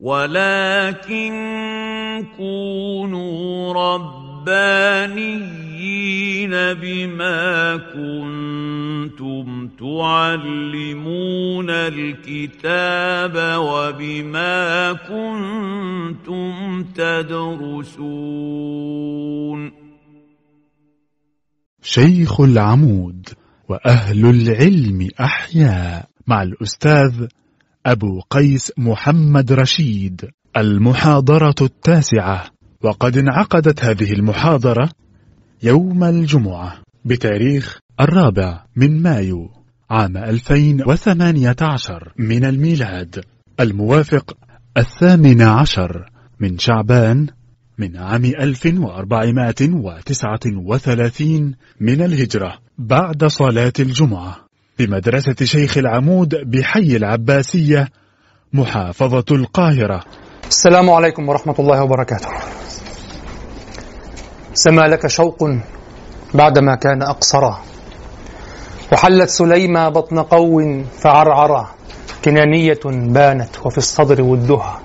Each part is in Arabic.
ولكن كونوا ربانيين بما كنتم تعلمون الكتاب وبما كنتم تدرسون شيخ العمود وأهل العلم أحياء مع الأستاذ أبو قيس محمد رشيد المحاضرة التاسعة. وقد انعقدت هذه المحاضرة يوم الجمعة بتاريخ الرابع من مايو عام 2018 من الميلاد الموافق الثامن عشر من شعبان من عام 1439 من الهجرة بعد صلاة الجمعة. بمدرسة شيخ العمود بحي العباسية محافظة القاهرة. السلام عليكم ورحمة الله وبركاته. سما لك شوق بعدما كان أقصرا وحلت سليمى بطن قو فعرعرا كنانية بانت وفي الصدر ودها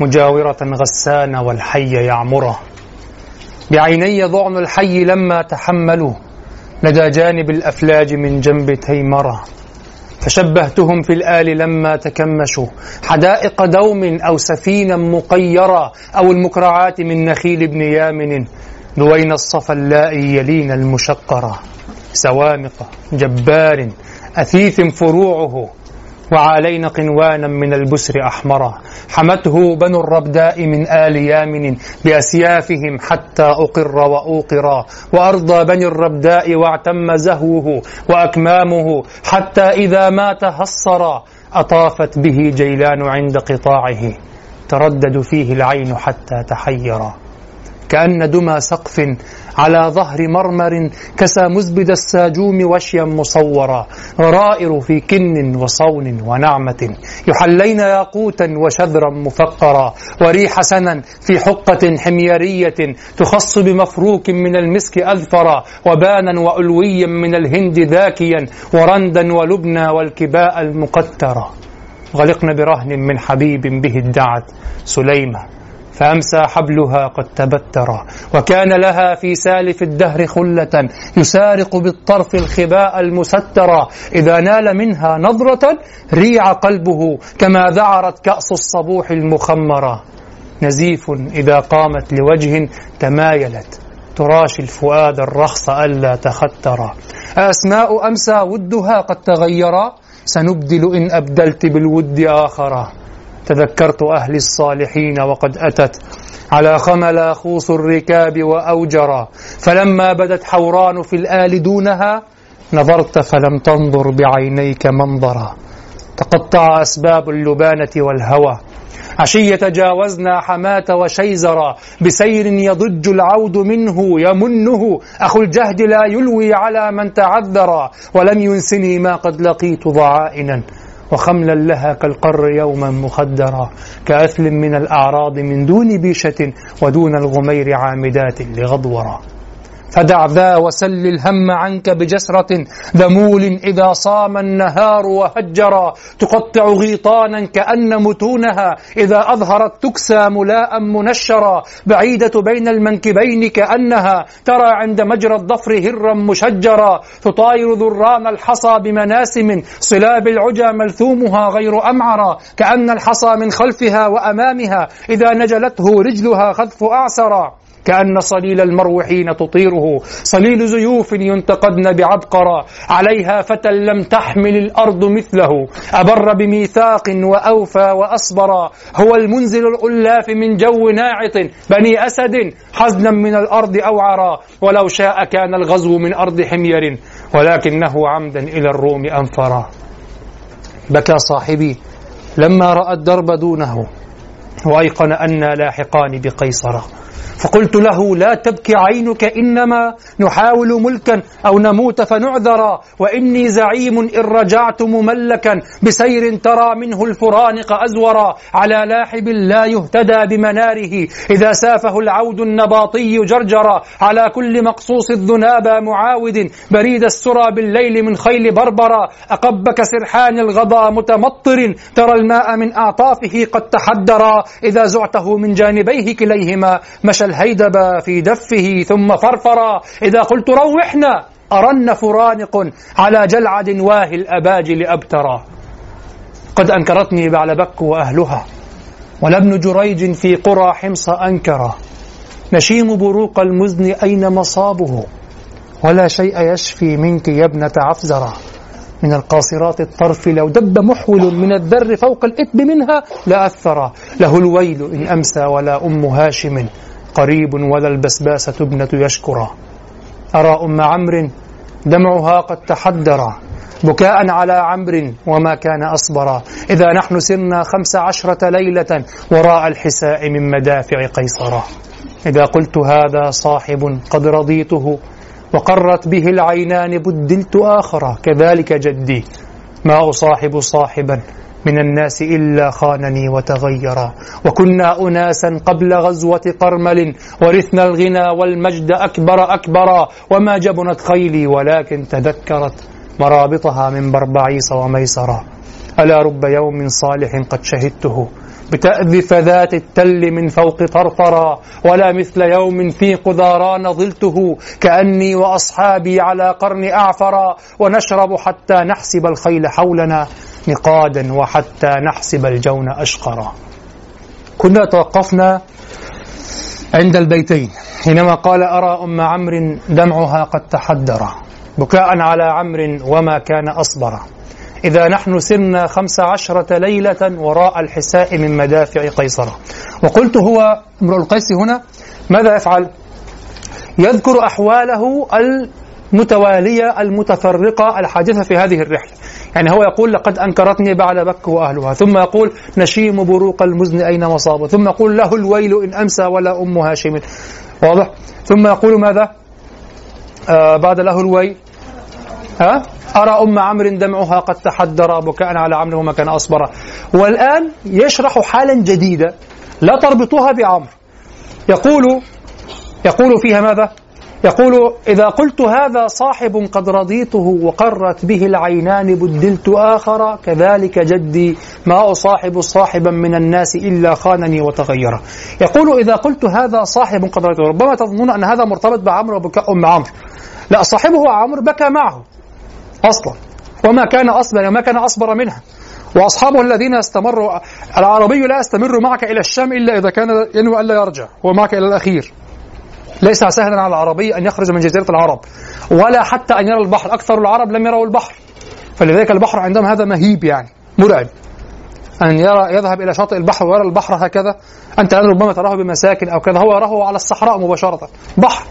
مجاورة غسان والحي يعمرا بعيني ضعن الحي لما تحملوا لدى جانب الأفلاج من جنب تيمرة. فشبهتهم في الآل لما تكمشوا. حدائق دوم أو سفينا مقيرة أو المكرعات من نخيل ابن يامن. دوين الصفا اللائي يلين المشقرة. سوامق جبار أثيث فروعه. وعلينا قنوانا من البسر أحمرا. حمته بنو الربداء من آل يامن بأسيافهم حتى أقر وأوقرا وأرضى بني الربداء واعتم زهوه وأكمامه حتى إذا مات هصرا أطافت به جيلان عند قطاعه. تردد فيه العين حتى تحيرا كأن دمى سقف على ظهر مرمر كسى مزبد الساجوم وشيا مصورا. غرائر في كن وصون ونعمة. يحلين ياقوتا وشذرا مفقرا. وريح سنا في حقة حميرية تخص بمفروك من المسك أذفرا. وبانا وألويا من الهند ذاكيا. ورندا ولبنى والكباء المقترا. غلقن برهن من حبيب به ادعت سليمة. فأمسى حبلها قد تبترا وكان لها في سالف الدهر خلة يسارق بالطرف الخباء المسترا إذا نال منها نظرة ريع قلبه كما ذعرت كأس الصبوح المخمرة. نزيف إذا قامت لوجه تمايلت تراشي الفؤاد الرخص ألا تخترا أسماء أمسى ودها قد تغيرا. سنبدل إن أبدلت بالود آخرا. تذكرت أهل الصالحين وقد أتت على خمل خوص الركاب وأوجرا فلما بدت حوران في الآل دونها نظرت فلم تنظر بعينيك منظرا. تقطع أسباب اللبانة والهوى. عشية جاوزنا حماة وشيزرا. بسير يضج العود منه يمنه. أخو الجهد لا يلوي على من تعذرا. ولم ينسني ما قد لقيت ضعائنا. وخملا لها كالقر يوما مخدرا كأثل من الأعراض من دون بيشة ودون الغمير عامدات لغضورا. فدع ذا وسل الهم عنك بجسرة ذمول إذا صام النهار وهجرا تقطع غيطانا كأن متونها. إذا أظهرت تكسى ملاء منشرا. بعيدة بين المنكبين كأنها. ترى عند مجرى الظفر هرا مشجرا. تطاير ذران الحصى بمناسم. صلاب العجى ملثومها غير أمعرا كأن الحصى من خلفها وأمامها. إذا نجلته رجلها خذف أعسرا. كأن صليل المرو حين تطيره. صليل زيوف ينتقدن بعبقرة. عليها فتى لم تحمل الأرض مثله. أبر بميثاق وأوفى وأصبر. هو المنزل الألاف من جو ناعط. بني أسد حزنا من الأرض أوعرا. ولو شاء كان الغزو من أرض حمير. ولكنه عمدا إلى الروم أنفرا. بكى صاحبي لما رأى الدرب دونه. وأيقن أنا لاحقان بقيصر. فقلت له لا تبكي عينك إنما نحاول ملكا أو نموت فنعذرا وإني زعيم إن رجعت مملكا بسير ترى منه الفرانق أزورا على لاحب لا يهتدى بمناره. إذا سافه العود النباطي جرجرا على كل مقصوص الذنابى معاود بريد السرى بالليل من خيل بربرا أقبك سرحان الغضا متمطر ترى الماء من أعطافه قد تحدرا إذا زعته من جانبيه كليهما. مشى الهيدب في دفه ثم فرفرا إذا قلت روحنا أرن فرانق على جلعد واهي الأباجل أبترا قد أنكرتني بعلبك وأهلها ولابن جريج في قرى حمص أنكرا نشيم بروق المزن أين مصابه؟ ولا شيء يشفي منك يا ابنة عفزرا من القاصرات الطرف لو دب محول من الذر فوق الإثم منها لأثر له الويل إن أمسى ولا أم هاشم. قريب ولا البسباسة ابنة يشكرا. أرى أم عمرو دمعها قد تحدر. بكاء على عمرو وما كان أصبرا. إذا نحن سرنا خمس عشرة ليلة وراء الحساء من مدافع قيصرا. إذا قلت هذا صاحب قد رضيته وقرت به العينان بدلت آخرا. كذلك جدي. ما أصاحب صاحبا؟ من الناس إلا خانني وتغيرا. وكنا أناسا قبل غزوة قرمل ورثنا الغنى والمجد أكبر أكبرا. وما جبنت خيلي ولكن تذكرت مرابطها من بربعيس وميسرا. ألا رب يوم صالح قد شهدته؟ بتأذف ذات التل من فوق طرطرا. ولا مثل يوم في قذاران ظلته. كأني وأصحابي على قرن أعفرا. ونشرب حتى نحسب الخيل حولنا. نقادا وحتى نحسب الجون أشقرا كنا توقفنا عند البيتين. حينما قال أرى أم عمرو دمعها قد تحدر. بكاء على عمرو وما كان أصبر. إذا نحن سرنا خمس عشرة ليلة وراء الحساء من مدافع قيصر. وقلت هو امرؤ القيس هنا ماذا يفعل؟ يذكر أحواله المتوالية المتفرقة الحادثة في هذه الرحلة. يعني هو يقول لقد أنكرتني بعد بك وأهلها ثم يقول نشيم بروق المزن أين مصابه ثم يقول له الويل إن أمسى ولا أم هاشم. واضح؟ ثم يقول ماذا؟ آه بعد له الويل. ها؟ أرى أم عمرو دمعها قد تحدر بكاء على عمرو وما كان أصبر. والآن يشرح حالا جديدة لا تربطوها بعمرو. يقول يقول فيها ماذا؟ يقول إذا قلت هذا صاحب قد رضيته وقرت به العينان بدلت آخر كذلك جدي ما أصاحب صاحبا من الناس إلا خانني وتغير. يقول إذا قلت هذا صاحب قد رضيته. ربما تظنون أن هذا مرتبط بعمرو وبكاء أم عمرو. لا صاحبه عمرو بكى معه أصلا وما كان أصبر وما كان أصبر منها. وأصحابه الذين استمروا العربي لا يستمر معك إلى الشام إلا إذا كان ينوي ألا يرجع ومعك إلى الأخير. ليس سهلا على العربي أن يخرج من جزيرة العرب ولا حتى أن يرى البحر. أكثر العرب لم يروا البحر. فلذلك البحر عندهم هذا مهيب يعني مرعب. أن يرى يذهب إلى شاطئ البحر ويرى البحر هكذا. أنت الآن ربما تراه بمساكن أو كذا. هو يراه على الصحراء مباشرة. بحر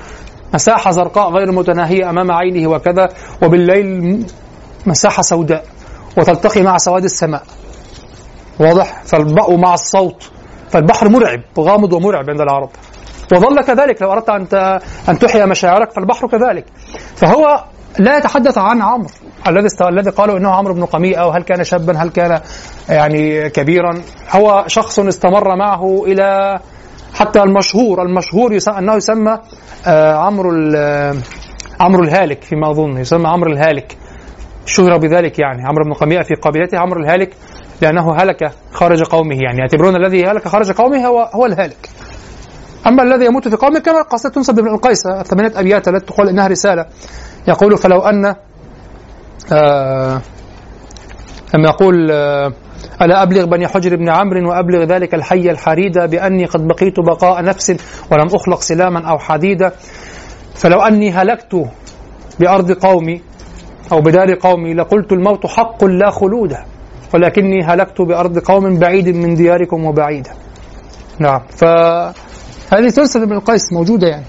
مساحة زرقاء غير متناهية أمام عينه وكذا. وبالليل مساحة سوداء وتلتقي مع سواد السماء. واضح؟ فالبقوا مع الصوت. فالبحر مرعب غامض ومرعب عند العرب. وظل كذلك. لو أردت أن أن تحيا مشاعرك فالبحر كذلك. فهو لا يتحدث عن عمرو. الذي الذي قالوا إنه عمرو بن قميئة وهل كان شابا هل كان يعني كبيرا. هو شخص استمر معه إلى حتى المشهور المشهور يسمى أنه يسمى آه، عمرو عمرو الهالك فيما أظن. يسمى عمرو الهالك. شهر بذلك يعني. عمرو بن قميئة في قبيلته عمرو الهالك لأنه هلك خارج قومه يعني. يعتبرون الذي هلك خارج قومه هو هو الهالك. أما الذي يموت في قومه كما قصه تنسب بن القيس ثمانية أبيات التي تقول إنها رسالة. يقول فلو أن آه لما يقول آه ألا أبلغ بني حجر بن عمرو وأبلغ ذلك الحي الحريد بأني قد بقيت بقاء نفس ولم أخلق سلاما أو حديدا؟ فلو أني هلكت بأرض قومي أو بدار قومي لقلت الموت حق لا خلود ولكني هلكت بأرض قوم بعيد من دياركم وبعيدة نعم. فهذه سلسلة ابن القيس موجودة يعني.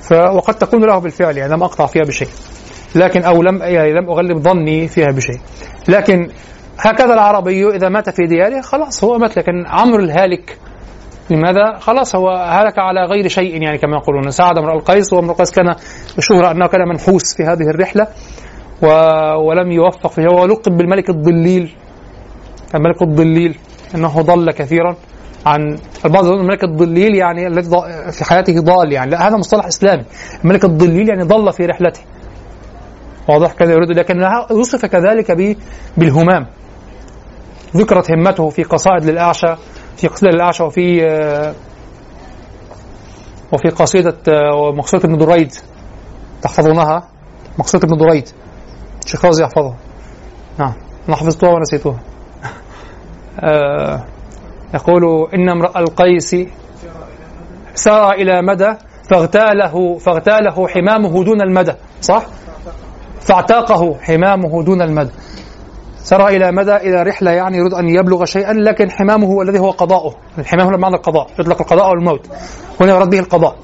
ف... وقد تكون له بالفعل يعني لم أقطع فيها بشيء. لكن أو لم يعني لم أغلب ظني فيها بشيء. لكن هكذا العربي إذا مات في دياره خلاص هو مات لكن عمرو الهالك لماذا؟ خلاص هو هلك على غير شيء يعني كما يقولون. سعد امرؤ القيس وامرؤ القيس كان مشهور أنه كان منحوس في هذه الرحلة و... ولم يوفق فيها ولقب بالملك الضليل. الملك الضليل إنه ضل كثيرا. عن البعض يقول الملك الضليل يعني الذي في حياته ضال يعني. لا هذا مصطلح إسلامي. الملك الضليل يعني ضل في رحلته. واضح كذا يريد. لكن وصف كذلك بالهمام. ذكرت همته في قصائد للأعشى في قصيدة للأعشى وفي آه، وفي قصيدة آه، مقصودة ابن دريد. تحفظونها؟ مقصودة ابن دريد. رازي يحفظها. نعم. أنا حفظتها ونسيتها آه، يقول إن امرأ القيس سار إلى مدى فاغتاله فاغتاله حمامه دون المدى صح؟ فاعتاقه حمامه دون المدى. سار إلى مدى إلى رحلة يعني يريد أن يبلغ شيئا لكن حمامه هو الذي هو قضاؤه. الحمام هو معنى القضاء يطلق القضاء أو الموت. هنا يراد به القضاء.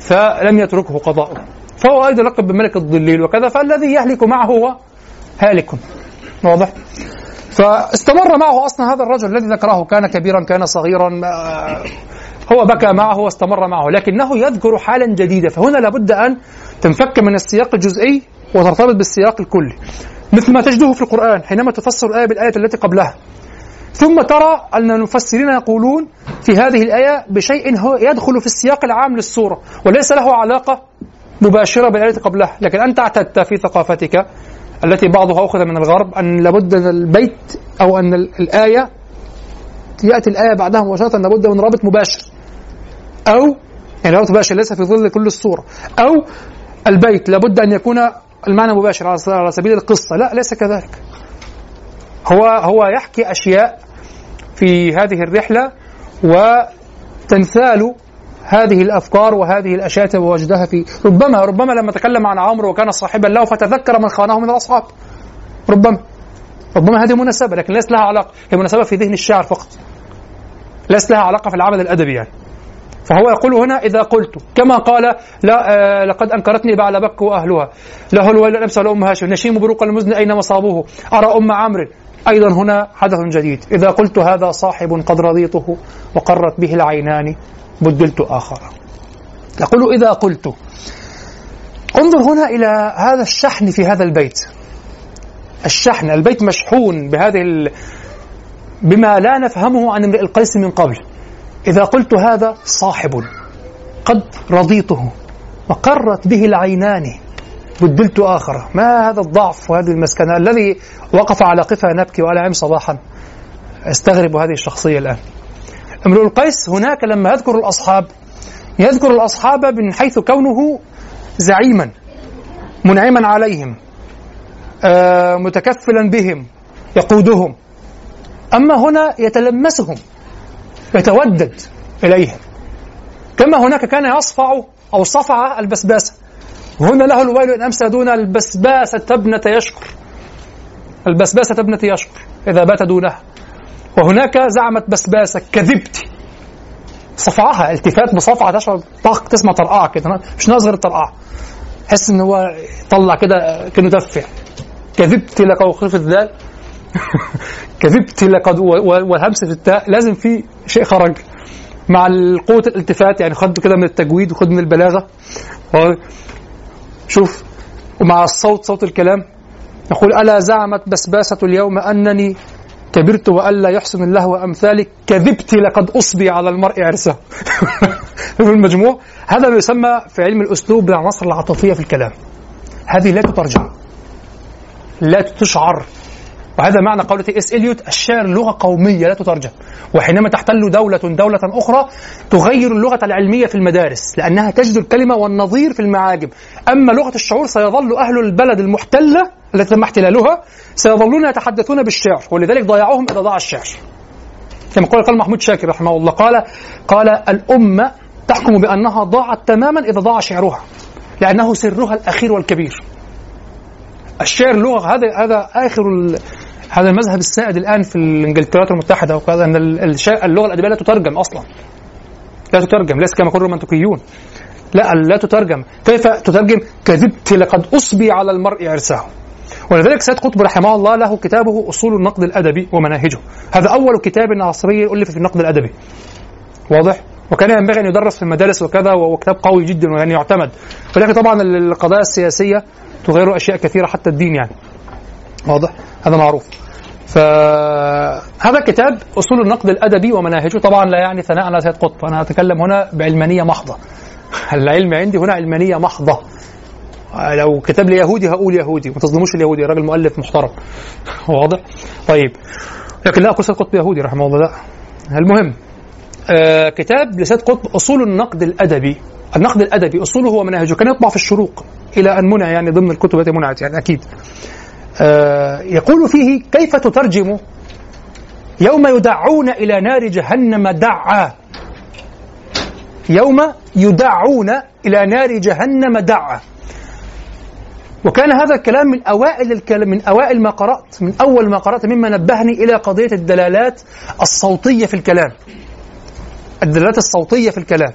فلم يتركه قضاؤه. فهو أيضا لقب بملك الضليل وكذا فالذي يهلك معه هو هالك. واضح؟ فاستمر معه أصلا هذا الرجل الذي ذكره كان كبيرا كان صغيرا ما- هو بكى معه واستمر معه لكنه يذكر حالا جديدة فهنا لابد أن تنفك من السياق الجزئي وترتبط بالسياق الكلي. مثل ما تجده في القرآن حينما تفسر الآية بالآية التي قبلها. ثم ترى أن المفسرين يقولون في هذه الآية بشيء هو يدخل في السياق العام للسورة وليس له علاقة مباشرة بالآية قبلها. لكن أنت اعتدت في ثقافتك التي بعضها أخذ من الغرب أن لابد البيت أو أن ال- الآية يأتي الآية بعدها مباشرة لابد من رابط مباشر. أو يعني رابط مباشر ليس في ظل كل الصورة. أو البيت لابد أن يكون المعنى مباشر على سبيل القصة. لا ليس كذلك. هو هو يحكي أشياء في هذه الرحلة وتمثال هذه الأفكار وهذه الأشياء التي وجدها في ربما ربما لما تكلم عن عمرو وكان صاحبا له فتذكر من خانه من الأصحاب. ربما. ربما هذه مناسبة لكن ليس لها علاقة. هي مناسبة في ذهن الشاعر فقط. ليس لها علاقة في العمل الأدبي يعني. فهو يقول هنا إذا قلت كما قال لا آه لقد أنكرتني بعل بك وأهلها. له الويل ولا أم هاشم. نشيم بروق المزن أين مصابوه؟ أرى أم عمرو. أيضا هنا حدث جديد. إذا قلت هذا صاحب قد رضيته وقرت به العينان. بدلت آخر. يقول إذا قلت انظر هنا إلى هذا الشحن في هذا البيت. الشحن البيت مشحون بهذه ال... بما لا نفهمه عن امرئ القيس من قبل. إذا قلت هذا صاحب قد رضيته وقرت به العينان بدلت آخر. ما هذا الضعف وهذه المسكنة الذي وقف على قفا نبكي وعلى عم صباحا؟ أستغرب هذه الشخصية الآن. امرؤ القيس هناك لما يذكر الأصحاب يذكر الأصحاب من حيث كونه زعيما منعما عليهم آه متكفلا بهم يقودهم. أما هنا يتلمسهم يتودد إليهم. كما هناك كان يصفع أو صفع البسباسة. وهنا له الويل إن أمسى دون البسباسة ابنة يشكر. البسباسة ابنة يشكر إذا بات دونها. وهناك زعمت بسباسة كذبت صفعها التفات بصفعة تشعر طاق تسمع طرقعة كده. مش ناقص غير الطرقعة تحس إن هو طلع كده كأنه دفع. كذبت لك وخلف الذال كذبت لقد والهمس في التاء. لازم في شيء خرج. مع قوة الالتفات يعني خد كده من التجويد وخد من البلاغة. شوف ومع الصوت صوت الكلام. يقول ألا زعمت بسباسة اليوم أنني كبرت وألا يحسن الله وأمثالي كذبت لقد أصبي على المرء عرسه. المجموع هذا ما يسمى في علم الأسلوب بالعناصر العاطفية في الكلام. هذه لا تترجم لا تشعر. وهذا معنى قولة إس إليوت الشعر لغة قومية لا تترجم وحينما تحتل دولة دولة أخرى تغير اللغة العلمية في المدارس لأنها تجد الكلمة والنظير في المعاجم. أما لغة الشعور سيظل أهل البلد المحتلة التي تم احتلالها سيظلون يتحدثون بالشعر ولذلك ضيعوهم إذا ضاع الشعر. كما قال قال محمود شاكر رحمه الله قال قال الأمة تحكم بأنها ضاعت تماما إذا ضاع شعرها لأنه سرها الأخير والكبير. الشعر لغة هذا هذا آخر هذا المذهب السائد الآن في الانجلترا المتحدة وكذا إن اللغة الأدبية لا تترجم أصلا. لا تترجم ليس كما يقول الرومانتيكيون لا لا تترجم. كيف تترجم؟ كذبت لقد أصبي على المرء عرسه. ولذلك سيد قطب رحمه الله له كتابه أصول النقد الأدبي ومناهجه. هذا أول كتاب عصري ألف في النقد الأدبي. واضح؟ وكان ينبغي أن يدرس في المدارس وكذا وهو كتاب قوي جدا ويعني يعتمد. ولكن طبعا القضايا السياسية تغير أشياء كثيرة حتى الدين يعني. واضح؟ هذا معروف. فهذا كتاب أصول النقد الأدبي ومناهجه. طبعا لا يعني ثناء على سيد قطب. أنا أتكلم هنا بعلمانية محضة. العلم عندي هنا علمانية محضة. لو كتب لي يهودي هقول يهودي ما تظلموش اليهودي راجل مؤلف محترم. واضح؟ طيب. لكن لا سيد قطب يهودي رحمه الله لا. المهم آه كتاب لسيد قطب أصول النقد الأدبي. النقد الأدبي أصوله ومناهجه كان يطبع في الشروق إلى أن منع يعني ضمن الكتب التي منعت يعني أكيد. آه يقول فيه كيف تترجم؟ يوم يدعون إلى نار جهنم دعا. يوم يدعون إلى نار جهنم دعا. وكان هذا الكلام من أوائل الكلام من أوائل ما قرأت من أول ما قرأت مما نبهني إلى قضية الدلالات الصوتية في الكلام. الدلالات الصوتية في الكلام.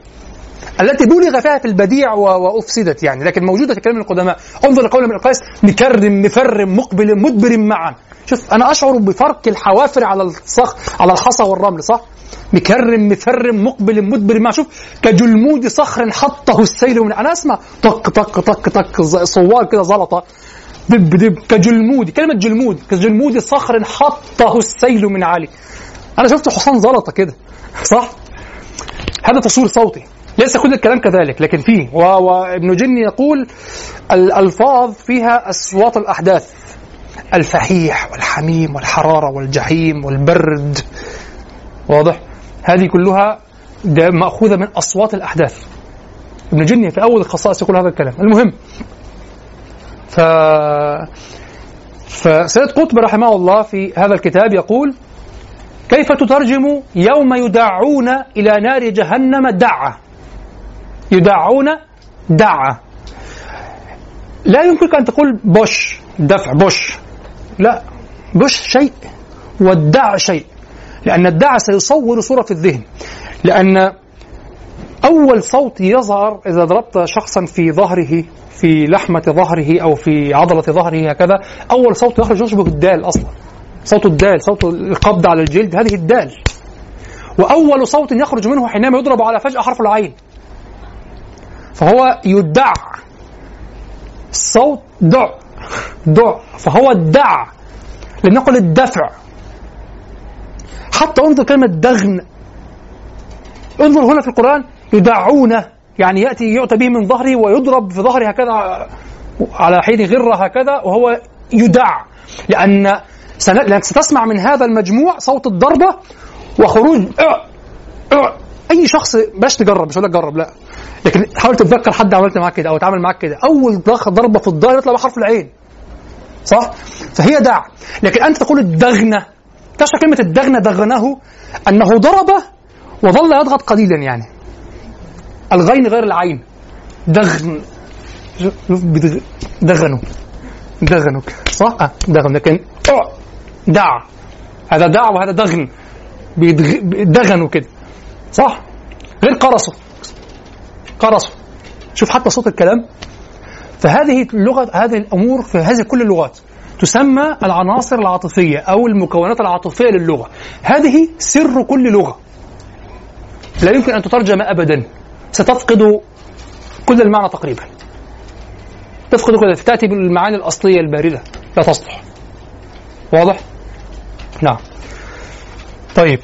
التي بلغ فيها في البديع وأفسدت يعني لكن موجودة في كلام القدماء. انظر لقول ابن القيس مكرم مفرم مقبل مدبر معا. شوف أنا أشعر بفرق الحوافر على الصخ على الحصى والرمل صح؟ مكرم مفرم مقبل مدبر معا شوف كجلمود صخر حطه السيل من أنا اسمع طق طق طق طق صوار كده زلطة. دب دب كجلمود كلمة جلمود كجلمود صخر حطه السيل من عالي. أنا شفت حصان زلطة كده صح؟ هذا تصوير صوتي. ليس كل الكلام كذلك لكن فيه. وابن جني يقول الألفاظ فيها أصوات الأحداث. الفحيح والحميم والحرارة والجحيم والبرد. واضح؟ هذه كلها مأخوذة من أصوات الأحداث. ابن جني في أول الخصائص يقول هذا الكلام. المهم ف فسيد قطب رحمه الله في هذا الكتاب يقول كيف تترجم يوم يدعون إلى نار جهنم دعة يدعون دعة لا يمكنك أن تقول بوش دفع بوش. لا بوش شيء والدع شيء. لأن الدع سيصور صورة في الذهن. لأن أول صوت يظهر إذا ضربت شخصا في ظهره في لحمة ظهره أو في عضلة ظهره هكذا أول صوت يخرج يشبه الدال أصلا. صوت الدال صوت القبض على الجلد هذه الدال. وأول صوت يخرج منه حينما يضرب على فجأة حرف العين. فهو يدع الصوت دع دع. فهو الدع لم نقل الدفع. حتى انظر كلمة دغن. انظر هنا في القرآن يدعون يعني يأتي يؤتى به من ظهره ويضرب في ظهره هكذا على حين غرة هكذا وهو يدع. لأن لأنك ستسمع من هذا المجموع صوت الضربة وخروج أع أع أي شخص باش تجرب مش هقول لك جرب لا. لكن حاول تتذكر حد عملت معاك كده أو اتعامل معاك كده. أول ضربة في الظهر يطلع بحرف العين. صح؟ فهي دع. لكن أنت تقول الدغنة تشعر كلمة الدغنة دغنه أنه ضربه وظل يضغط قليلا يعني. الغين غير العين. دغن. دغنوا دغنوا صح؟ أه دغن. لكن دع. هذا دع وهذا دغن. دغنوا كده. صح؟ غير قرصوا قرصوا شوف حتى صوت الكلام. فهذه اللغة هذه الأمور في هذه كل اللغات. تسمى العناصر العاطفية أو المكونات العاطفية للغة. هذه سر كل لغة. لا يمكن أن تترجم أبدا. ستفقد كل المعنى تقريبا. تفقد كل تأتي بالمعاني الأصلية الباردة. لا تصلح. واضح؟ نعم. طيب.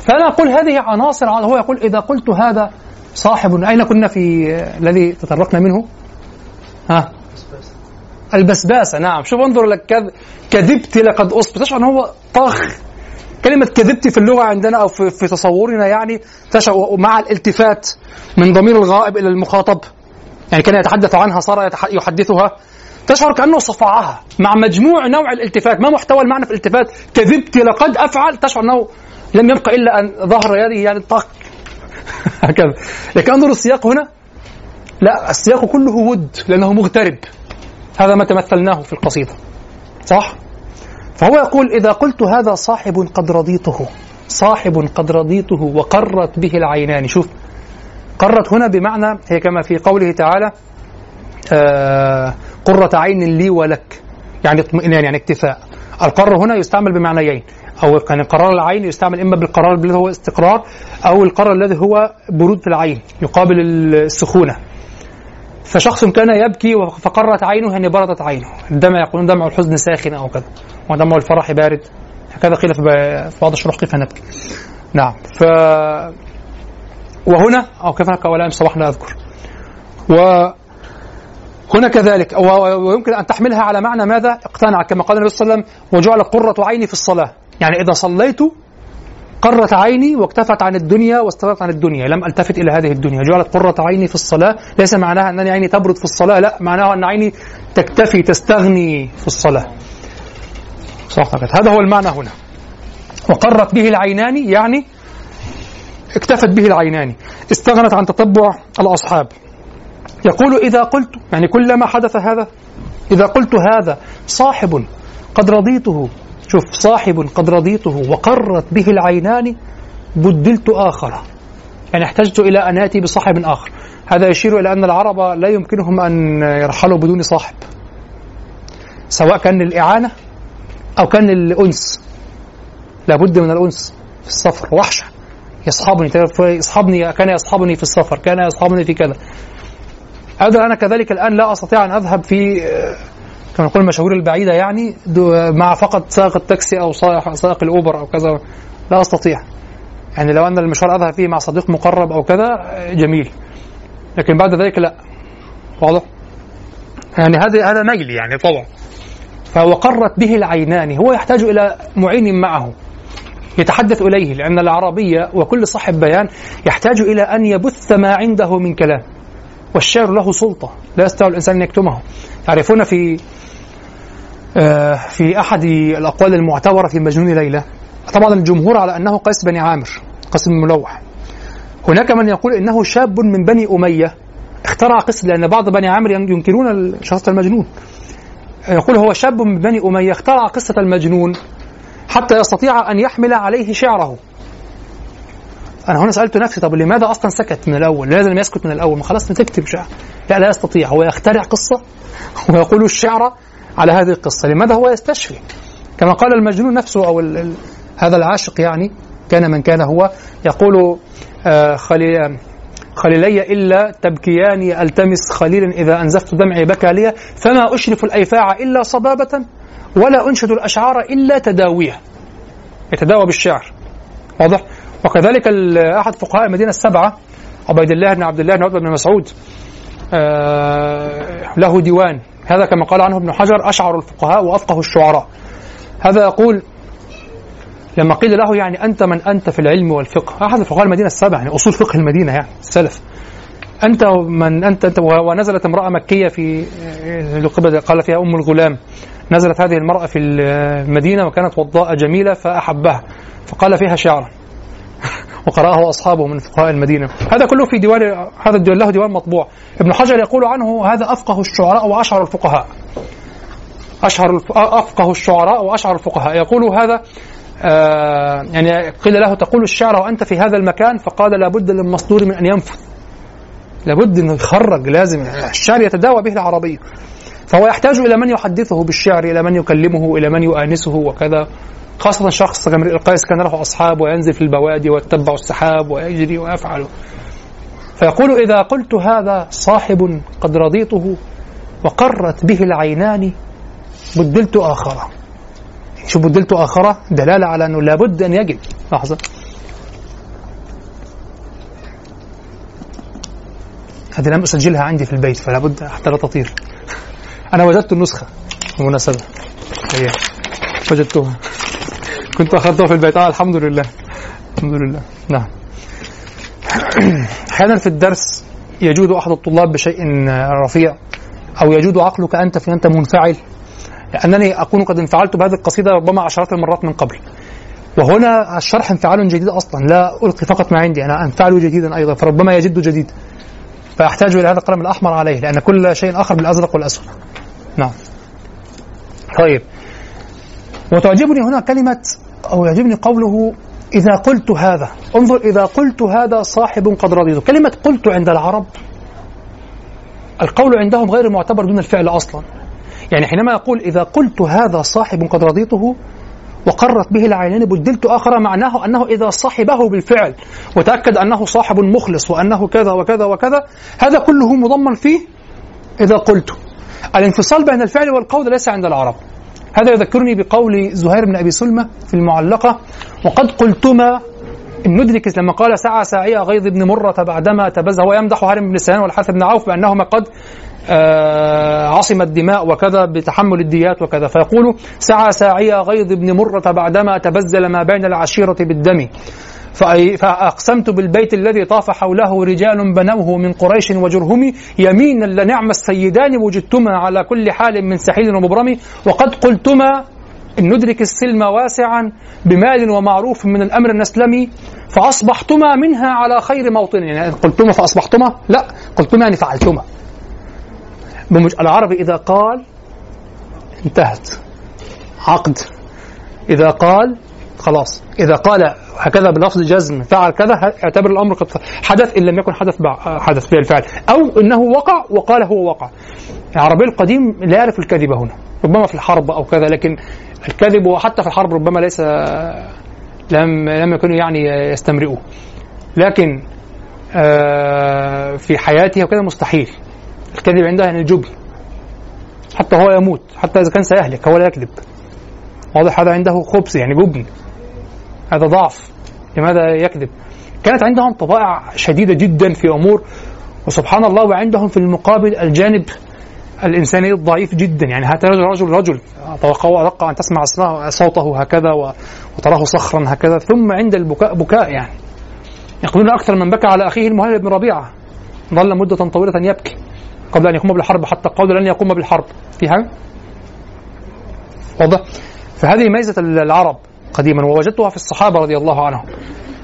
فأنا أقول هذه عناصر هو يقول إذا قلت هذا صاحب أين كنا في الذي تطرقنا منه؟ ها؟ البسباسة. نعم. شوف انظر لك كذ... كذبت لقد أصبت. تشعر أن هو طخ كلمة كذبت في اللغة عندنا أو في, في تصورنا يعني تشعر مع الالتفات من ضمير الغائب إلى المخاطب. يعني كان يتحدث عنها صار يحدثها. تشعر كأنه صفعها مع مجموع نوع الالتفات. ما محتوى المعنى في الالتفات؟ كذبت لقد أفعل. تشعر أنه لم يبقى إلا أن ظهر يدي يعني طق هكذا. لكن انظر السياق هنا. لا السياق كله ود لأنه مغترب. هذا ما تمثلناه في القصيدة. صح؟ فهو يقول إذا قلت هذا صاحب قد رضيته صاحب قد رضيته وقرت به العينان. شوف قرت هنا بمعنى هي كما في قوله تعالى آه قرة عين لي ولك. يعني اطمئنان يعني اكتفاء. القرار هنا يستعمل بمعنيين. أو كان قرار العين يستعمل إما بالقرار الذي هو استقرار أو القرار الذي هو برود العين يقابل السخونة. فشخص كان يبكي فقرت عينه يعني بردت عينه. الدمع يقولون دمع الحزن ساخن أو كذا. ودمع الفرح بارد. هكذا قيل في بعض الشروح كيف نبكي. نعم. ف وهنا أو كيف نبكي؟ ولا صباح لا أذكر. و هنا كذلك. ويمكن أن تحملها على معنى ماذا؟ اقتنع كما قال النبي صلى الله عليه وسلم وجعل قرة عيني في الصلاة. يعني إذا صليت قرت عيني واكتفت عن الدنيا واستغرت عن الدنيا لم ألتفت إلى هذه الدنيا. جعلت قرة عيني في الصلاة. ليس معناها أنني عيني تبرد في الصلاة لا معناها أن عيني تكتفي تستغني في الصلاة. صح هذا هو المعنى هنا. وقرت به العينان يعني اكتفت به العينان. استغنت عن تتبع الأصحاب. يقول إذا قلت يعني كلما حدث هذا إذا قلت هذا صاحب قد رضيته شوف صاحب قد رضيته وقرت به العينان بدلت آخر. يعني احتجت إلى أن آتي بصاحب آخر. هذا يشير إلى أن العرب لا يمكنهم أن يرحلوا بدون صاحب. سواء كان الإعانة أو كان الأنس. لابد من الأنس في السفر. وحشة. يصحبني. يصحبني كان يصحبني في السفر كان يصحبني في كذا. هذا أنا كذلك الآن لا أستطيع أن أذهب في كما نقول المشاوير البعيدة يعني مع فقط سائق التاكسي أو سائق الأوبر أو كذا لا أستطيع. يعني لو أن المشوار أذهب فيه مع صديق مقرب أو كذا جميل. لكن بعد ذلك لا. واضح؟ يعني هذا هذا ميل يعني طبعا فوقرت به العينان هو يحتاج إلى معين معه يتحدث إليه لأن العربية وكل صاحب بيان يحتاج إلى أن يبث ما عنده من كلام. والشعر له سلطة لا يستطيع الإنسان أن يكتمه. تعرفون في آه، في أحد الأقوال المعتبرة في مجنون ليلى طبعا الجمهور على أنه قيس بن عامر قيس بن هناك من يقول إنه شاب من بني أمية اخترع قصة لأن بعض بني عامر ينكرون شخص المجنون. يقول هو شاب من بني أمية اخترع قصة المجنون حتى يستطيع أن يحمل عليه شعره. أنا هنا سألت نفسي طب لماذا أصلا سكت من الأول؟ لماذا لم يسكت من الأول؟ ما خلاص تكتب شعر لا لا يستطيع. هو يخترع قصة ويقول الشعر على هذه القصة. لماذا هو يستشفي؟ كما قال المجنون نفسه أو ال ال هذا العاشق يعني كان من كان هو يقول آه خليل خليلي إلا تبكيان ألتمس خليلا إذا أنزفت دمعي بكى لي فما أشرف الأيفاع إلا صبابة ولا أنشد الأشعار إلا تداويها يتداوى بالشعر. واضح؟ وكذلك أحد فقهاء المدينة السبعة عبيد الله بن عبد الله بن عبد بن مسعود آه له ديوان. هذا كما قال عنه ابن حجر أشعر الفقهاء وأفقه الشعراء. هذا يقول لما قيل له يعني أنت من أنت في العلم والفقه أحد فقهاء المدينة السبع يعني أصول فقه المدينة يعني السلف. أنت من أنت أنت ونزلت امرأة مكية في قال فيها أم الغلام. نزلت هذه المرأة في المدينة وكانت وضاءة جميلة فأحبها فقال فيها شعرا. وقرأه أصحابه من فقهاء المدينة. هذا كله في ديوان هذا الديوان له ديوان مطبوع. ابن حجر يقول عنه هذا أفقه الشعراء وأشعر الفقهاء. أشهر أفقه الشعراء وأشعر الفقهاء. يقول هذا آه يعني قيل له تقول الشعر وأنت في هذا المكان فقال لابد للمصدور من أن ينفذ لابد أنه يخرج لازم. الشعر يتداوى به العربية فهو يحتاج إلى من يحدثه بالشعر إلى من يكلمه إلى من يؤانسه وكذا. خاصة شخص القيس كان له أصحاب وينزل في البوادي ويتبع السحاب ويجري ويفعل. فيقول إذا قلت هذا صاحب قد رضيته وقرت به العينان بدلت آخرة. شو بدلت آخرة دلالة على أنه لابد أن يجد. لحظة. هذه لم أسجلها عندي في البيت فلا بد حتى لا تطير. أنا وجدت النسخة بالمناسبة هي وجدتها. كنت أخذتها في البيت. آه الحمد لله. الحمد لله. نعم. أحيانا في الدرس يجود أحد الطلاب بشيء رفيع أو يجود عقلك أنت في أنت منفعل لأنني أكون قد انفعلت بهذه القصيدة ربما عشرات المرات من قبل. وهنا الشرح انفعال جديد أصلا. لا ألقي فقط ما عندي أنا أنفعل جديدا أيضا فربما يجد جديد. فأحتاج إلى هذا القلم الأحمر عليه لأن كل شيء آخر بالأزرق والأسود. نعم. طيب. وتعجبني هنا كلمة أو يعجبني قوله إذا قلت هذا. انظر إذا قلت هذا صاحب قد رضيت. كلمة قلت عند العرب القول عندهم غير معتبر دون الفعل أصلا. يعني حينما يقول إذا قلت هذا صاحب قد رضيته وقرت به العينين بدلت آخر معناه أنه إذا صاحبه بالفعل وتأكد أنه صاحب مخلص وأنه كذا وكذا وكذا هذا كله مضمن فيه إذا قلت. الانفصال بين الفعل والقول ليس عند العرب. هذا يذكرني بقول زهير بن أبي سلمة في المعلقة وقد قلتما إن ندرك لما قال سعى ساعية غيظ بن مرة بعدما تبز هو يمدح بن سنان والحارث بن عوف بأنهما قد آه عصم الدماء وكذا بتحمل الديات وكذا. فيقول سعى ساعي غيظ بن مرة بعدما تبزل ما بين العشيرة بالدم. فأقسمت بالبيت الذي طاف حوله رجال بنوه من قريش وجرهم يمينا لنعم السيدان وجدتما على كل حال من سحيل ومبرم. وقد قلتما إن ندرك السلم واسعا بمال ومعروف من الأمر النسلمي فأصبحتما منها على خير موطن. يعني قلتما فأصبحتما؟ لا قلتما يعني فعلتما. العربي إذا قال انتهت. عقد. إذا قال خلاص. إذا قال هكذا بلفظ جزم فعل كذا اعتبر الأمر قد حدث إن لم يكن حدث حدث بالفعل أو إنه وقع وقال هو وقع. العربي القديم لا يعرف الكذب هنا. ربما في الحرب أو كذا لكن الكذب وحتى في الحرب ربما ليس لم لم يكونوا يعني يستمرئوه لكن آه، في حياته وكذا مستحيل. الكذب عندها يعني الجبن حتى هو يموت حتى إذا كان سيهلك هو لا يكذب. واضح هذا عنده خبث يعني جبن. هذا ضعف. لماذا يكذب؟ كانت عندهم طبائع شديدة جدا في أمور وسبحان الله وعندهم في المقابل الجانب الإنساني الضعيف جدا. يعني هذا رجل رجل أتوقع أن تسمع صوته هكذا وتراه صخرا هكذا. ثم عند البكاء بكاء يعني. يقولون أكثر من بكى على أخيه المهلب بن ربيعة. ظل مدة طويلة يبكي قبل أن يقوم بالحرب حتى قول لن يقوم بالحرب. في واضح. فهذه ميزة العرب. قديما ووجدتها في الصحابة رضي الله عنهم.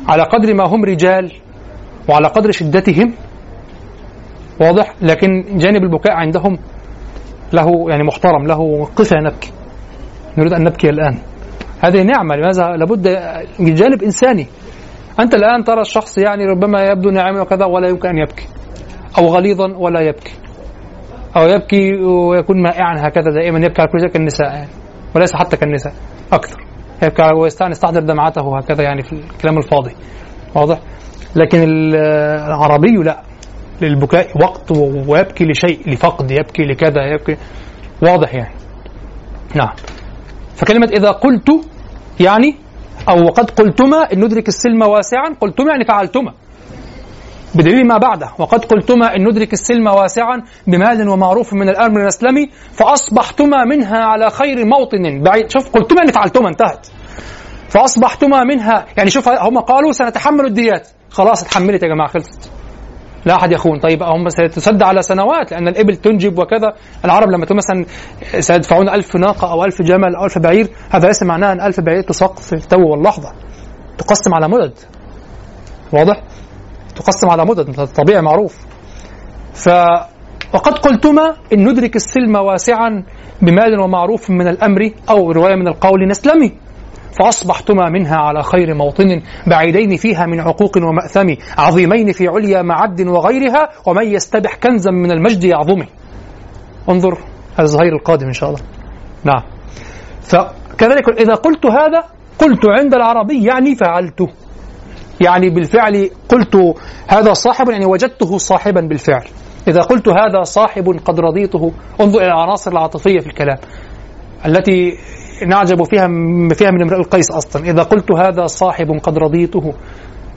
على قدر ما هم رجال وعلى قدر شدتهم واضح؟ لكن جانب البكاء عندهم له يعني محترم له قفا نبكي. نريد أن نبكي الآن. هذه نعمة لماذا؟ لابد من جانب إنساني. أنت الآن ترى الشخص يعني ربما يبدو ناعما وكذا ولا يمكن أن يبكي أو غليظا ولا يبكي أو يبكي ويكون مائعا هكذا دائما يبكي على كل شيء كالنساء يعني وليس حتى كالنساء أكثر. يبكي ويستحضر دمعته هكذا يعني في الكلام الفاضي. واضح؟ لكن العربي لا. للبكاء وقت ويبكي لشيء لفقد يبكي لكذا يبكي. واضح يعني. نعم. فكلمة إذا قلت يعني أو وقد قلتما إن ندرك السلم واسعا قلتما يعني فعلتما. بدليل ما بعده وقد قلتما إن ندرك السلم واسعا بمال ومعروف من الأمر الأسلمي فأصبحتما منها على خير موطن. بعيد شوف قلتما يعني فعلتما انتهت. فأصبحتما منها يعني شوف هم قالوا سنتحمل الديات. خلاص اتحملت يا جماعة خلصت. لا أحد يخون طيب هم ستسد على سنوات لأن الإبل تنجب وكذا. العرب لما تقول مثلا سيدفعون ألف ناقة أو ألف جمل أو ألف بعير هذا ليس معناه أن ألف بعير تساق في التو واللحظة. تقسم على مدد. واضح؟ تقسم على مدد طبيعي معروف. ف وقد قلتما إن ندرك السلم واسعا بمال ومعروف من الأمر أو رواية من القول نسلمي. فأصبحتما منها على خير موطن بعيدين فيها من عقوق ومأثم عظيمين في عليا معد وغيرها ومن يستبح كنزا من المجد يعظمه. انظر هذا الظهير القادم إن شاء الله. نعم. فكذلك إذا قلت هذا قلت عند العربي يعني فعلته يعني بالفعل قلت هذا صاحب يعني وجدته صاحبا بالفعل. إذا قلت هذا صاحب قد رضيته انظر إلى العناصر العاطفية في الكلام التي نعجب فيها فيها من امرئ القيس أصلا. إذا قلت هذا صاحب قد رضيته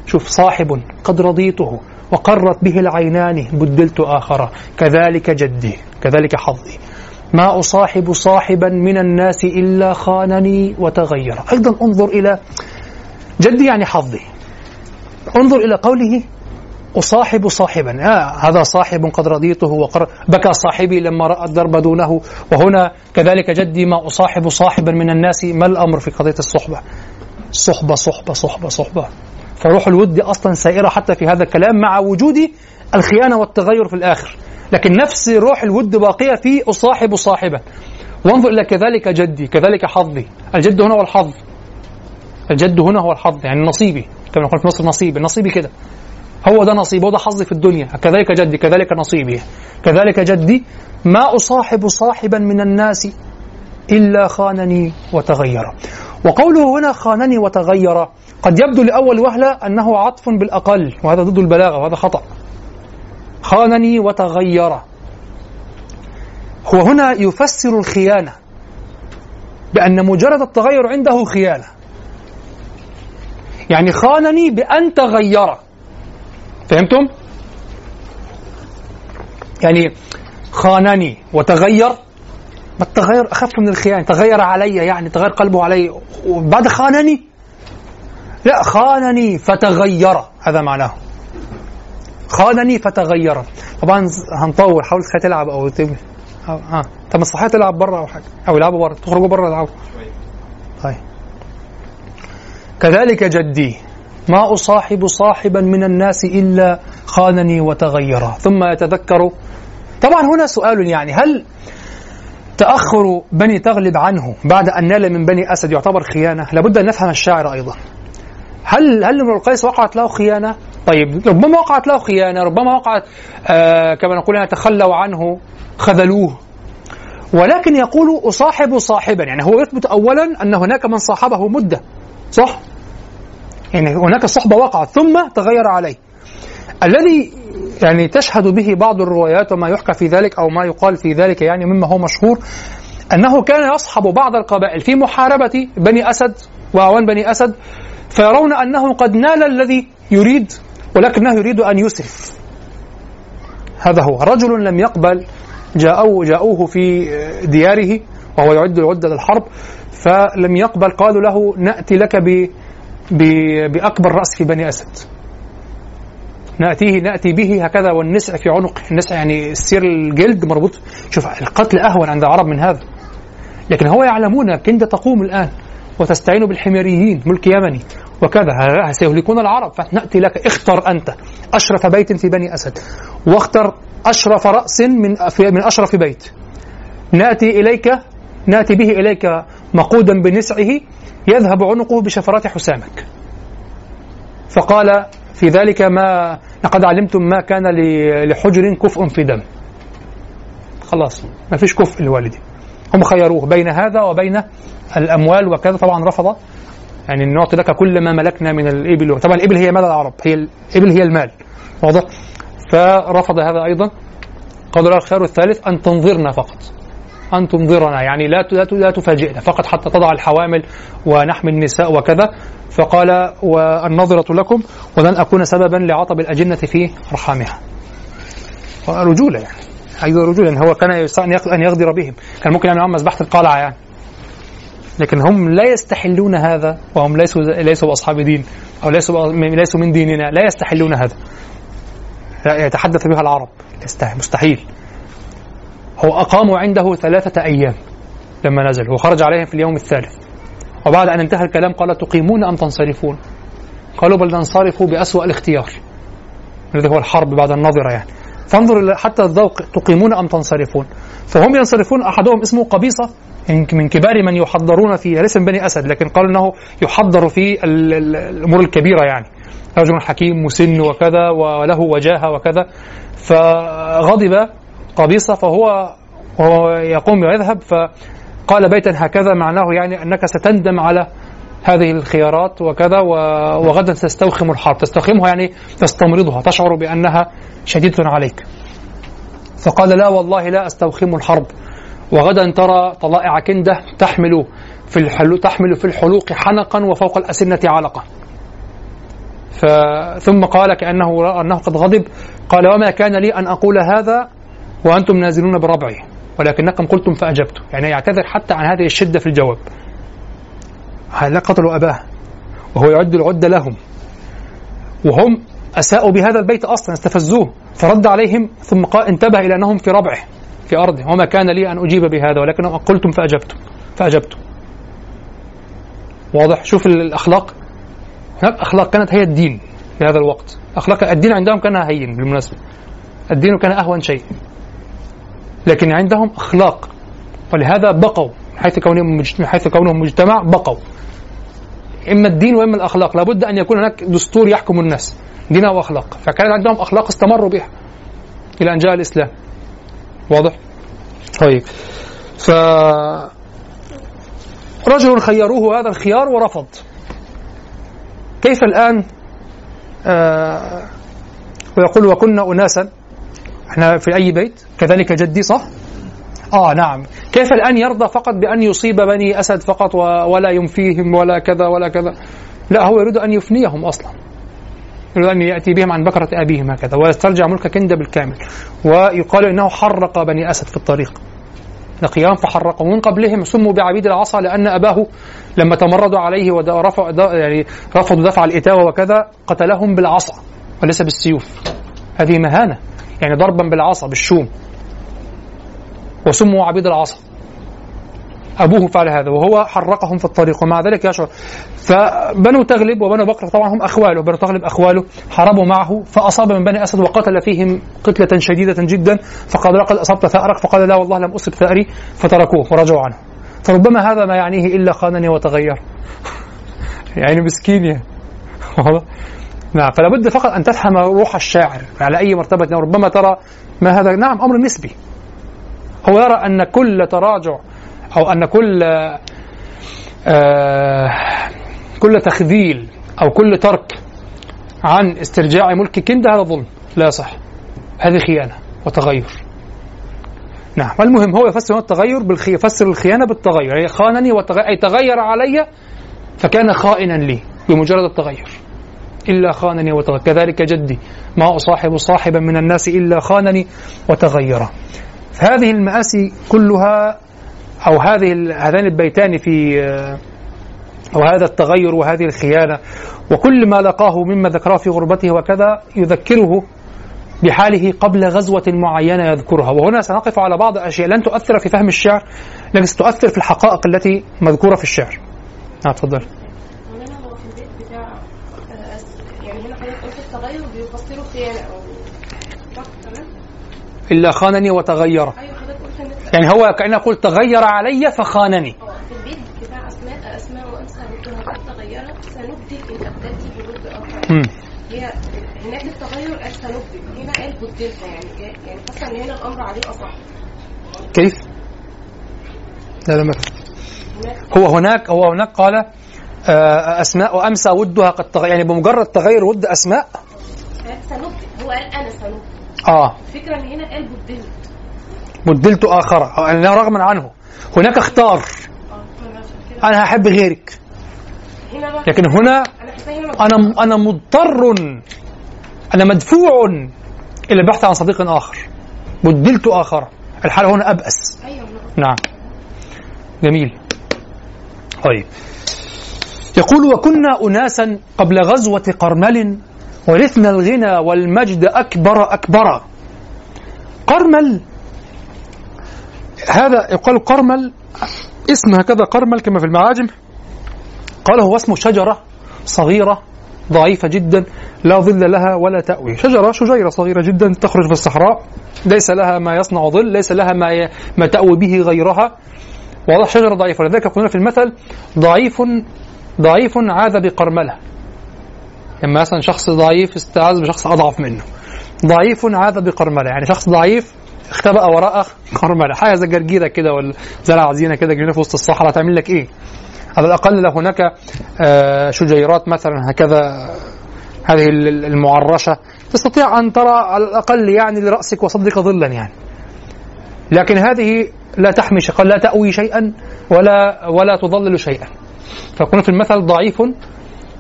شوف صاحب قد رضيته وقرت به العينان بدلت آخر. كذلك جدي كذلك حظي. ما أصاحب صاحبا من الناس إلا خانني وتغير. أيضا انظر إلى جدي يعني حظي. انظر إلى قوله أصاحب صاحبا. آه هذا صاحب قد رضيته وقر بكى صاحبي لما رأى الدرب دونه. وهنا كذلك جدي ما أصاحب صاحبا من الناس ما الأمر في قضية الصحبة؟ صحبة صحبة صحبة صحبة. فروح الود أصلا سائرة حتى في هذا الكلام مع وجود الخيانة والتغير في الآخر. لكن نفس روح الود باقية في أصاحب صاحبا. وانظر إلى كذلك جدي كذلك حظي. الجد هنا هو الحظ. الجد هنا هو الحظ يعني نصيبي. كما نقول في مصر نصيبي نصيبي كده. هو ده نصيبي هو ده حظي في الدنيا. كذلك جدي كذلك نصيبي. كذلك جدي ما أصاحب صاحبا من الناس إلا خانني وتغير. وقوله هنا خانني وتغير قد يبدو لأول وهلة أنه عطف بالأقل وهذا ضد البلاغة وهذا خطأ. خانني وتغير. هو هنا يفسر الخيانة بأن مجرد التغير عنده خيانة. يعني خانني بأن تغير. فهمتم؟ يعني خانني وتغير. ما التغير؟ أخف من الخيانة. تغير علي يعني تغير قلبه علي. وبعد خانني؟ لا خانني فتغير. هذا معناه. خانني فتغير. طبعا هنطول. حاول تلعب أو تبني آه طب مصلحة تلعب بره أو حاجة. أو يلعبوا بره تخرجوا بره العبوا طيب. كذلك جدي ما أصاحب صاحبا من الناس إلا خانني وتغير ثم يتذكر طبعا هنا سؤال يعني هل تأخر بني تغلب عنه بعد أن نال من بني أسد يعتبر خيانة؟ لابد أن نفهم الشاعر أيضا. هل هل امرؤ القيس وقعت له خيانة؟ طيب ربما وقعت له خيانة ربما وقعت آه كما نقول تخلوا عنه خذلوه. ولكن يقول أصاحب صاحبا يعني هو يثبت أولا أن هناك من صاحبه مدة. صح؟ يعني هناك صحبة وقعت ثم تغير عليه. الذي يعني تشهد به بعض الروايات وما يحكى في ذلك أو ما يقال في ذلك يعني مما هو مشهور أنه كان يصحب بعض القبائل في محاربة بني أسد وأعوان بني أسد فيرون أنه قد نال الذي يريد ولكنه يريد أن يسرف. هذا هو. رجل لم يقبل جاءوه, جاءوه في دياره وهو يعد العدة للحرب. فلم يقبل قالوا له نأتي لك ب بأكبر رأس في بني أسد. نأتيه نأتي به هكذا والنسع في عنقه النسع يعني السير الجلد مربوط. شوف القتل أهون عند العرب من هذا. لكن هو يعلمون كنت تقوم الآن وتستعين بالحميريين ملك يمني وكذا. سيهلكون العرب. فنأتي لك. اختر أنت أشرف بيت في بني أسد. واختر أشرف رأس من من أشرف بيت. نأتي إليك نأتي به إليك مقودا بنسعه يذهب عنقه بشفرات حسامك. فقال في ذلك ما لقد علمتم ما كان لحجر كفء في دم. خلاص ما فيش كفء لوالدي. هم خيروه بين هذا وبين الأموال وكذا. طبعا رفض. يعني نعطي لك كل ما ملكنا من الإبل. طبعا الإبل هي مال العرب. هي الإبل هي المال. واضح؟ فرفض هذا أيضا. قالوا له الخير الثالث أن تنظرنا فقط. أن تنظرنا يعني لا لا تفاجئنا فقط حتى تضع الحوامل ونحمي النساء وكذا. فقال والنظرة لكم ولن أكون سببا لعطب الأجنة في أرحامها. رجولة يعني أيضا رجولة يعني هو كان أن يغدر بهم. كان ممكن يعمل معهم مذبحة القلعة يعني. لكن هم لا يستحلون هذا وهم ليسوا ليسوا أصحاب دين أو ليسوا ليسوا من ديننا. لا يستحلون هذا. يتحدث بها العرب. مستحيل. هو أقاموا عنده ثلاثة أيام لما نزل وخرج عليهم في اليوم الثالث. وبعد أن انتهى الكلام قال تقيمون أم تنصرفون؟ قالوا بل ننصرف بأسوأ الاختيار. هذا هو الحرب بعد النظرة يعني. فانظر حتى الذوق تقيمون أم تنصرفون؟ فهم ينصرفون أحدهم اسمه قبيصة من كبار من يحضرون في ليس من بني أسد لكن قالوا أنه يحضر في الأمور الكبيرة يعني. رجل حكيم مسن وكذا وله وجاهة وكذا. فغضب قبيصة فهو وهو يقوم ويذهب فقال بيتا هكذا معناه يعني أنك ستندم على هذه الخيارات وكذا وغدا تستوخم الحرب. تستوخمها يعني تستمرضها تشعر بأنها شديدة عليك. فقال لا والله لا أستوخم الحرب. وغدا ترى طلائع كندة تحمل في الحلو تحمل في الحلوق حنقا وفوق الأسنة علقة. ثم قال كأنه أنه قد غضب قال وما كان لي أن أقول هذا وأنتم نازلون بربعي ولكنكم قلتم فأجبت يعني يعتذر حتى عن هذه الشدة في الجواب. هؤلاء قتلوا أباه وهو يعد العدة لهم. وهم أساءوا بهذا البيت أصلا استفزوه فرد عليهم ثم قال انتبه إلى أنهم في ربعه في أرضه. وما كان لي أن أجيب بهذا ولكن قلتم فأجبتم فأجبتم. واضح؟ شوف الأخلاق. هناك أخلاق كانت هي الدين في هذا الوقت. أخلاق الدين عندهم كان هين بالمناسبة. الدين كان أهون شيء. لكن عندهم أخلاق. ولهذا بقوا. من حيث كونهم من حيث كونهم مجتمع بقوا. إما الدين وإما الأخلاق. لابد أن يكون هناك دستور يحكم الناس. دين وأخلاق. فكان عندهم أخلاق استمروا بها إلى أن جاء الإسلام. واضح؟ طيب. ف رجل خيروه هذا الخيار ورفض. كيف الآن؟ آه ويقول وكنا أناسا إحنا في أي بيت؟ كذلك جدي صح؟ آه نعم. كيف الآن يرضى فقط بأن يصيب بني أسد فقط ولا ينفيهم ولا كذا ولا كذا؟ لا هو يريد أن يفنيهم أصلا. يريد أن يأتي بهم عن بكرة أبيهم هكذا ويسترجع ملك كندة بالكامل. ويقال إنه حرق بني أسد في الطريق. لقيام فحرقهم من قبلهم سموا بعبيد العصا لأن أباه لما تمردوا عليه ورفع يعني رفضوا دفع الإتاوة وكذا قتلهم بالعصا وليس بالسيوف. هذه مهانة. يعني ضربا بالعصا بالشوم. وسموا عبيد العصا. أبوه فعل هذا وهو حرقهم في الطريق ومع ذلك يشعر. فبنو تغلب وبنو بكر طبعا هم أخواله بنو تغلب أخواله حاربوا معه فأصاب من بني أسد وقتل فيهم قتلة شديدة جدا فقال لقد أصبت ثأرك فقال لا والله لم أصب ثأري فتركوه ورجعوا عنه. فربما هذا ما يعنيه إلا خانني وتغير. يعني مسكين يعني. نعم فلا بد فقط أن تفهم روح الشاعر على أي مرتبة ربما ترى ما هذا نعم أمر نسبي. هو يرى أن كل تراجع أو أن كل آه كل تخذيل أو كل ترك عن استرجاع ملك كند هذا ظلم. لا صح. هذه خيانة وتغير. نعم. المهم؟ هو يفسر التغير بالخي... يفسر الخيانة بالتغير. يعني خانني وتغير أي تغير علي فكان خائنا لي بمجرد التغير. إلا خانني وتغير. كذلك جدي ما أصاحب صاحبا من الناس إلا خانني وتغير. هذه المآسي كلها أو هذه هذان البيتان في أو هذا التغير وهذه الخيانة. وكل ما لقاه مما ذكره في غربته وكذا يذكره بحاله قبل غزوة معينة يذكرها. وهنا سنقف على بعض الأشياء لن تؤثر في فهم الشعر لكن ستؤثر في الحقائق التي مذكورة في الشعر. نعم تفضل. إلا خانني وتغير. أيوة يعني هو كأنه يقول تغير علي فخانني. بلد آخر هي هناك التغير قال سنبدل هنا قال بدلت يعني يعني حاسة إن هنا الأمر عليه أصح. كيف؟ لا لا ما هو هناك هو هناك قال آه، أسماء وأمسى ودها قد تغير يعني بمجرد تغير ود سنبدل هو قال أنا سنبدل آه. الفكرة إن هنا قال بدلت بدلت آخر. أنا رغما عنه. هناك اختار. أنا هحب غيرك. لكن هنا أنا أنا مضطر. أنا مدفوع إلى البحث عن صديق آخر. بدلت آخر. الحاله هنا أبأس. نعم. جميل. طيب. يقول وكنا اناسا قبل غزوة قرمل ورثنا الغنى والمجد أكبر أكبر. قرمل هذا يقال قرمل اسم هكذا قرمل كما في المعاجم. قال هو اسم شجرة صغيرة ضعيفة جدا لا ظل لها ولا تأوي. شجرة شجيرة صغيرة جدا تخرج في الصحراء. ليس لها ما يصنع ظل ليس لها ما ما تأوي به غيرها. واضح شجرة ضعيفة. لذلك يقولون في المثل ضعيف ضعيف عاذ بقرملة. لما مثلا شخص ضعيف استعاذ بشخص أضعف منه. ضعيف عاذ بقرملة. يعني شخص ضعيف اختبأ وراء قرملة. حاجة زي جرجيره كده ولا زرع زينه كده جنينه في وسط الصحراء. تعمل لك إيه؟ على الأقل لو هناك آه، شجيرات مثلا هكذا هذه المعرشة. تستطيع أن ترى على الأقل يعني لرأسك وصدرك ظلا يعني. لكن هذه لا تحمي شيئا لا تأوي شيئا ولا ولا تظلل شيئا. فكون في المثل ضعيف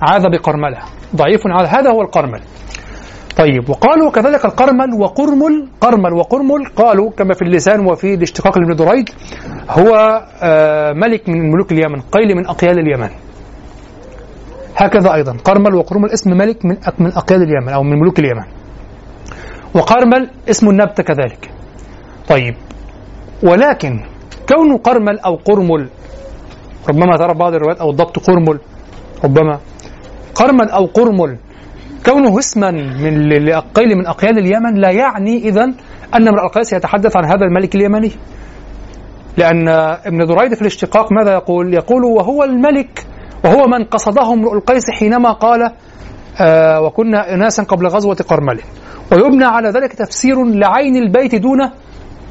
عاذ بقرملة. ضعيف على هذا هو القرمل. طيب وقالوا كذلك القرمل وقرمل قرمل وقرمل قالوا كما في اللسان وفي الاشتقاق لابن دريد هو آه، ملك من ملوك اليمن قيل من أقيال اليمن. هكذا أيضا قرمل وقرمل اسم ملك من من أقيال اليمن أو من ملوك اليمن. وقرمل اسم النبتة كذلك. طيب ولكن كون قرمل أو قرمل ربما ترى بعض الروايات أو الضبط قرمل ربما قرمل أو قرمل كونه اسما من لأقيل من أقيال اليمن لا يعني إذا أن امرأ القيس يتحدث عن هذا الملك اليمني لأن ابن دريد في الاشتقاق ماذا يقول؟ يقول وهو الملك وهو من قصده امرؤ القيس حينما قال آه وكنا اناسا قبل غزوة قرمل ويبنى على ذلك تفسير لعين البيت دون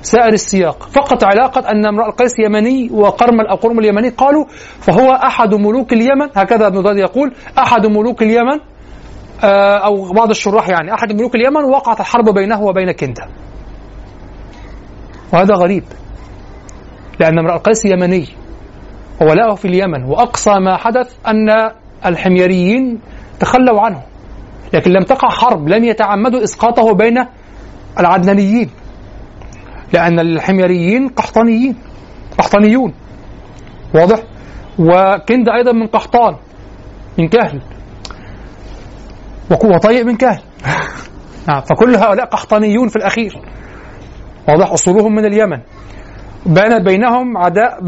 سائر السياق. فقط علاقة أن امرأ القيس يمني وقرمل أو قرمل يمني قالوا فهو أحد ملوك اليمن. هكذا ابن ضاد يقول أحد ملوك اليمن آه، أو بعض الشراح يعني أحد ملوك اليمن وقعت الحرب بينه وبين كندا. وهذا غريب لأن امرأ القيس يمني وولاءه في اليمن وأقصى ما حدث أن الحميريين تخلوا عنه لكن لم تقع حرب لم يتعمدوا إسقاطه بين العدنانيين. لأن الحميريين قحطانيين قحطانيون. واضح؟ وكند أيضا من قحطان من كهل وطيء من كهل نعم فكل هؤلاء قحطانيون في الأخير. واضح؟ أصولهم من اليمن. بين بينهم عداء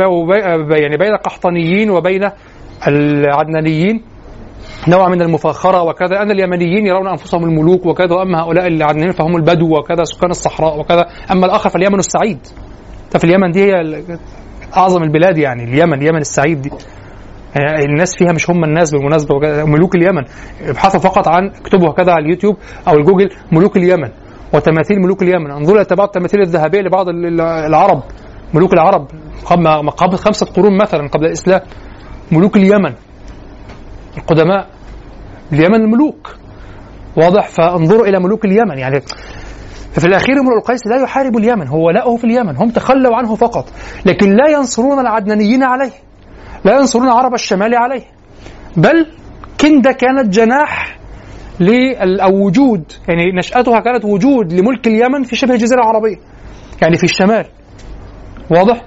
يعني بين القحطانيين وبين العدنانيين. نوع من المفاخرة وكذا. أن اليمنيين يرون أنفسهم الملوك وكذا وأما هؤلاء العدنانيين فهم البدو وكذا سكان الصحراء وكذا. أما الآخر فاليمن السعيد. ففي اليمن دي هي أعظم البلاد يعني اليمن اليمن السعيد دي. يعني الناس فيها مش هم الناس بالمناسبة ملوك اليمن. ابحثوا فقط عن اكتبوا هكذا على اليوتيوب أو الجوجل ملوك اليمن وتماثيل ملوك اليمن. انظروا إلى بعض التماثيل الذهبية لبعض العرب ملوك العرب. قبل خمسة قرون مثلا قبل الإسلام ملوك اليمن. القدماء اليمن الملوك. واضح فانظروا إلى ملوك اليمن. يعني ففي الأخير امرؤ القيس لا يحارب اليمن هو لاؤه في اليمن هم تخلوا عنه فقط لكن لا ينصرون العدنانيين عليه لا ينصرون عرب الشمال عليه. بل كنده كانت جناح أو وجود يعني نشأتها كانت وجود لملك اليمن في شبه الجزيرة العربية يعني في الشمال. واضح؟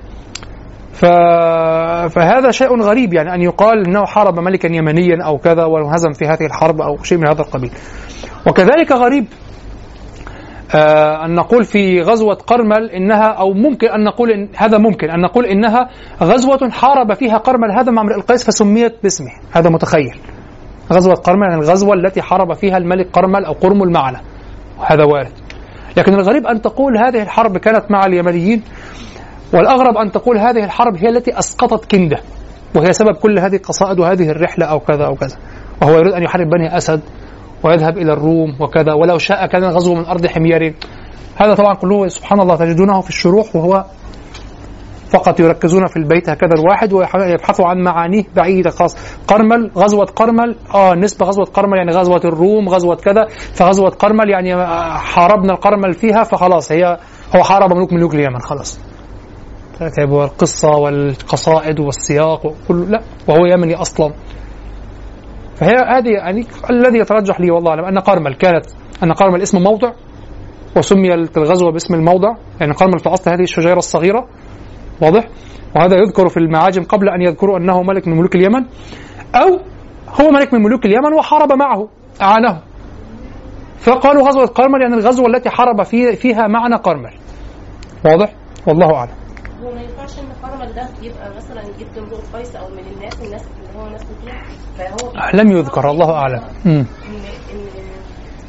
ف... فهذا شيء غريب يعني أن يقال أنه حارب ملكا يمنيا أو كذا وانهزم في هذه الحرب أو شيء من هذا القبيل. وكذلك غريب آه أن نقول في غزوة قرمل إنها أو ممكن أن نقول إن هذا ممكن أن نقول إنها غزوة حارب فيها قرمل. هذا مع امرئ القيس فسميت باسمه. هذا متخيل. غزوة قرمل يعني الغزوة التي حارب فيها الملك قرمل أو قرمل معنا. وهذا وارد. لكن الغريب أن تقول هذه الحرب كانت مع اليمنيين. والأغرب أن تقول هذه الحرب هي التي أسقطت كندة وهي سبب كل هذه القصائد وهذه الرحلة أو كذا أو كذا. وهو يريد أن يحارب بني أسد ويذهب إلى الروم وكذا ولو شاء كان الغزو من أرض حمير. هذا طبعا كله سبحان الله تجدونه في الشروح وهو فقط يركزون في البيت هكذا الواحد ويبحثوا عن معانيه بعيدة خاص. قرمل غزوة قرمل آه نسبة غزوة قرمل يعني غزوة الروم غزوة كذا. فغزوة قرمل يعني آه، حاربنا القرمل فيها فخلاص هي هو حارب ملوك ملوك اليمن خلاص. والقصة والقصائد والسياق وكل لا وهو يمني أصلا. فهي هذه يعني الذي يترجح لي والله أعلم أن قرمل كانت أن قرمل اسم موضع وسميت الغزوة باسم الموضع. يعني قرمل في أصل هذه الشجيرة الصغيرة. واضح؟ وهذا يذكر في المعاجم قبل أن يذكروا أنه ملك من ملوك اليمن أو هو ملك من ملوك اليمن وحارب معه أعانه. فقالوا غزوة قرمل يعني الغزوة التي حارب في فيها معنا قرمل. واضح؟ والله أعلم. هو ما ينفعش إن قرمل ده يبقى مثلا جد امرؤ قيس أو من الناس الناس اللي هو ناس فيها. فهو لم يذكر الله أعلم. إن إن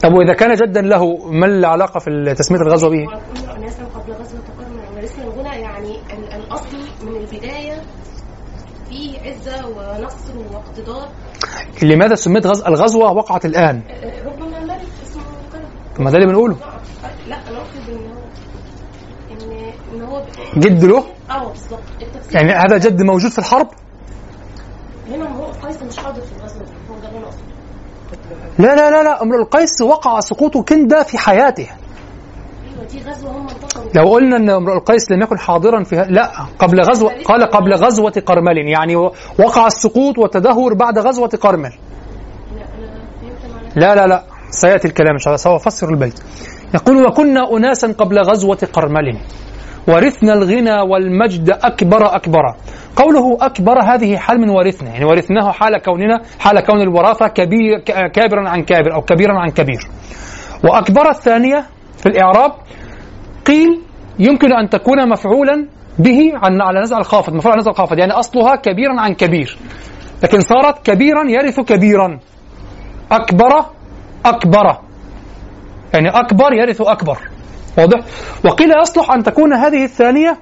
طب وإذا كان جدا له ما العلاقة في تسمية الغزوة به؟ ناسا قبل غزوة لسه هنا يعني الأصل من البداية في عزة ونصر واقتدار. لماذا سميت غز... الغزوة وقعت الآن؟ ربما الملك اسمه كده. ما ده اللي بنقوله. لا أنا اقصد ان هو ان ان هو جد له؟ آه بالظبط. يعني هذا جد موجود في الحرب؟ هنا هو قيس مش حاضر في الغزوة هو ده اللي أنا أقصده. لا لا لا لا امرؤ القيس وقع سقوط كنده في حياته. لو قلنا إن امرؤ القيس لم يكن حاضرا في لا قبل غزوه قال قبل غزوة قرمل يعني وقع السقوط والتدهور بعد غزوة قرمل لا لا لا سيأتي الكلام إن شاء الله سوف افسر البيت. يقول وكنا أناسا قبل غزوة قرمل ورثنا الغنى والمجد أكبر أكبر. قوله أكبر هذه حال من ورثنا يعني ورثناه حال كوننا حال كون الوراثة كبير كابرا عن كابر أو كبيرا عن كبير. وأكبر الثانية في الإعراب قيل يمكن أن تكون مفعولا به عن على نزع الخافض مفعول على نزع الخافض يعني أصلها كبيرا عن كبير. لكن صارت كبيرا يرث كبيرا. أكبر أكبر. يعني أكبر إرث أكبر. واضح؟ وقيل يصلح أن تكون هذه الثانية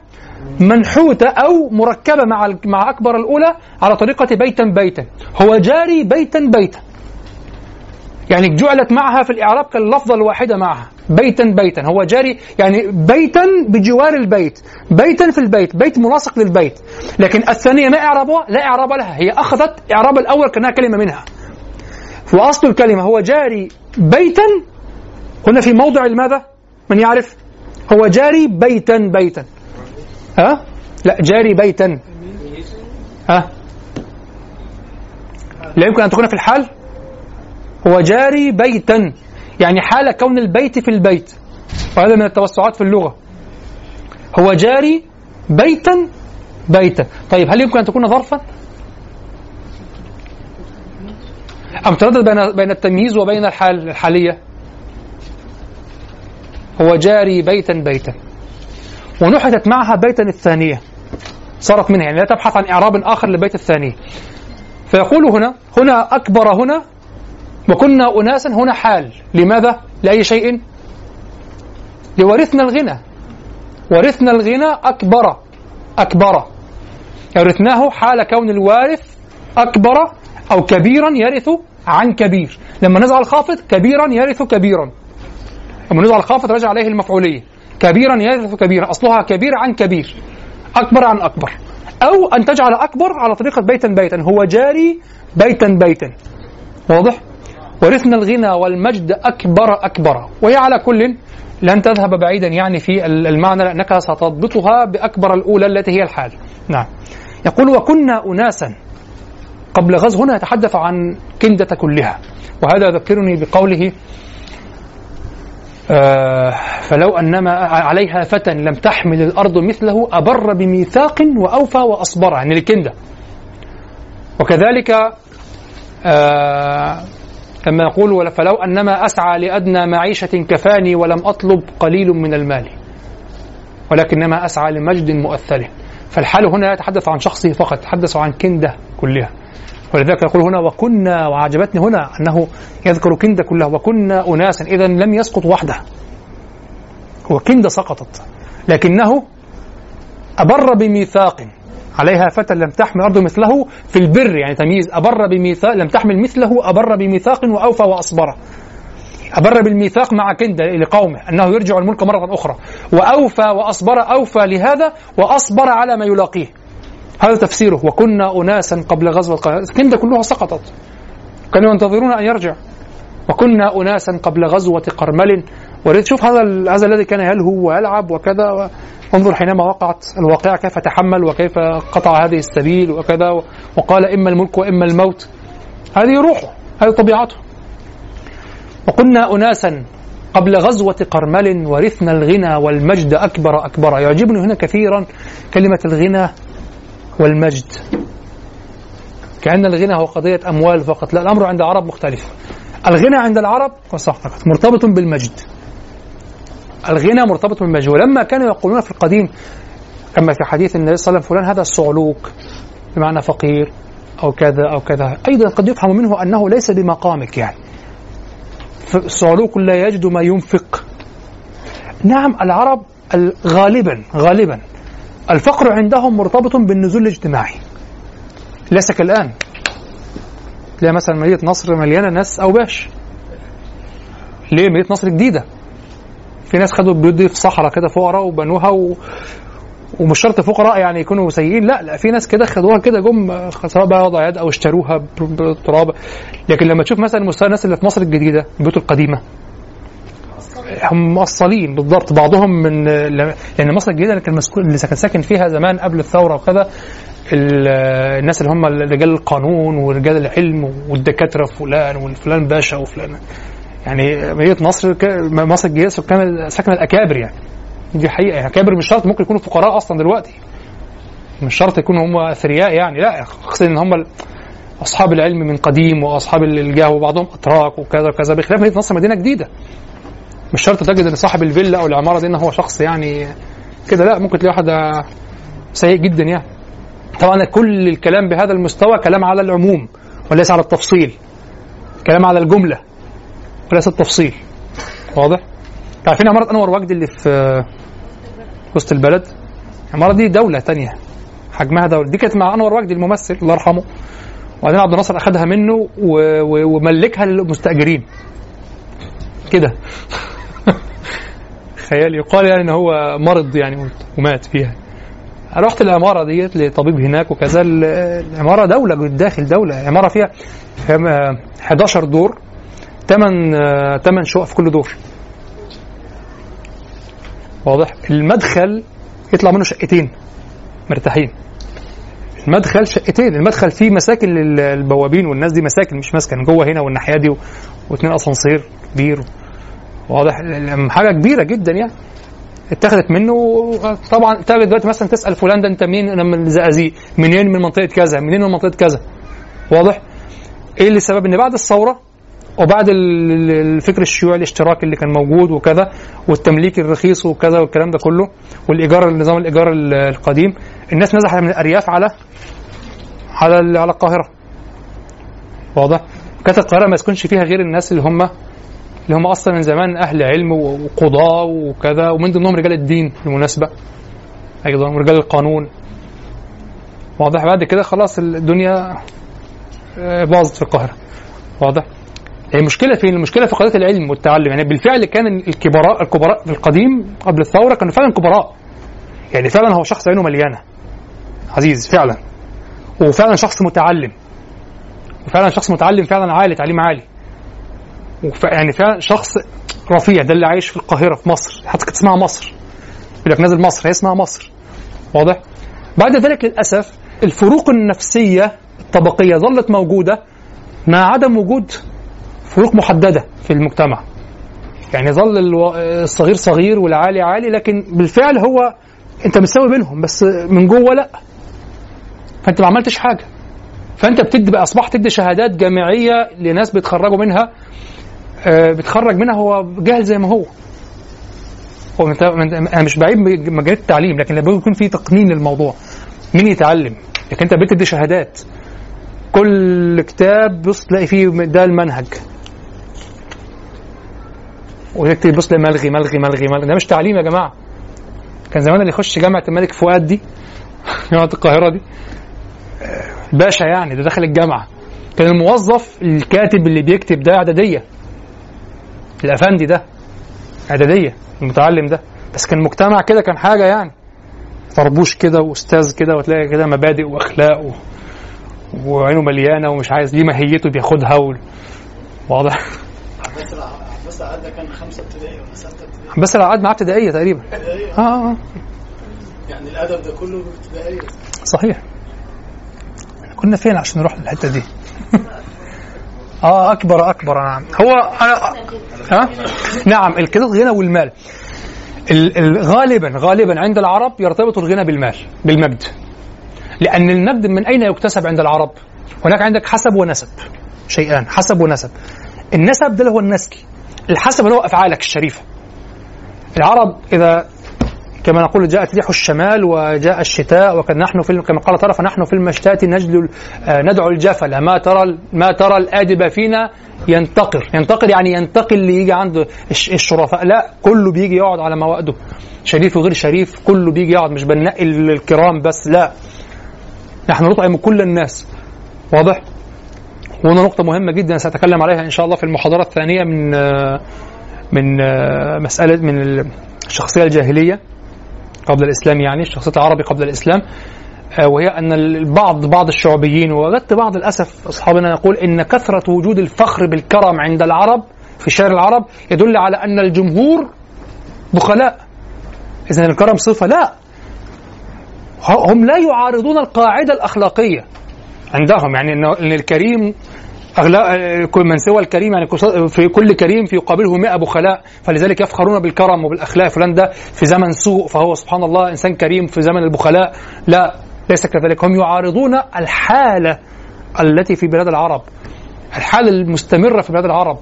منحوتة أو مركبة مع مع أكبر الأولى على طريقة بيتا بيتا. هو جاري بيتا بيتا. يعني جعلت معها في الإعراب كاللفظة الواحدة معها. بيتا بيتا. هو جاري يعني بيتا بجوار البيت. بيتا في البيت. بيت ملاصق للبيت. لكن الثانية ما إعرابها؟ لا إعراب لها. هي أخذت إعراب الأول كأنها كلمة منها. وأصل الكلمة هو جاري بيتا. هنا في موضع الماذا من يعرف؟ هو جاري بيتا بيتا. ها؟ لا جاري بيتا. ها؟ لا يمكن أن تكون في الحال؟ هو جاري بيتا. يعني حال كون البيت في البيت. وهذا من التوسعات في اللغة. هو جاري بيتا بيتا. طيب هل يمكن أن تكون ظرفا؟ أم تردد بين بين التمييز وبين الحال الحالية؟ هو جاري بيتا بيتا ونحتت معها بيتا الثانية. صارت منها يعني لا تبحث عن إعراب آخر لبيت الثانية فيقول هنا هنا أكبر هنا وكنا أناسا هنا حال. لماذا؟ لأي شيء؟ لورثنا الغنى. ورثنا الغنى أكبر. أكبر. ورثناه حال كون الوارث أكبر أو كبيرا يرث عن كبير. لما نزع الخافض كبيرا يرث كبيرا. لما نزع الخافض رجع عليه المفعولية. كبيرا يرث كبيرا. أصلها كبير عن كبير. أكبر عن أكبر. أو أن تجعل أكبر على طريقة بيتا بيتا. هو جاري بيتا بيتا. واضح؟ ورثنا الغنى والمجد أكبر أكبر. وهي على كل لن تذهب بعيدا يعني في المعنى لأنك ستضبطها بأكبر الأولى التي هي الحال. نعم. يقول وكنا أناسا. قبل غزو هنا يتحدث عن كندة كلها. وهذا يذكرني بقوله فلو أنما عليها فتى لم تحمل الأرض مثله أبر بميثاق وأوفى وأصبر يعني الكندة وكذلك آه لما يقول فلو أنما أسعى لأدنى معيشة كفاني ولم أطلب قليل من المال. ولكنما أسعى لمجد مؤثر. فالحال هنا يتحدث عن شخصه فقط يتحدث عن كندة كلها. ولذلك يقول هنا وكنا وعجبتني هنا أنه يذكر كندة كلها وكنا أناسا إذا لم يسقط وحده. هو كندة سقطت لكنه أبر بميثاق. عليها فتى لم تحمل أرض مثله في البر يعني تمييز أبر بميثاق لم تحمل مثله أبر بميثاق وأوفى وأصبر. أبر بالميثاق مع كندة لقومه أنه يرجع الملك مرة أخرى. وأوفى وأصبر أوفى لهذا وأصبر على ما يلاقيه. هذا تفسيره. وكنا أناسا قبل غزوة كندة كلها سقطت. كانوا ينتظرون أن يرجع. وكنا أناسا قبل غزوة قرمل. وريد شوف هذا هذا الذي كان يلهو ويلعب وكذا. انظر حينما وقعت الواقعة كيف تحمل وكيف قطع هذه السبيل وكذا. وقال إما الملك وإما الموت. هذه روحه. هذه طبيعته. وكنا أناسا قبل غزوة قرمل. ورثنا الغنى والمجد أكبر أكبر. يعجبني هنا كثيرا كلمة الغنى. والمجد. كأن الغنى هو قضية أموال فقط. لا الأمر عند العرب مختلف. الغنى عند العرب مرتبط بالمجد. الغنى مرتبط بالمجد. ولما كانوا يقولون في القديم كما في حديث النبي صلى الله عليه وسلم فلان هذا الصعلوك بمعنى فقير أو كذا أو كذا. أيضا قد يفهم منه أنه ليس بمقامك يعني. الصعلوك لا يجد ما ينفق. نعم العرب غالبا غالبا. الفقر عندهم مرتبط بالنزول الاجتماعي. ليس كالآن. تلاقي مثلا مدينة نصر مليانة ناس أوباش ليه مدينة نصر جديدة؟ في ناس خدوا البيوت دي في صحراء كده فقراء وبنوها و... ومش شرط فقراء يعني يكونوا سيئين لا لا في ناس كده خدوها كده جم سواء بقى وضع يد أو اشتروها بتراب. لكن لما تشوف مثلا مستوى الناس اللي في مصر الجديدة البيوت القديمة هم مؤصلين بالضبط بعضهم من لأن مصر الجديدة اللي كان اللي كان ساكن فيها زمان قبل الثورة وكذا الناس اللي هم رجال القانون ورجال العلم والدكاترة فلان وفلان باشا وفلان. يعني مدينة مصر مصر الجديدة سكان سكن الأكابر يعني. دي حقيقة يعني. أكابر مش شرط ممكن يكونوا فقراء أصلا دلوقتي. مش شرط يكونوا هم أثرياء يعني لا. اقصد إن هم أصحاب العلم من قديم وأصحاب الجاه وبعضهم أتراك وكذا وكذا بخلاف مدينة نصر مدينة جديدة. مش شرط تجد إن صاحب الفيلا أو العمارة دي إن هو شخص يعني كده لا ممكن تلاقي واحد سيء جدا يعني. طبعا كل الكلام بهذا المستوى كلام على العموم وليس على التفصيل. كلام على الجملة وليس التفصيل. واضح؟ عارفين عمارة أنور وجدي اللي في وسط البلد؟ العمارة دي دولة تانية حجمها دولة. دي كانت مع أنور وجدي الممثل الله يرحمه. وبعدين عبد الناصر اخذها منه وملكها للمستأجرين. كده. خيال يقال يعني ان هو مرض يعني ومات فيها. رحت العمارة ديت لطبيب هناك وكذا ال- العمارة دولة جوه الداخل دولة. عماره فيها فيها 11 دور 8 8 شقق في كل دور. واضح؟ المدخل يطلع منه شقتين مرتاحين. المدخل شقتين المدخل فيه مساكن للبوابين والناس دي مساكن مش مسكن جوه هنا والناحية دي. واثنين أسانسير كبير. واضح. حاجة كبيرة جدا يعني. اتخذت منه طبعا تاجي دلوقتي مثلا تسأل فلان ده أنت منين أنا من الزقازيق منين؟ من منطقة كذا. منين من منطقة كذا؟ واضح. إيه اللي السبب إن بعد الثورة وبعد ال- ال- الفكر الشيوعي الاشتراكي اللي كان موجود وكذا والتمليك الرخيص وكذا والكلام ده كله والإيجار نظام الإيجار ال- القديم الناس نزحت من الأرياف على على على القاهرة. واضح. كانت القاهرة ما يسكنش فيها غير الناس اللي هم اللي هم أصلا من زمان أهل علم وقضاة وكذا ومن ضمنهم رجال الدين بالمناسبة أيضا ورجال القانون واضح بعد كده خلاص الدنيا آه، باظت في القاهرة واضح المشكلة فين؟ المشكلة في قضية العلم والتعلم، يعني بالفعل كان الكبراء الكبراء في القديم قبل الثورة كانوا فعلا كبراء. يعني فعلا هو شخص عينه مليانة. عزيز فعلا. وفعلا شخص متعلم. وفعلا شخص متعلم فعلا عالي تعليم عالي. يعني فعلا شخص رفيع ده اللي عايش في القاهرة في مصر، حتى كانت اسمها مصر. يقول لك نازل مصر هي اسمها مصر. واضح؟ بعد ذلك للأسف الفروق النفسية الطبقية ظلت موجودة مع عدم وجود فروق محددة في المجتمع يعني ظل الصغير صغير والعالي عالي لكن بالفعل هو أنت متساوي بينهم بس من جوه لأ فأنت ما عملتش حاجة فأنت بتدي بقى أصبحت تدي شهادات جامعية لناس بيتخرجوا منها آه، بتخرج منها هو جاهل زي ما هو. هو أنا مش بعيب مجال التعليم لكن لابد يكون في تقنين للموضوع مين يتعلم؟ لكن أنت بتدي شهادات. كل كتاب بص تلاقي فيه ده المنهج. ويكتب بص ملغي ملغي ملغي ملغي. ده مش تعليم يا جماعة. كان زمان اللي يخش جامعة الملك فؤاد دي جامعة القاهرة دي باشا يعني ده داخل الجامعة. كان الموظف الكاتب اللي بيكتب ده اعداديه الافندي ده اعدادية المتعلم ده. بس كان مجتمع كده كان حاجة يعني. طربوش كده وأستاذ كده وتلاقي كده مبادئ وأخلاق و... وعينه مليانة ومش عايز ليه ماهيته بياخدها و... واضح. عباس الع- عباس العقاد ده كان خمسة ابتدائي ولا ستة ابتدائي؟ بس أنا قعد معاه ابتدائية تقريبا. ابتدائي آه آه. يعني الأدب ده كله ابتدائي؟ صحيح. كنا فين عشان نروح للحتة دي؟ آه أكبر أكبر. نعم هو ها؟ نعم الكده الغنى والمال. ال- ال- غالبا غالبا عند العرب يرتبط الغنى بالمال بالمجد لأن المجد من أين يكتسب عند العرب؟ هناك عندك حسب ونسب. شيئان حسب ونسب. النسب ده اللي هو النسل الحسب اللي هو أفعالك الشريفة. العرب إذا كما نقول جاءت ريح الشمال وجاء الشتاء وكان نحن في كما قال طرف نحن في المشتات نجد آه، ندعو الجفل. ما ترى ما ترى الآدب فينا ينتقر. ينتقر يعني ينتقل اللي يجي عنده الش- الشرفاء. لا كله بيجي يقعد على موائده شريف وغير شريف كله بيجي يقعد. مش بنقي الكرام بس لا. نحن نطعم كل الناس. واضح؟ وهنا نقطة مهمة جدا سأتكلم عليها إن شاء الله في المحاضرة الثانية من آه، من آه، مسألة من الشخصية الجاهلية. قبل الإسلام يعني الشخصية العربي قبل الإسلام آه، وهي أن البعض بعض الشعوبيين ووجدت بعض للأسف أصحابنا يقول إن كثرة وجود الفخر بالكرم عند العرب في شعر العرب يدل على أن الجمهور بخلاء اذا الكرم صفة لا. هم لا يعارضون القاعدة الأخلاقية عندهم يعني إن الكريم من سوى الكريم يعني في كل كريم في يقابله 100 بخلاء. فلذلك يفخرون بالكرم وبالأخلاق. فلان ده في زمن سوء فهو سبحان الله إنسان كريم في زمن البخلاء. لا ليس كذلك. هم يعارضون الحالة التي في بلاد العرب. الحالة المستمرة في بلاد العرب.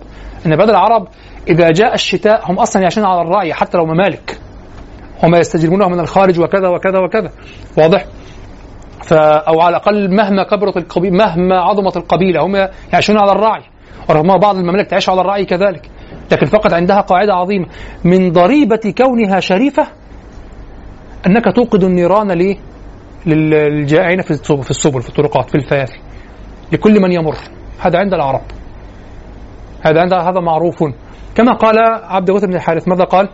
إن بلاد العرب إذا جاء الشتاء هم أصلا يعيشون على الرعي حتى لو ممالك. وما يستجلبونه من الخارج وكذا وكذا وكذا. واضح؟ أو على الأقل مهما كبرت القبيله مهما عظمت القبيلة هم يعيشون على الرعي ورغم بعض الممالك تعيش على الرعي كذلك لكن فقط عندها قاعدة عظيمة من ضريبة كونها شريفة أنك توقد النيران ليه؟ للجائعين في السبل في السبل في الطرقات في الفيافي لكل من يمر هذا عند العرب هذا عند هذا معروف كما قال عبد الغوث بن الحارث ماذا قال؟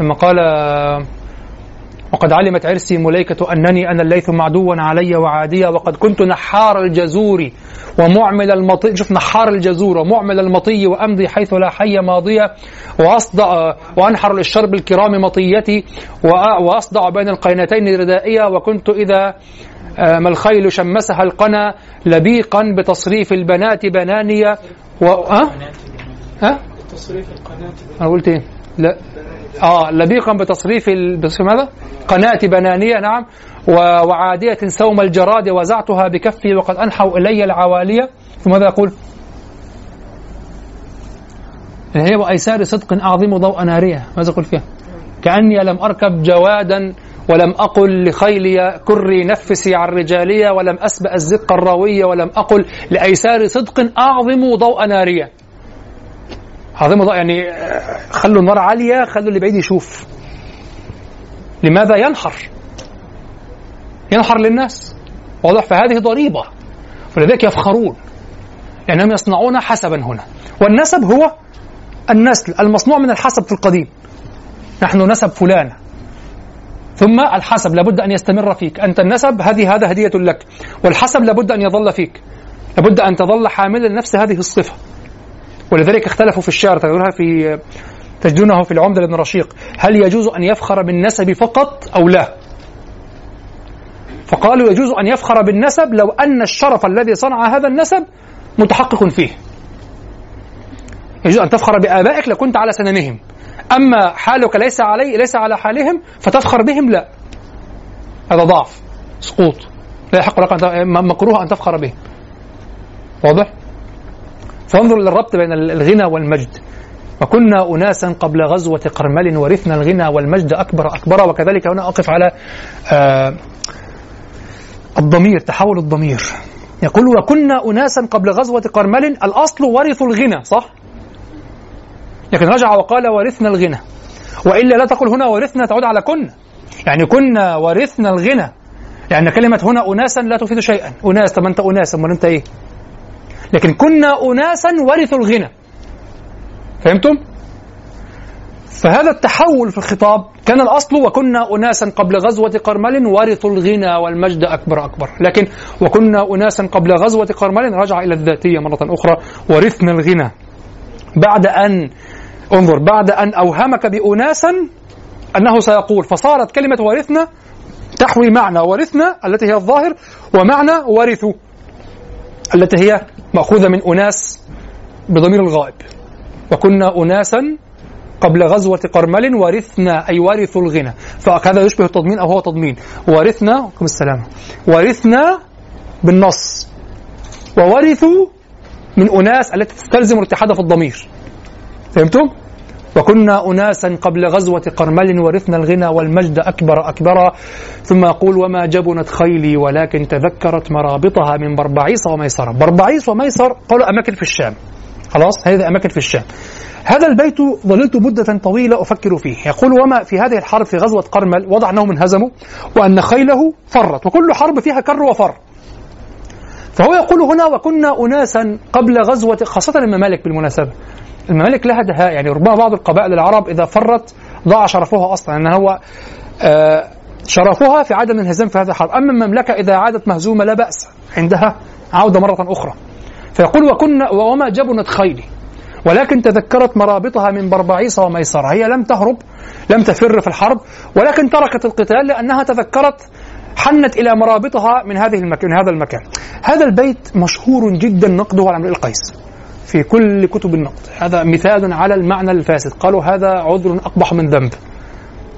لما قال وقد علمت عرسي مليكة أنني أنا الليث معدوا علي وعادية وقد كنت نحار الجزور ومعمل المطي شوف نحار الجزور ومعمل المطي وأمضي حيث لا حي ماضية وأصدع وأنحر للشرب الكرام مطيتي وأصدع بين القينتين ردائية وكنت إذا ما الخيل شمسها القنا لبيقا بتصريف البنات بنانية و... أه؟ أه؟ تصريف القناة أنا قلت إيه؟ لا آه لبيقا بتصريف ال... ماذا؟ قناة بنانية نعم. وعادية سوم الجراد وزعتها بكفي وقد أنحوا إلي العوالية ماذا يقول؟ هي وأيسار صدق أعظم ضوء نارية ماذا يقول فيها؟ كأني لم أركب جوادا ولم أقل لخيلي كري نفسي عن رجالية ولم أسبأ الزق الراوية ولم أقل لأيسار صدق أعظم ضوء نارية عظيم ضوء يعني خلوا النار عالية خلوا اللي بعيد يشوف. لماذا ينحر؟ ينحر للناس. واضح فهذه ضريبة. ولذلك يفخرون. لأنهم يصنعون حسبا هنا. والنسب هو النسل المصنوع من الحسب في القديم. نحن نسب فلان ثم الحسب لابد أن يستمر فيك. أنت النسب هذه هذا هدية لك. والحسب لابد أن يظل فيك. لابد أن تظل حاملا نفس هذه الصفة. ولذلك اختلفوا في الشعر تجدونها في تجدونه في العمدة لابن رشيق. هل يجوز أن يفخر بالنسب فقط أو لا؟ فقالوا يجوز أن يفخر بالنسب لو أن الشرف الذي صنع هذا النسب متحقق فيه. يجوز أن تفخر بآبائك لكنت على سننهم أما حالك ليس علي ليس على حالهم فتفخر بهم لا. هذا ضعف سقوط. لا يحق لك مكروه أن تفخر بهم واضح؟ فانظر للربط بين الغنى والمجد. وكنا أناسا قبل غزوة قرمل ورثنا الغنى والمجد أكبر أكبر وكذلك هنا أقف على آه الضمير تحول الضمير. يقول وكنا أناسا قبل غزوة قرمل الأصل ورثوا الغنى. صح؟ لكن رجع وقال ورثنا الغنى. وإلا لا تقل هنا ورثنا تعود على كنا يعني كنا ورثنا الغنى. لأن كلمة هنا أناسا لا تفيد شيئا. أناس طب أنت أناس أمال أنت إيه؟ لكن كنا أناسا ورثوا الغنى. فهمتم؟ فهذا التحول في الخطاب كان الأصل وكنا أناسا قبل غزوة قرمل ورثوا الغنى والمجد أكبر أكبر. لكن وكنا أناسا قبل غزوة قرمل رجع إلى الذاتية مرة أخرى ورثنا الغنى. بعد أن انظر بعد أن أوهمك بأناسا أنه سيقول فصارت كلمة ورثنا تحوي معنى ورثنا التي هي الظاهر ومعنى ورثوا التي هي مأخوذة من أناس بضمير الغائب. وكنا أناسا قبل غزوة قرمل ورثنا أي ورثوا الغنى. فهذا يشبه التضمين أو هو تضمين. ورثنا عليكم السلام. ورثنا بالنص. وورثوا من أناس التي تستلزم الاتحاد في الضمير. فهمتم؟ وكنا أناسا قبل غزوة قرمل ورثنا الغنى والمجد أكبر أكبر. ثم يقول وما جبنت خيلي ولكن تذكرت مرابطها من بربعيس وميسرة. بربعيس وميسر قالوا أماكن في الشام. خلاص؟ هذه أماكن في الشام. هذا البيت ظللت مدة طويلة أفكر فيه. يقول وما في هذه الحرب في غزوة قرمل؟ وضع أنهم انهزموا وأن خيله فرت. وكل حرب فيها كر وفر. فهو يقول هنا وكنا أناسا قبل غزوة خاصة الممالك بالمناسبة. الممالك لها دهاء يعني ربما بعض القبائل العرب إذا فرت ضاع شرفها أصلا أن هو آه شرفها في عدم الانهزام في هذا الحرب. أما المملكة إذا عادت مهزومة لا بأس عندها عودة مرة أخرى. فيقول وكنا وما جبنت خيلي ولكن تذكرت مرابطها من بربعيس وميسرة. هي لم تهرب لم تفر في الحرب ولكن تركت القتال لأنها تذكرت حنت إلى مرابطها من هذه المكان هذا المكان. هذا البيت مشهور جدا نقده على امرئ القيس. في كل كتب النقد. هذا مثال على المعنى الفاسد. قالوا هذا عذر أقبح من ذنب.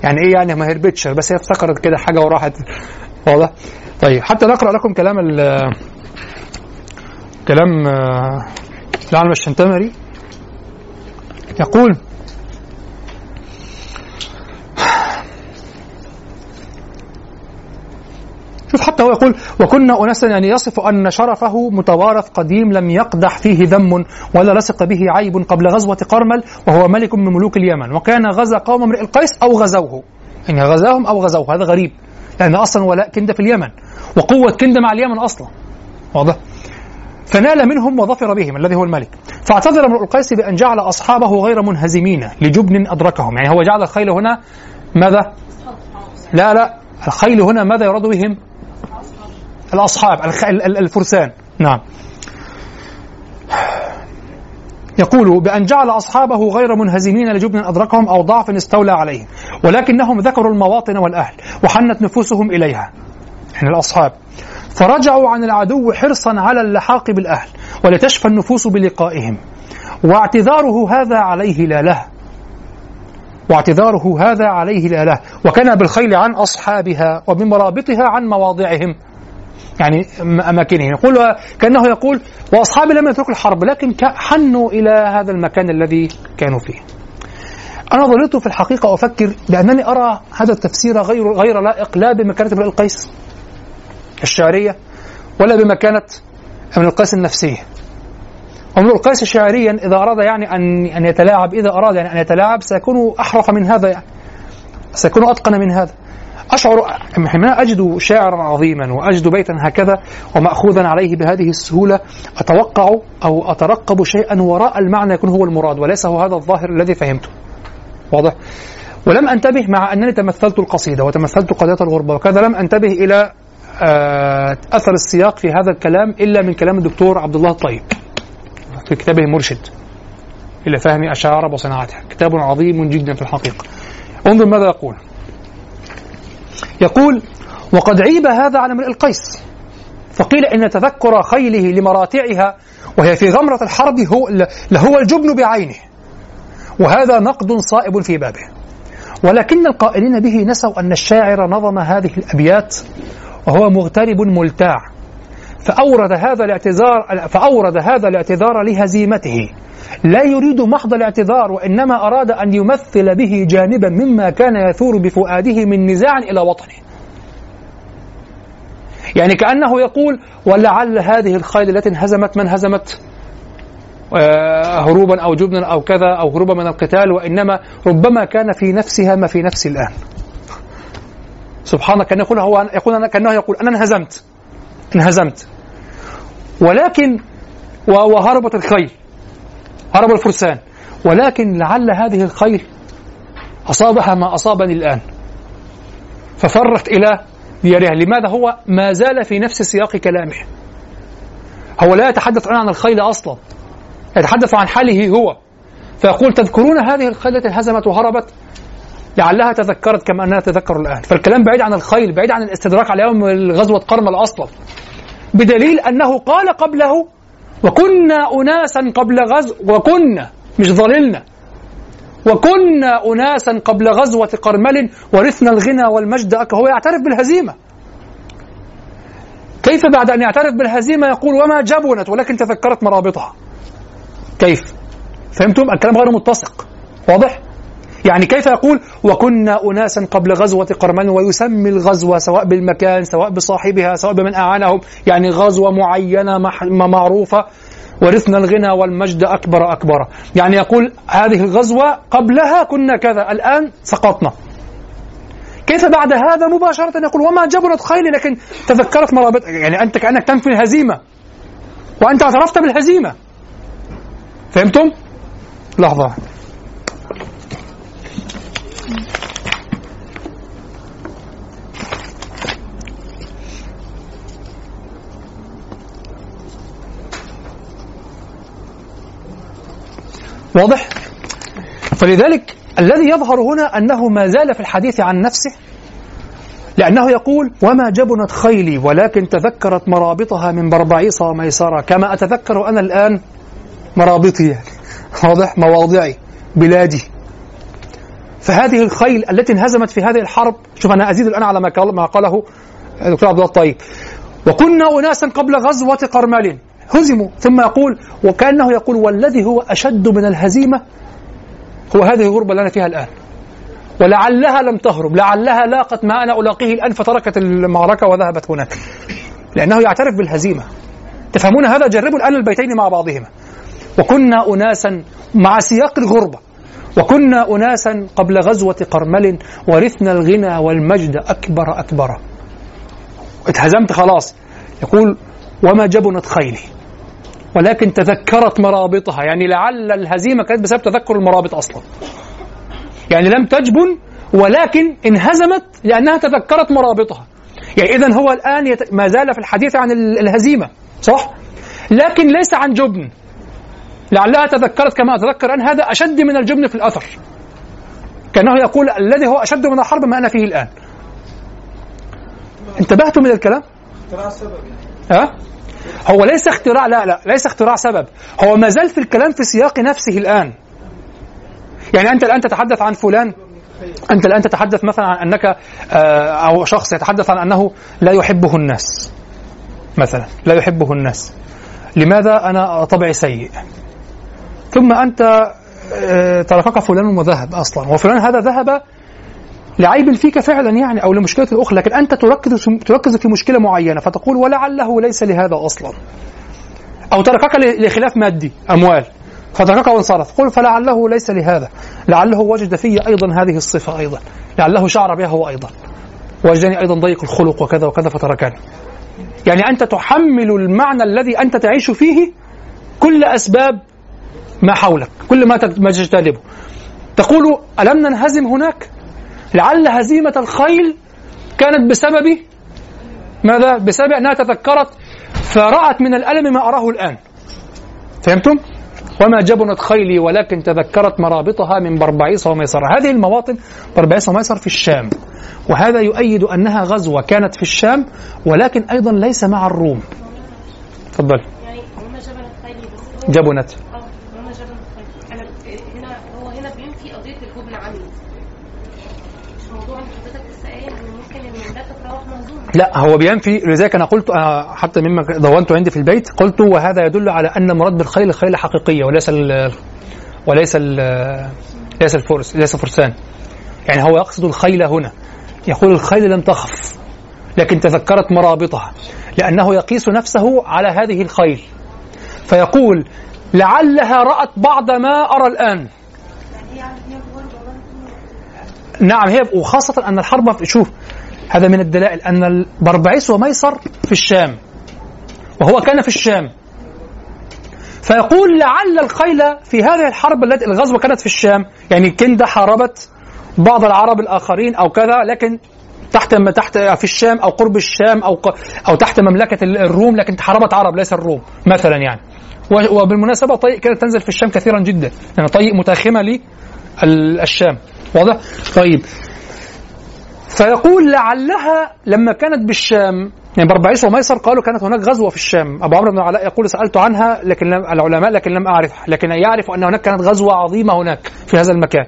يعني إيه يعني؟ ما هربتش بس هي افتكرت كده حاجة وراحت. واضح؟ طيب حتى نقرأ لكم كلام ال كلام العالم الشنتمري. يقول شوف حتى هو يقول وكنا أناسا يعني يصف أن شرفه متوارث قديم لم يقدح فيه ذم ولا لصق به عيب قبل غزوة قرمل وهو ملك من ملوك اليمن. وكان غزا قوم امرئ القيس أو غزوه. يعني غزاهم أو غزوه هذا غريب. لأن أصلا ولاء كندة في اليمن وقوة كندة مع اليمن أصلا. واضح؟ فنال منهم وظفر بهم الذي هو الملك. فاعتذر امرؤ القيس بأن جعل أصحابه غير منهزمين لجبن أدركهم. يعني هو جعل الخيل هنا ماذا؟ لا لا الخيل هنا ماذا يراد بهم؟ الأصحاب الفرسان. نعم. يقول بأن جعل أصحابه غير منهزمين لجبن أدركهم أو ضعف استولى عليهم ولكنهم ذكروا المواطن والأهل وحنت نفوسهم إليها. يعني الأصحاب. فرجعوا عن العدو حرصا على اللحاق بالأهل ولتشفى النفوس بلقائهم. واعتذاره هذا عليه لا له. واعتذاره هذا عليه لا له. وكان بالخيل عن أصحابها وبمرابطها عن مواضعهم. يعني أماكنهم. يقول كأنه يقول وأصحابي لم يتركوا الحرب لكن حنوا إلى هذا المكان الذي كانوا فيه. أنا ظللت في الحقيقة أفكر بأنني أرى هذا التفسير غير غير لائق لا بمكانة ابن القيس الشعرية ولا بمكانة ابن القيس النفسية وابن القيس شعريا إذا أراد يعني أن أن يتلاعب إذا أراد يعني أن يتلاعب سيكون أحرف من هذا يعني سيكون أتقن من هذا. أشعر حينما أجد شاعرا عظيما وأجد بيتا هكذا ومأخوذا عليه بهذه السهولة أتوقع أو أترقب شيئا وراء المعنى يكون هو المراد وليس هو هذا الظاهر الذي فهمته. واضح؟ ولم أنتبه مع أنني تمثلت القصيدة وتمثلت قضية الغربة وكذا لم أنتبه إلى آه، أثر السياق في هذا الكلام إلا من كلام الدكتور عبد الله الطيب. في كتابه مرشد إلى فهم أشعار وصناعتها كتاب عظيم جدا في الحقيقة. انظر ماذا يقول. يقول وقد عيب هذا على امرئ القيس فقيل إن تذكر خيله لمراتعها وهي في غمرة الحرب هو لهو الجبن بعينه وهذا نقد صائب في بابه. ولكن القائلين به نسوا أن الشاعر نظم هذه الأبيات وهو مغترب ملتاع فأورد هذا الاعتذار فأورد هذا الاعتذار لهزيمته. لا يريد محض الاعتذار وإنما أراد أن يمثل به جانبا مما كان يثور بفؤاده من نزاع إلى وطنه. يعني كأنه يقول ولعل هذه الخيل التي انهزمت من هزمت آه، هروبا أو جبنا أو كذا أو هروبا من القتال وإنما ربما كان في نفسها ما في نفسي الآن. سبحانه كان يقول هو يقول كأنه يقول أنا انهزمت انهزمت. ولكن وهربت الخيل. هرب الفرسان. ولكن لعل هذه الخيل أصابها ما أصابني الآن. ففرت إلى ديارها. لماذا هو ما زال في نفس سياق كلامه؟ هو لا يتحدث عن الخيل أصلا. يتحدث عن حاله هو. فيقول تذكرون هذه الخيل التي انهزمت وهربت؟ لعلها تذكرت كما أنها تذكر الآن. فالكلام بعيد عن الخيل بعيد عن الاستدراك على يوم غزوة قرمل أصلا بدليل أنه قال قبله وكنا أناسا قبل غزو وكنا مش ظللنا. وكنا أناسا قبل غزوة قرمل ورثنا الغنى والمجد. هو يعترف بالهزيمة. كيف بعد أن يعترف بالهزيمة؟ يقول وما جبنت ولكن تذكرت مرابطها. كيف؟ فهمتم؟ الكلام غير متسق. واضح؟ يعني كيف يقول وكنا أناسا قبل غزوة قرمل ويسمي الغزوة سواء بالمكان سواء بصاحبها سواء بمن أعانهم يعني غزوة معينة معروفة ورثنا الغنى والمجد أكبر أكبر يعني يقول هذه الغزوة قبلها كنا كذا الآن سقطنا كيف بعد هذا مباشرة يقول وما جبرت خيلي لكن تذكرت مرابط يعني أنت كأنك تنفي الهزيمة وأنت اعترفت بالهزيمة فهمتم؟ لحظة واضح؟ فلذلك الذي يظهر هنا أنه ما زال في الحديث عن نفسه لأنه يقول وما جبنت خيلي ولكن تذكرت مرابطها من بربعيصة وميسرة كما أتذكر أنا الآن مرابطي. واضح؟ مواضعي بلادي. فهذه الخيل التي انهزمت في هذه الحرب شوف أنا أزيد الآن على ما قاله الدكتور عبد الله الطيب. وكنا أناسا قبل غزوة قرمل هزموا ثم يقول وكأنه يقول والذي هو أشد من الهزيمة هو هذه الغربة اللي أنا فيها الآن. ولعلها لم تهرب لعلها لاقت ما أنا ألاقيه الآن فتركت المعركة وذهبت هناك. لأنه يعترف بالهزيمة. تفهمون هذا؟ جربوا الآن البيتين مع بعضهما. وكنا أناسا مع سياق الغربة. وكنا أناسا قبل غزوة قرمل ورثنا الغنى والمجد أكبر أكبر. اتهزمت خلاص. يقول وما جبنت خيلي. ولكن تذكرت مرابطها. يعني لعل الهزيمة كانت بسبب تذكر المرابط أصلا. يعني لم تجبن ولكن انهزمت لأنها تذكرت مرابطها. يعني إذا هو الآن يت... ما زال في الحديث عن الهزيمة صح؟ لكن ليس عن جبن. لعلها تذكرت كما أتذكر أن هذا أشد من الجبن في الأثر. كأنه يقول الذي هو أشد من الحرب ما أنا فيه الآن. انتبهتم من الكلام؟ اختراع السبب يعني ها؟ هو ليس اختراع لا لا ليس اختراع سبب. هو ما زال في الكلام في سياق نفسه الآن. يعني أنت الآن تتحدث عن فلان. أنت الآن تتحدث مثلا عن أنك آه، أو شخص يتحدث عن أنه لا يحبه الناس مثلا لا يحبه الناس. لماذا أنا طبعي سيء؟ ثم أنت آه، تركك فلان وذهب أصلا وفلان هذا ذهب لعيب فيك فعلا يعني أو لمشكلة أخرى لكن أنت تركز تركز في مشكلة معينة فتقول ولعله ليس لهذا أصلا. أو تركك لخلاف مادي أموال فتركك وانصرف قل فلعله ليس لهذا. لعله وجد في أيضا هذه الصفة أيضا لعله شعر بها هو أيضا. وجدني أيضا ضيق الخلق وكذا وكذا فتركني. يعني أنت تحمل المعنى الذي أنت تعيش فيه كل أسباب ما حولك كل ما تجتلبه تقول ألم ننهزم هناك؟ لعل هزيمة الخيل كانت بسبب ماذا؟ بسبب أنها تذكرت فرأت من الألم ما أراه الآن. فهمتم؟ وما جبنت خيلي ولكن تذكرت مرابطها من بربعيس وميسرة هذه المواطن بربعيس وميسر في الشام. وهذا يؤيد أنها غزوة كانت في الشام ولكن أيضا ليس مع الروم. تفضل. يعني جبنت خيلي بس هو جبنت آه هما جبنت خيلي أنا هنا هو هنا بينفي قضية الجبن إن إن ممكن تروح مهزومه لا هو بينفي لذلك أنا قلت أنا حتى مما دونته عندي في البيت قلت وهذا يدل على أن المراد بالخيل الخيل الحقيقيه وليس ال وليس ال ليس الفرس ليس فرسان. يعني هو يقصد الخيل هنا. يقول الخيل لم تخف لكن تذكرت مرابطها لأنه يقيس نفسه على هذه الخيل. فيقول لعلها رأت بعض ما أرى الآن. نعم هي وخاصة أن الحرب شوف هذا من الدلائل أن بربعيس وميسر في الشام وهو كان في الشام. فيقول لعل الخيل في هذه الحرب التي الغزوة كانت في الشام يعني كندة حاربت بعض العرب الآخرين أو كذا لكن تحت تحت في الشام أو قرب الشام أو أو تحت مملكة الروم لكن حاربت عرب ليس الروم مثلا يعني. وبالمناسبة طيء كانت تنزل في الشام كثيرا جدا. يعني طيء متاخمة للشام واضح؟ طيب. فيقول لعلها لما كانت بالشام يعني بربعيس وميسر قالوا كانت هناك غزوة في الشام. أبو عمرو بن العلاء يقول سألت عنها لكن لم العلماء لكن لم اعرفها لكن يعرف أن هناك كانت غزوة عظيمة هناك في هذا المكان.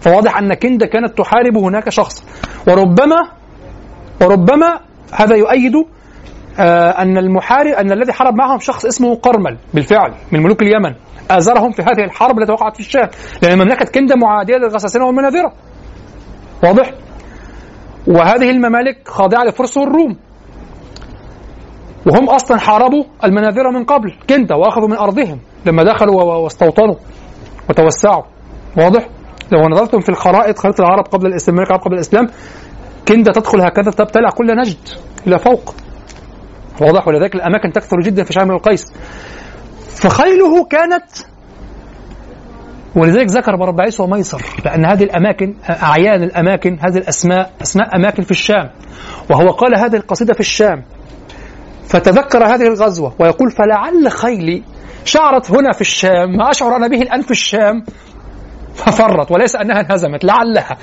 فواضح أن كندة كانت تحارب هناك شخص. وربما وربما هذا يؤيد آه أن المحارب أن الذي حارب معهم شخص اسمه قرمل بالفعل من ملوك اليمن. آزرهم في هذه الحرب التي وقعت في الشام لأن مملكه كندة معادية للغساسنه والمناذره واضح؟ وهذه الممالك خاضعة للفرس والروم وهم أصلا حاربوا المناذرة من قبل كندا وأخذوا من أرضهم لما دخلوا واستوطنوا وتوسعوا. واضح؟ لو نظرتم في الخرائط خريطة العرب قبل الإسلام قبل الإسلام كندا تدخل هكذا تبتلع كل نجد إلى فوق. واضح ولذلك الأماكن تكثر جدا في شام القيس. فخيله كانت ولذلك ذكر بربعيس وميسر لأن هذه الأماكن أعيان الأماكن هذه الأسماء أسماء أماكن في الشام. وهو قال هذه القصيدة في الشام. فتذكر هذه الغزوة ويقول فلعل خيلي شعرت هنا في الشام ما أشعر أنا به الآن في الشام. ففرت وليس أنها انهزمت لعلها.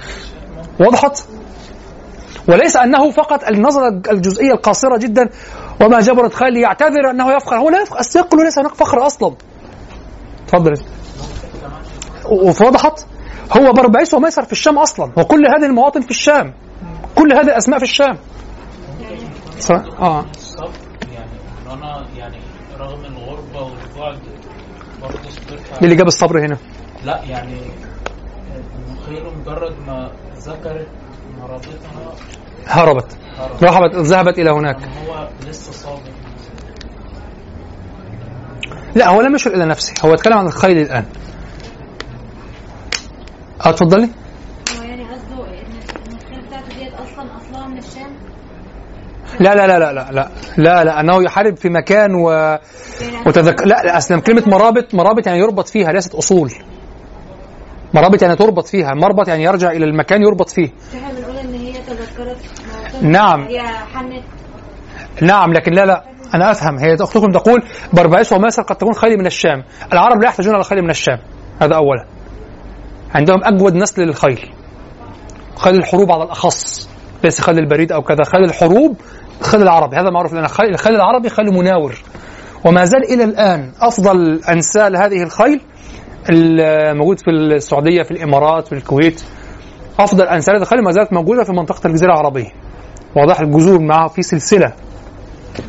وضحت. وليس أنه فقط النظرة الجزئية القاصرة جدا وما جبرت خيلي يعتذر أنه يفخر. هو لا يفخر. كله ليس هناك فخر أصلا. تفضل. ووضحت هو بربعيس وميسر في الشام أصلا. وكل هذه المواطن في الشام. كل هذه الاسماء في الشام. صح؟ آه. يعني رغم الغربه والبعد برضه اللي جاب الصبر هنا. لا يعني المخيل مجرد ما ذكرت مرابطها هربت. هرب. رحبت ذهبت إلى هناك. هو لسه لا هو لم يشر إلى نفسه. هو يتكلم عن الخيل الآن. آه اتفضلي هو يعني لا لا لا لا لا لا لا لا أنه يحارب في مكان و... وتذك... لا لا أصلا كلمة مرابط مرابط يعني يربط فيها ليست أصول. مرابط يعني تربط فيها. مربط يعني يرجع إلى المكان يربط فيه إحنا بنقول ان هي تذكرت نعم. حنت نعم لكن لا لا أنا أفهم. هي أختكم تقول بربعيس وماسر قد تكون خيل من الشام. العرب لا يحتاجون إلى خيل من الشام. هذا اولا. عندهم أجود نسل للخيل. خيل الحروب على الأخص. ليس خيل البريد أو كذا. خيل الحروب خيل العربي. هذا معروف لأن الخيل الخيل العربي خيل مناور. وما زال إلى الآن أفضل أنسال هذه الخيل الموجود في السعودية في الإمارات في الكويت. أفضل انسال هذه الخيل ما زالت موجودة في منطقة الجزيرة العربية. واضح الجذور معها في سلسلة.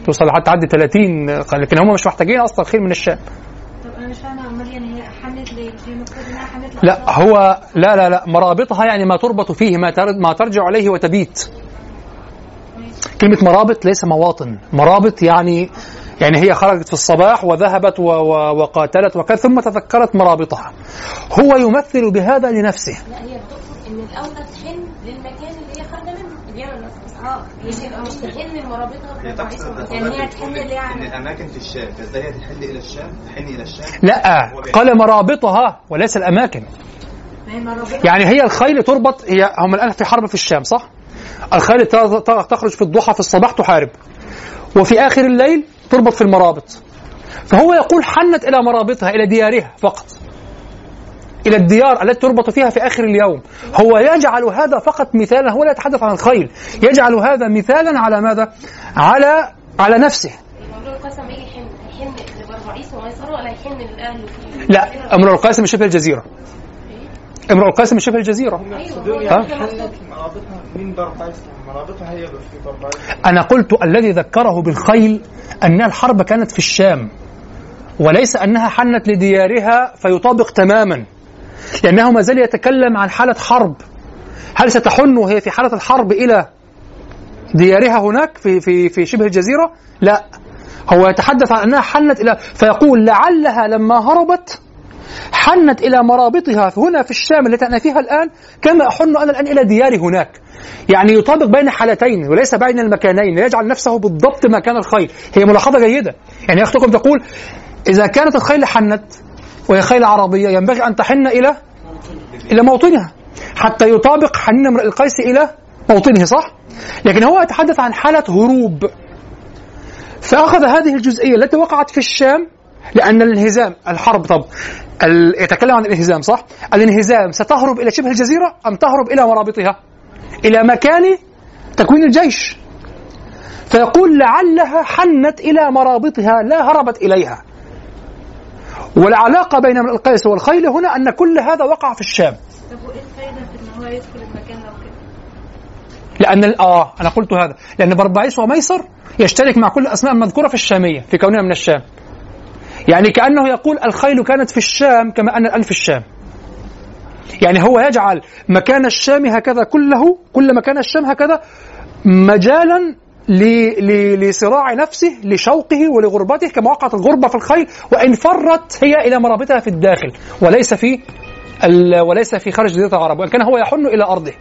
توصل حتى تعدي 30 لكن هم مش محتاجين أصلا خيل من الشام. طب أنا مش فاهمة امال يعني هي ليه؟ مش هي المفروض إنها لا؟ هو لا لا لا مرابطها يعني ما تربط فيه ما ما ترجع عليه وتبيت. كلمة مرابط ليس مواطن. مرابط يعني يعني هي خرجت في الصباح وذهبت و و وقاتلت وكذا ثم تذكرت مرابطها. هو يمثل بهذا لنفسه. لا هي بتقصد إن الاولى تحن للمكان اللي هي خارجة منه. اللي بيعمل نفس آه. مش مش تحن لمرابطها هي. يعني هي تحل ليه ان يعني؟ الأماكن في الشام فازاي هي تحل إلى الشام؟ تحن إلى الشام؟ لا قال مرابطها وليس هي مرابطها. يعني هي الخيل تربط هي هم الآن في حرب في الشام صح؟ الخيل تخرج في الضحى في الصباح تحارب. وفي آخر الليل تربط في المرابط. فهو يقول حنت إلى مرابطها إلى ديارها فقط. إلى الديار التي تربط فيها في آخر اليوم. هو يجعل هذا فقط مثالا هو لا يتحدث عن الخيل. يجعل هذا مثالا على ماذا؟ على على نفسه. في لا امرؤ القاسم شبه الجزيرة. امرؤ القاسم شبه ها؟ مرابطها هي في بربعيس أنا قلت الذي ذكره بالخيل أن الحرب كانت في الشام وليس أنها حنت لديارها فيطابق تماما. لأنه ما زال يتكلم عن حالة حرب. هل ستحن وهي في حالة الحرب إلى ديارها هناك في في في شبه الجزيرة؟ لا. هو يتحدث عن أنها حنت إلى فيقول لعلها لما هربت حنت إلى مرابطها هنا في الشام التي أنا فيها الآن كما أحن أنا الآن إلى دياري هناك. يعني يطابق بين حالتين وليس بين المكانين يجعل نفسه بالضبط مكان الخيل. هي ملاحظة جيدة. يعني أختكم تقول إذا كانت الخيل حنت وهي خيل عربية ينبغي أن تحن إلى إلى موطنها حتى يطابق حنين امرئ القيس إلى موطنه صح؟ لكن هو يتحدث عن حالة هروب فأخذ هذه الجزئية التي وقعت في الشام لأن الانهزام الحرب طب ال- يتكلم عن الانهزام صح؟ الانهزام ستهرب إلى شبه الجزيرة أم تهرب إلى مرابطها؟ إلى مكان تكوين الجيش فيقول لعلها حنت إلى مرابطها لا هربت إليها والعلاقة بين القيس والخيل هنا أن كل هذا وقع في الشام. طب وإيه الفايدة في إن هو يدخل المكان؟ لأن آه أنا قلت هذا. لأن بربعيس وميسر يشترك مع كل الأسماء المذكورة في الشامية في كونها من الشام. يعني كأنه يقول الخيل كانت في الشام كما أن الآن في الشام. يعني هو يجعل مكان الشام هكذا كله كل مكان الشام هكذا مجالا لصراع نفسه لشوقه ولغربته كما وقعت الغربة في الخيل وإن فرت هي إلى مرابطها في الداخل. وليس في وليس في خارج جزيرة العرب وإن كان هو يحن إلى أرضه.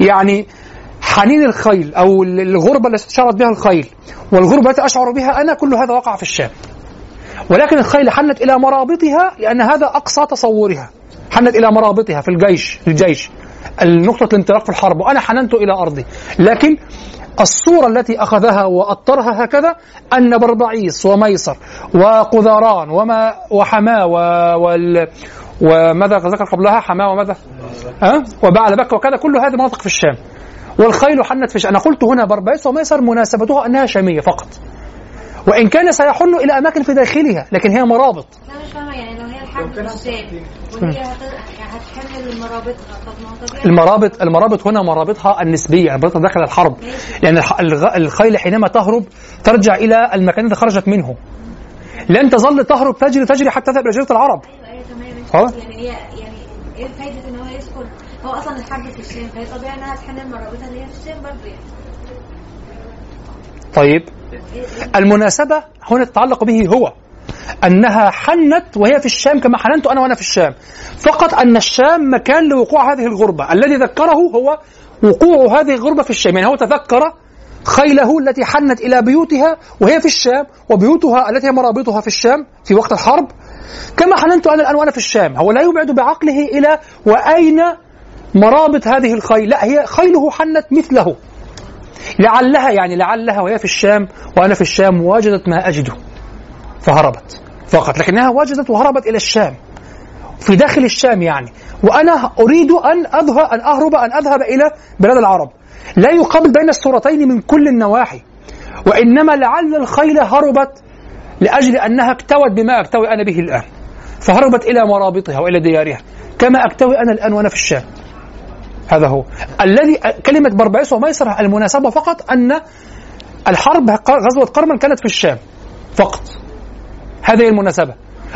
يعني حنين الخيل أو الغربة التي استشعرت بها الخيل والغربة التي أشعر بها أنا كل هذا وقع في الشام. ولكن الخيل حنت إلى مرابطها لأن هذا أقصى تصورها. حنت إلى مرابطها في الجيش الجيش نقطة الانطلاق في الحرب وأنا حننت إلى أرضي. لكن الصورة التي أخذها وأطرها هكذا أن بربعيس وميسر وقذاران وما وحماه و... وال... وماذا ذكر قبلها؟ حماه وماذا؟ ها؟ وبعل بكة وكذا. كل هذه مناطق في الشام. والخيل حنت في الشام. أنا قلت هنا بربعيس وميسر مناسبتها أنها شامية فقط. وإن كان سيحن إلى أماكن في داخلها لكن هي مرابط. لا مش فاهمة يعني لو هي الشام وهي هت- هتحمل مرابطها طب ما هو طبيعي. المرابط المرابط هنا مرابطها النسبية مرابطها داخل الحرب. لأن الح- الغ- الخيل حينما تهرب ترجع إلى المكان الذي خرجت منه. لن تظل تهرب تجري تجري حتى تذهب إلى جزيرة العرب. أيوه تمام. آه. ماشي. يعني هي يعني إيه فايده إن هو يدخل هو أصلا الحرب في الشام فهي طبيعي إنها تحمل مرابطها اللي هي في الشام برضه يعني. طيب. المناسبة هنا تتعلق به هو أنها حنت وهي في الشام كما حننت أنا وأنا في الشام. فقط أن الشام مكان لوقوع هذه الغربة. الذي ذكره هو وقوع هذه الغربة في الشام. يعني هو تذكر خيله التي حنت إلى بيوتها وهي في الشام وبيوتها التي هي مرابطها في الشام في وقت الحرب. كما حننت أنا الآن وأنا في الشام. هو لا يبعد بعقله إلى وأين مرابط هذه الخيل. لا هي خيله حنت مثله. لعلها يعني لعلها وهي في الشام وأنا في الشام وجدت ما أجده فهربت فقط لكنها وجدت وهربت إلى الشام في داخل الشام يعني وأنا أريد أن أذهب أن أهرب أن أذهب إلى بلاد العرب. لا يقابل بين الصورتين من كل النواحي وإنما لعل الخيل هربت لأجل أنها اكتوت بما أكتوي أنا به الآن فهربت إلى مرابطها وإلى ديارها كما أكتوي أنا الآن وأنا في الشام. هذا هو. الذي كلمة بربعيس وميسرة المناسبة فقط أن الحرب غزوة قرمل كانت في الشام فقط. هذه المناسبة.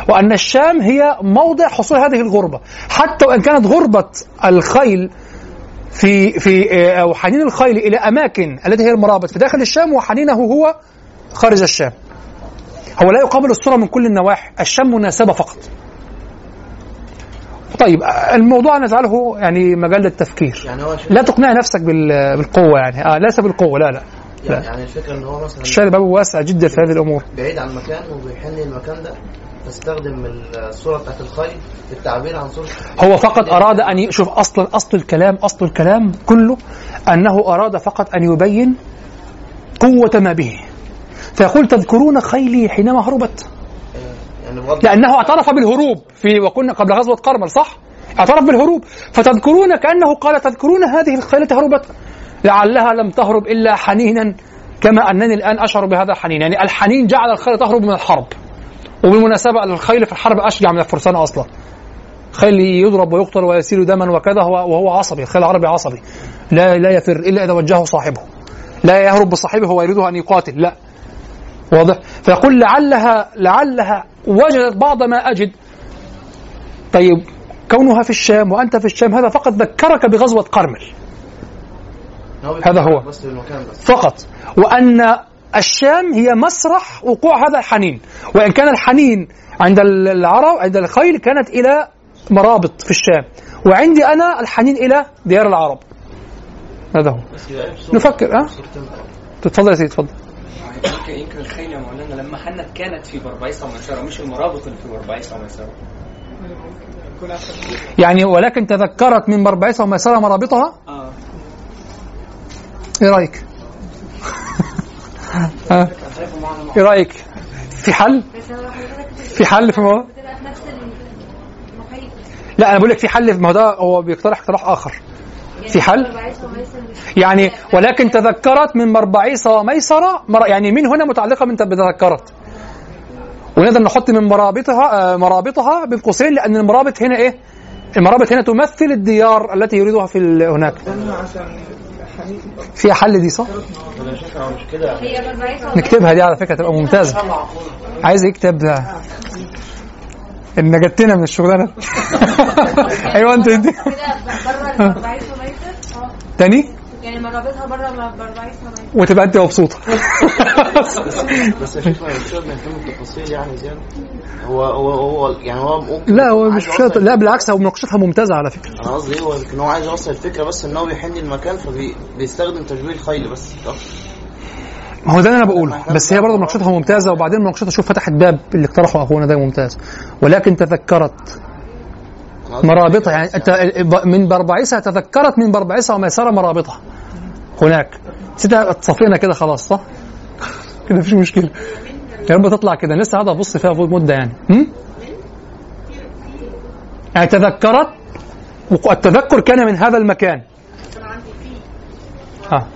وأن الشام هي موضع حصول هذه الغربة. حتى وإن كانت غربة الخيل في في أو حنين الخيل إلى أماكن التي هي المرابط في داخل الشام وحنينه هو خارج الشام. هو لا يقابل الصورة من كل النواحي. الشام مناسبة فقط. طيب الموضوع نجعله يعني مجال للتفكير. يعني هو لا تقنع نفسك بال- بالقوة يعني. آه ليس بالقوة لا لا يعني, لا. يعني الفكرة إن هو مثلا الشارع بابه واسع جدا في هذه الأمور. بعيد عن مكان وبيحن المكان ده تستخدم الصورة بتاعت الخيل في التعبير عن صورة هو فقط أراد أن يشوف أصلا أصل الكلام أصل الكلام كله أنه أراد فقط أن يبين قوة ما به. فيقول تذكرون خيلي حينما هربت. لأنه اعترف بالهروب في وكنا قبل غزوة قرمل صح؟ اعترف بالهروب. فتذكرون كأنه قال تذكرون هذه التي هربت؟ لعلها لم تهرب إلا حنينا كما أنني الآن أشعر بهذا الحنين يعني الحنين جعل الخيل تهرب من الحرب. وبالمناسبة الخيل في الحرب أشجع من الفرسان أصلا. خيل يضرب ويقتل ويسيل دما وكذا هو وهو عصبي الخيل العربي عصبي. لا لا يفر إلا إذا وجهه صاحبه. لا يهرب بصاحبه هو يريده أن يقاتل. لا. واضح؟ فيقول لعلها لعلها وجدت بعض ما أجد. طيب كونها في الشام وأنت في الشام هذا فقط ذكرك بغزوة قرمل هذا هو. فقط. وأن الشام هي مسرح وقوع هذا الحنين. وإن كان الحنين عند العرب عند الخيل كانت إلى مرابط في الشام. وعندي أنا الحنين إلى ديار العرب. هذا هو. نفكر ها؟ تفضل يا سيدي تفضل. يمكن يمكن الخيل يا مولانا لما حنت كانت في بربعيسة وميسرة مش المرابط اللي في بربعيسة وميسرة يعني ولكن تذكرت من مربعثة وميسرة مرابطها آه إيه رأيك؟ ها؟ إيه رأيك؟ في حل؟ في حل في الموضوع؟ لا أنا بقول لك في حل ما هو ده هو بيقترح اقتراح آخر في حل؟ يعني ولكن تذكرت من مربعيسة وميسرة. يعني من هنا متعلقة من بتذكرت ونقدر نحط من مرابطها آه، مرابطها بين قوسين لأن المرابط هنا إيه؟ المرابط هنا تمثل الديار التي يريدها في هناك فيها حل دي صح؟ نكتبها دي على فكرة تبقى ممتازة عايز يكتب ده إن نجدتنا من الشغلانة أيوه أنت أنت كده بره البربعيسة ميسر آه تاني؟ يعني مرابطها بره ميسر وتبقى أنت مبسوطة؟ بس يا شيخ نهتم بالتفاصيل يعني زيادة. هو هو هو يعني هو لا هو مش شرط. لا بالعكس هو مناقشتها ممتازة على فكرة. أنا قصدي هو ان هو عايز يوصل الفكرة بس إن هو بيحن المكان فبيستخدم تشبيه الخيل بس صح؟ ما هو ده اللي أنا بقوله. بس هي برضه مناقشتها ممتازة وبعدين مناقشتها شوف فتحت باب اللي اقترحه أخونا ده ممتاز. ولكن تذكرت مرابطها. يعني من بربعيسة تذكرت من بربعيسة وميسرة مرابطها. هناك. نسيتها تصفينا كده خلاص صح؟ كده مفيش مشكلة. يا رب تطلع كده. لسه هذا ابص فيها مدة يعني. هم؟ يعني تذكرت والتذكر كان من هذا المكان. آه.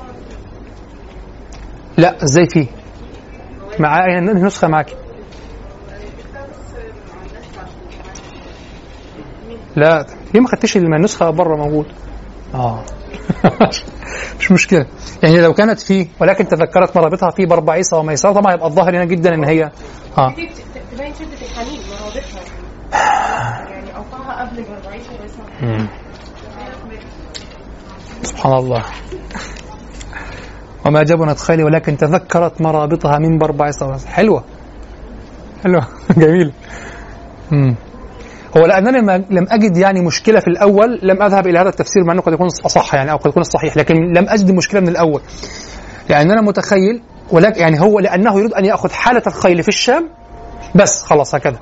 لا إزاي فيه؟ معايا نسخة معاكي لا ليه ما خدتش النسخة بره موجود؟ آه. مش مشكلة. يعني لو كانت فيه ولكن تذكرت مرابطها في بربعيسة وميسرة طبعا يبقى الظاهر هنا جدا إن هي آه. تبين شدة الحنين مرابطها. يعني أوقعها قبل بربعيسة ويسرى. سبحان الله. وما جبنت خيلي ولكن تذكرت مرابطها من بربعيسة وميسرة حلوة. حلو جميل. مم. هو لانني ما لم أجد يعني مشكلة في الأول لم أذهب إلى هذا التفسير مع أنه قد يكون أصح يعني أو قد يكون الصحيح لكن لم أجد مشكلة من الأول. لأن أنا متخيل ولكن يعني هو لأنه يريد أن يأخذ حالة الخيل في الشام بس خلاص هكذا.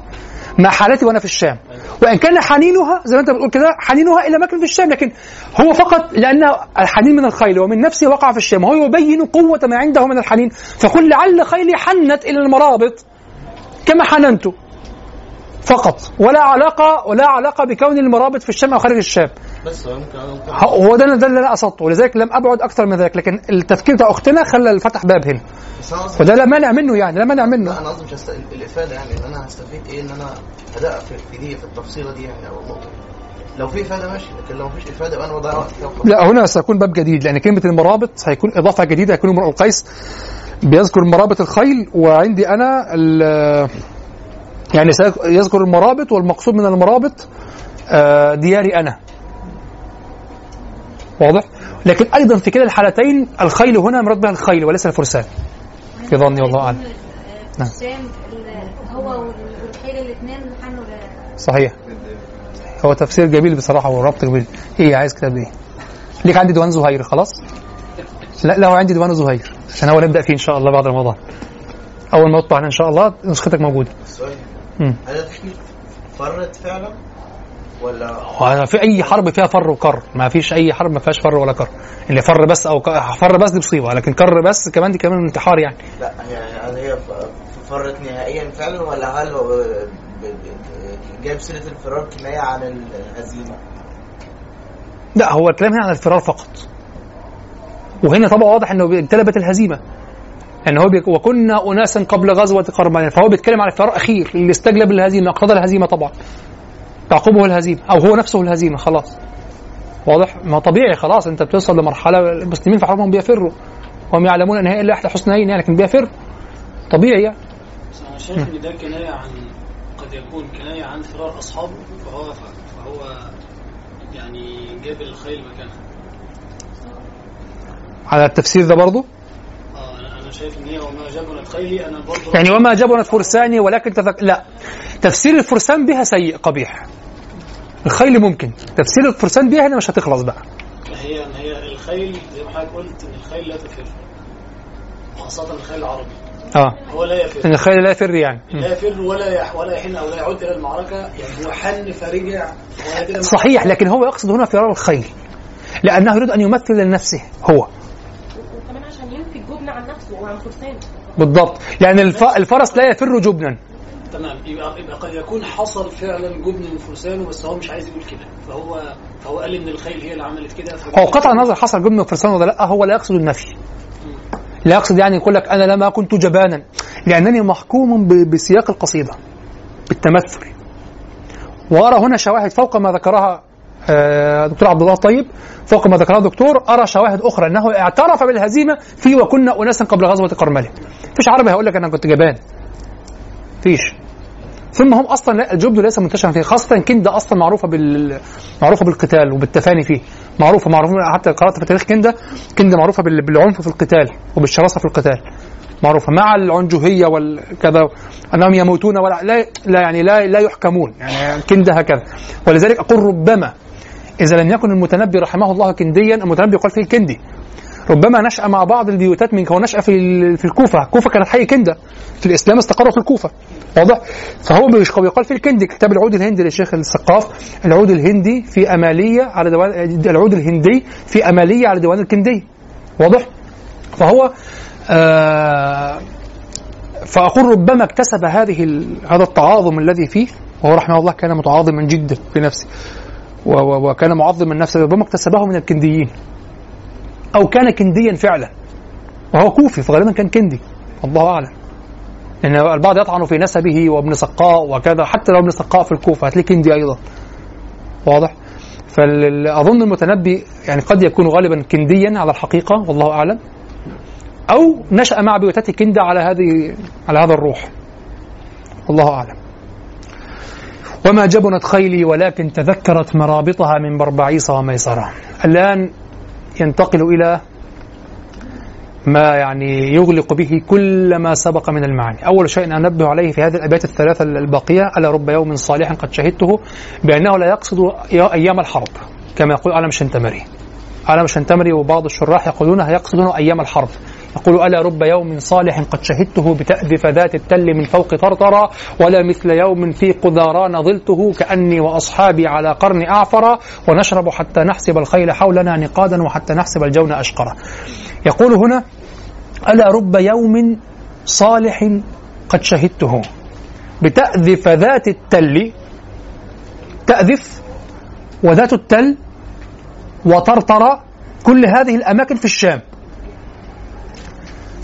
مع حالتي وأنا في الشام. وإن كان حنينها زي ما أنت بتقول كده حنينها إلى مكان في الشام لكن هو فقط لأن الحنين من الخيل ومن نفسه وقع في الشام وهو يبين قوة ما عنده من الحنين. فقل لعل خيلي حنت إلى المرابط كما حننت. فقط. ولا علاقه ولا علاقة بكون المرابط في الشام أو خارج الشام بس هو ده ده اللي أنا قصدته. ولذلك لم أبعد أكثر من ذلك. لكن التفكير بتاع أختنا خلى فتح باب هنا. وده لا مانع منه يعني لا مانع منه. أنا قصدي مش هست... الإفادة يعني إن أنا هستفيد إيه إن أنا اداء في, دي في التفصيلة دي يعني أو النقطة لو في إفادة ماشي لكن لو مفيش إفادة يبقى أنا بضيع وقت. لا هنا سيكون باب جديد لأن كلمة المرابط هيكون إضافة جديدة. هيكون امرؤ القيس بيذكر مرابط الخيل وعندي أنا ال- يعني سيك- يذكر المرابط والمقصود من المرابط آه، دياري أنا. واضح؟ لكن أيضا في كلا الحالتين الخيل هنا مراد بها الخيل وليس الفرسان. في ظني والله أعلم. في نعم. هو والخيل الاثنين صحيح. هو تفسير جميل بصراحة وربط جميل. إيه عايز كتاب إيه؟ ليك عندي ديوان زهير خلاص؟ لا لا هو عندي ديوان زهير. عشان اول نبدأ فيه إن شاء الله بعد رمضان. أول ما يطبع إن شاء الله نسختك موجودة. هل التشكيل فرت فعلا ولا؟ وهذا في أي حرب فيها فر وكر. ما فيش أي حرب ما فيهاش فر ولا كر. اللي فر بس أو فر بس دي مصيبة لكن كر بس كمان دي كمان انتحار يعني. لا يعني هل هي فرت نهائيا فعلا ولا هل هو جايب سيرة الفرار كناية عن الهزيمة؟ لا هو الكلام هنا عن الفرار فقط. وهنا طبعا واضح إنه انتلبت الهزيمة. ان هو بيك وكنا اناسا قبل غزوة قرمان فهو بيتكلم عن الفرار اخير اللي استجلب الهزيمه اقتضى الهزيمة طبعا. تعقبه الهزيمة أو هو نفسه الهزيمة خلاص. واضح؟ ما طبيعي خلاص. أنت بتوصل لمرحلة المسلمين في حربهم بيفروا. هم يعلمون إن هي إلا إحدى حسنيين يعني لكن بيفر. طبيعي يعني. أنا شايف إن ده كناية عن قد يكون كناية عن فرار أصحابه فهو فهو يعني جاب الخيل مكانها. على التفسير ده برضه أنا شايف إن هي وما جبنت أنا برضه يعني وما جبنت فرساني ولكن تذك... لا. تفسير الفرسان بها سيء قبيح. الخيل ممكن. تفسير الفرسان بها هنا مش هتخلص بقى. هي هي الخيل زي ما حضرتك قلت إن الخيل لا تفر. خاصة الخيل العربي. آه. هو لا يفر. إن الخيل لا يفر يعني. لا يفر ولا يح ولا يحن أو لا يعود إلى المعركة. يعني هو حن فرجع صحيح لكن هو يقصد هنا فرار الخيل. لأنه يريد أن يمثل لنفسه هو. عن نفسه وعن فرسانه. بالضبط. الف... الفرس لا يفر جبنا. تمام. يبقى, يبقى قد يكون حصل فعلا جبن من فرسانه بس هو مش عايز يقول كده. فهو فهو قال إن الخيل هي اللي عملت كده هو قطع النظر حصل جبن من فرسان ولا لأ؟ هو لا يقصد النفي. لا يقصد يعني يقول لك أنا لما كنت جبانا لأنني محكوم ب... بسياق القصيدة بالتمثل. وأرى هنا شواهد فوق ما ذكرها دكتور عبد الله الطيب فوق ما ذكرها الدكتور أرى شواهد أخرى أنه اعترف بالهزيمة في وكنا اناسا قبل غزوة قرمله فيش عربي هيقول لك أنا كنت جبان. فيش ثم هم أصلا لا الجبن ليس منتشرا فيه خاصة كنده أصلا معروفة بال معروفة بالقتال وبالتفاني فيه. معروفة معروفة حتى قرأت في تاريخ كنده كنده معروفة بال- بالعنف في القتال وبالشراسة في القتال. معروفة مع العنجهية والكذا أنهم يموتون ولا لا, لا يعني لا لا يحكمون. يعني كنده هكذا. ولذلك أقول ربما إذا لم يكن المتنبي رحمه الله كنديا المتنبي يقال فيه الكندي ربما نشأ مع بعض البيوتات من هو نشأ في في الكوفة، الكوفة كانت حي كندة. في الإسلام استقروا في الكوفة. واضح؟ فهو بيقال في الكندي. كتاب العود الهندي للشيخ السقاف العود الهندي في أمالية على ديوان العود الهندي في أمالية على ديوان الكندي. واضح؟ فهو آه فأقول ربما اكتسب هذه هذا التعاظم الذي فيه وهو رحمه الله كان متعاظما جدا في نفسه. وكان معظما نفسه ربما اكتسبه من الكنديين. أو كان كنديا فعلا. وهو كوفي فغالبا كان كندي. الله أعلم. لأن البعض يطعن في نسبه وابن سقاء وكذا. حتى لو ابن سقاء في الكوفة هتلاقيه كندي أيضا. واضح؟ فأظن المتنبي يعني قد يكون غالبا كنديا على الحقيقة والله أعلم. أو نشأ مع بيوتات كندة على هذه على هذا الروح. والله أعلم. وما جبنت خيلي ولكن تذكرت مرابطها من بربعيص وميسرة. الآن ينتقل إلى ما يعني يغلق به كل ما سبق من المعاني. أول شيء أنبه عليه في هذه الأبيات الثلاثة الباقية ألا رب يوم صالح قد شهدته بأنه لا يقصد أيام الحرب كما يقول علم شنتمري. علم شنتمري وبعض الشراح يقولون يقصدون أيام الحرب. يقول ألا رب يوم صالح قد شهدته بتأذف ذات التل من فوق طرطرة ولا مثل يوم في قذاران ظلته كأني وأصحابي على قرن أعفر ونشرب حتى نحسب الخيل حولنا نقادا وحتى نحسب الجون أشقرا يقول هنا ألا رب يوم صالح قد شهدته بتأذف ذات التل تأذف وذات التل وطرطرة كل هذه الأماكن في الشام.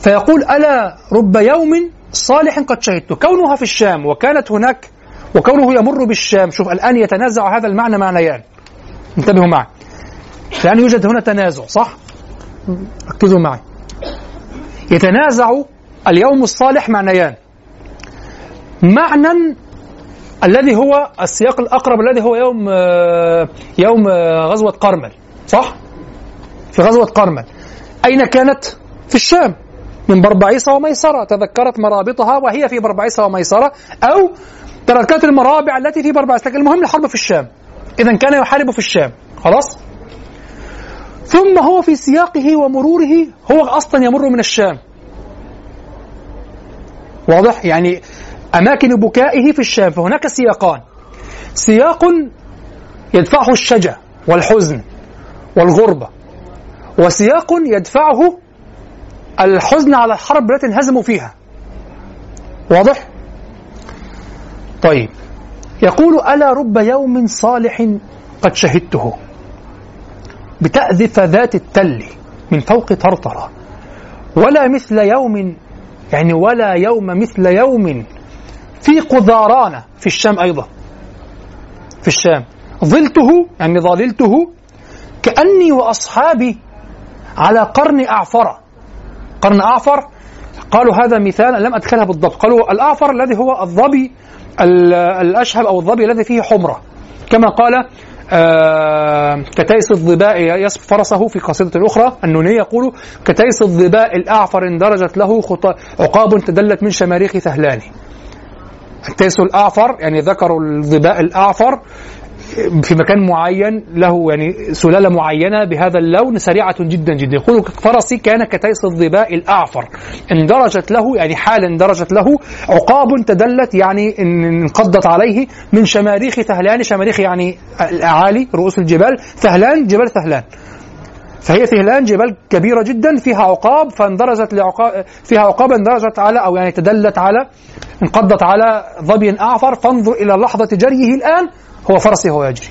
فيقول ألا رب يوم صالح قد شهدته كونها في الشام وكانت هناك وكونه يمر بالشام. شوف الآن يتنازع هذا المعنى معنيان انتبهوا معي. الآن يوجد هنا تنازع صح؟ ركزوا معي. يتنازع اليوم الصالح معنيان معنى الذي هو السياق الأقرب الذي هو يوم يوم غزوة قرمل صح؟ في غزوة قرمل. أين كانت؟ في الشام. من بربعيسة وميسرة تذكرت مرابطها وهي في بربعيسة وميسرة أو تركت المرابع التي في بربعيسة لكن المهم الحرب في الشام. إذا كان يحارب في الشام. خلاص؟ ثم هو في سياقه ومروره هو أصلا يمر من الشام. واضح؟ يعني أماكن بكائه في الشام فهناك سياقان. سياق يدفعه الشجع والحزن والغربة وسياق يدفعه الحزن على الحرب التي انهزموا فيها. واضح؟ طيب. يقول ألا رب يوم صالح قد شهدته. بتأذف ذات التل من فوق طرطرة. ولا مثل يوم يعني ولا يوم مثل يوم في قذاران في الشام أيضا. في الشام. ظلته يعني ظللته كأني وأصحابي على قرن أعفر. قرن أعفر قالوا هذا مثال لم أدخلها بالضبط. قالوا الأعفر الذي هو الظبي الأشهب أو الظبي الذي فيه حمرة. كما قال آه كتيس الظباء يصف فرسه في قصيدة أخرى النونية يقول كتيس الظباء الأعفر انضرجت له عقاب تدلت من شماريخ ثهلان. التيس الأعفر يعني ذكر الظباء الأعفر في مكان معين له يعني سلالة معينة بهذا اللون سريعة جدا جدا. يقول فرسي كان كتيس الظباء الأعفر. انضرجت له يعني حال انضرجت له عقاب تدلت يعني إن انقضت عليه من شماريخ ثهلان. شماريخ يعني الاعالي رؤوس الجبال. ثهلان جبال ثهلان. فهي ثهلان جبال كبيرة جدا فيها عقاب فانضرجت لعقاب فيها عقاب انضرجت على أو يعني تدلت على انقضت على ظبي أعفر. فانظر إلى لحظة جريه الآن. هو فرسي هو يجري.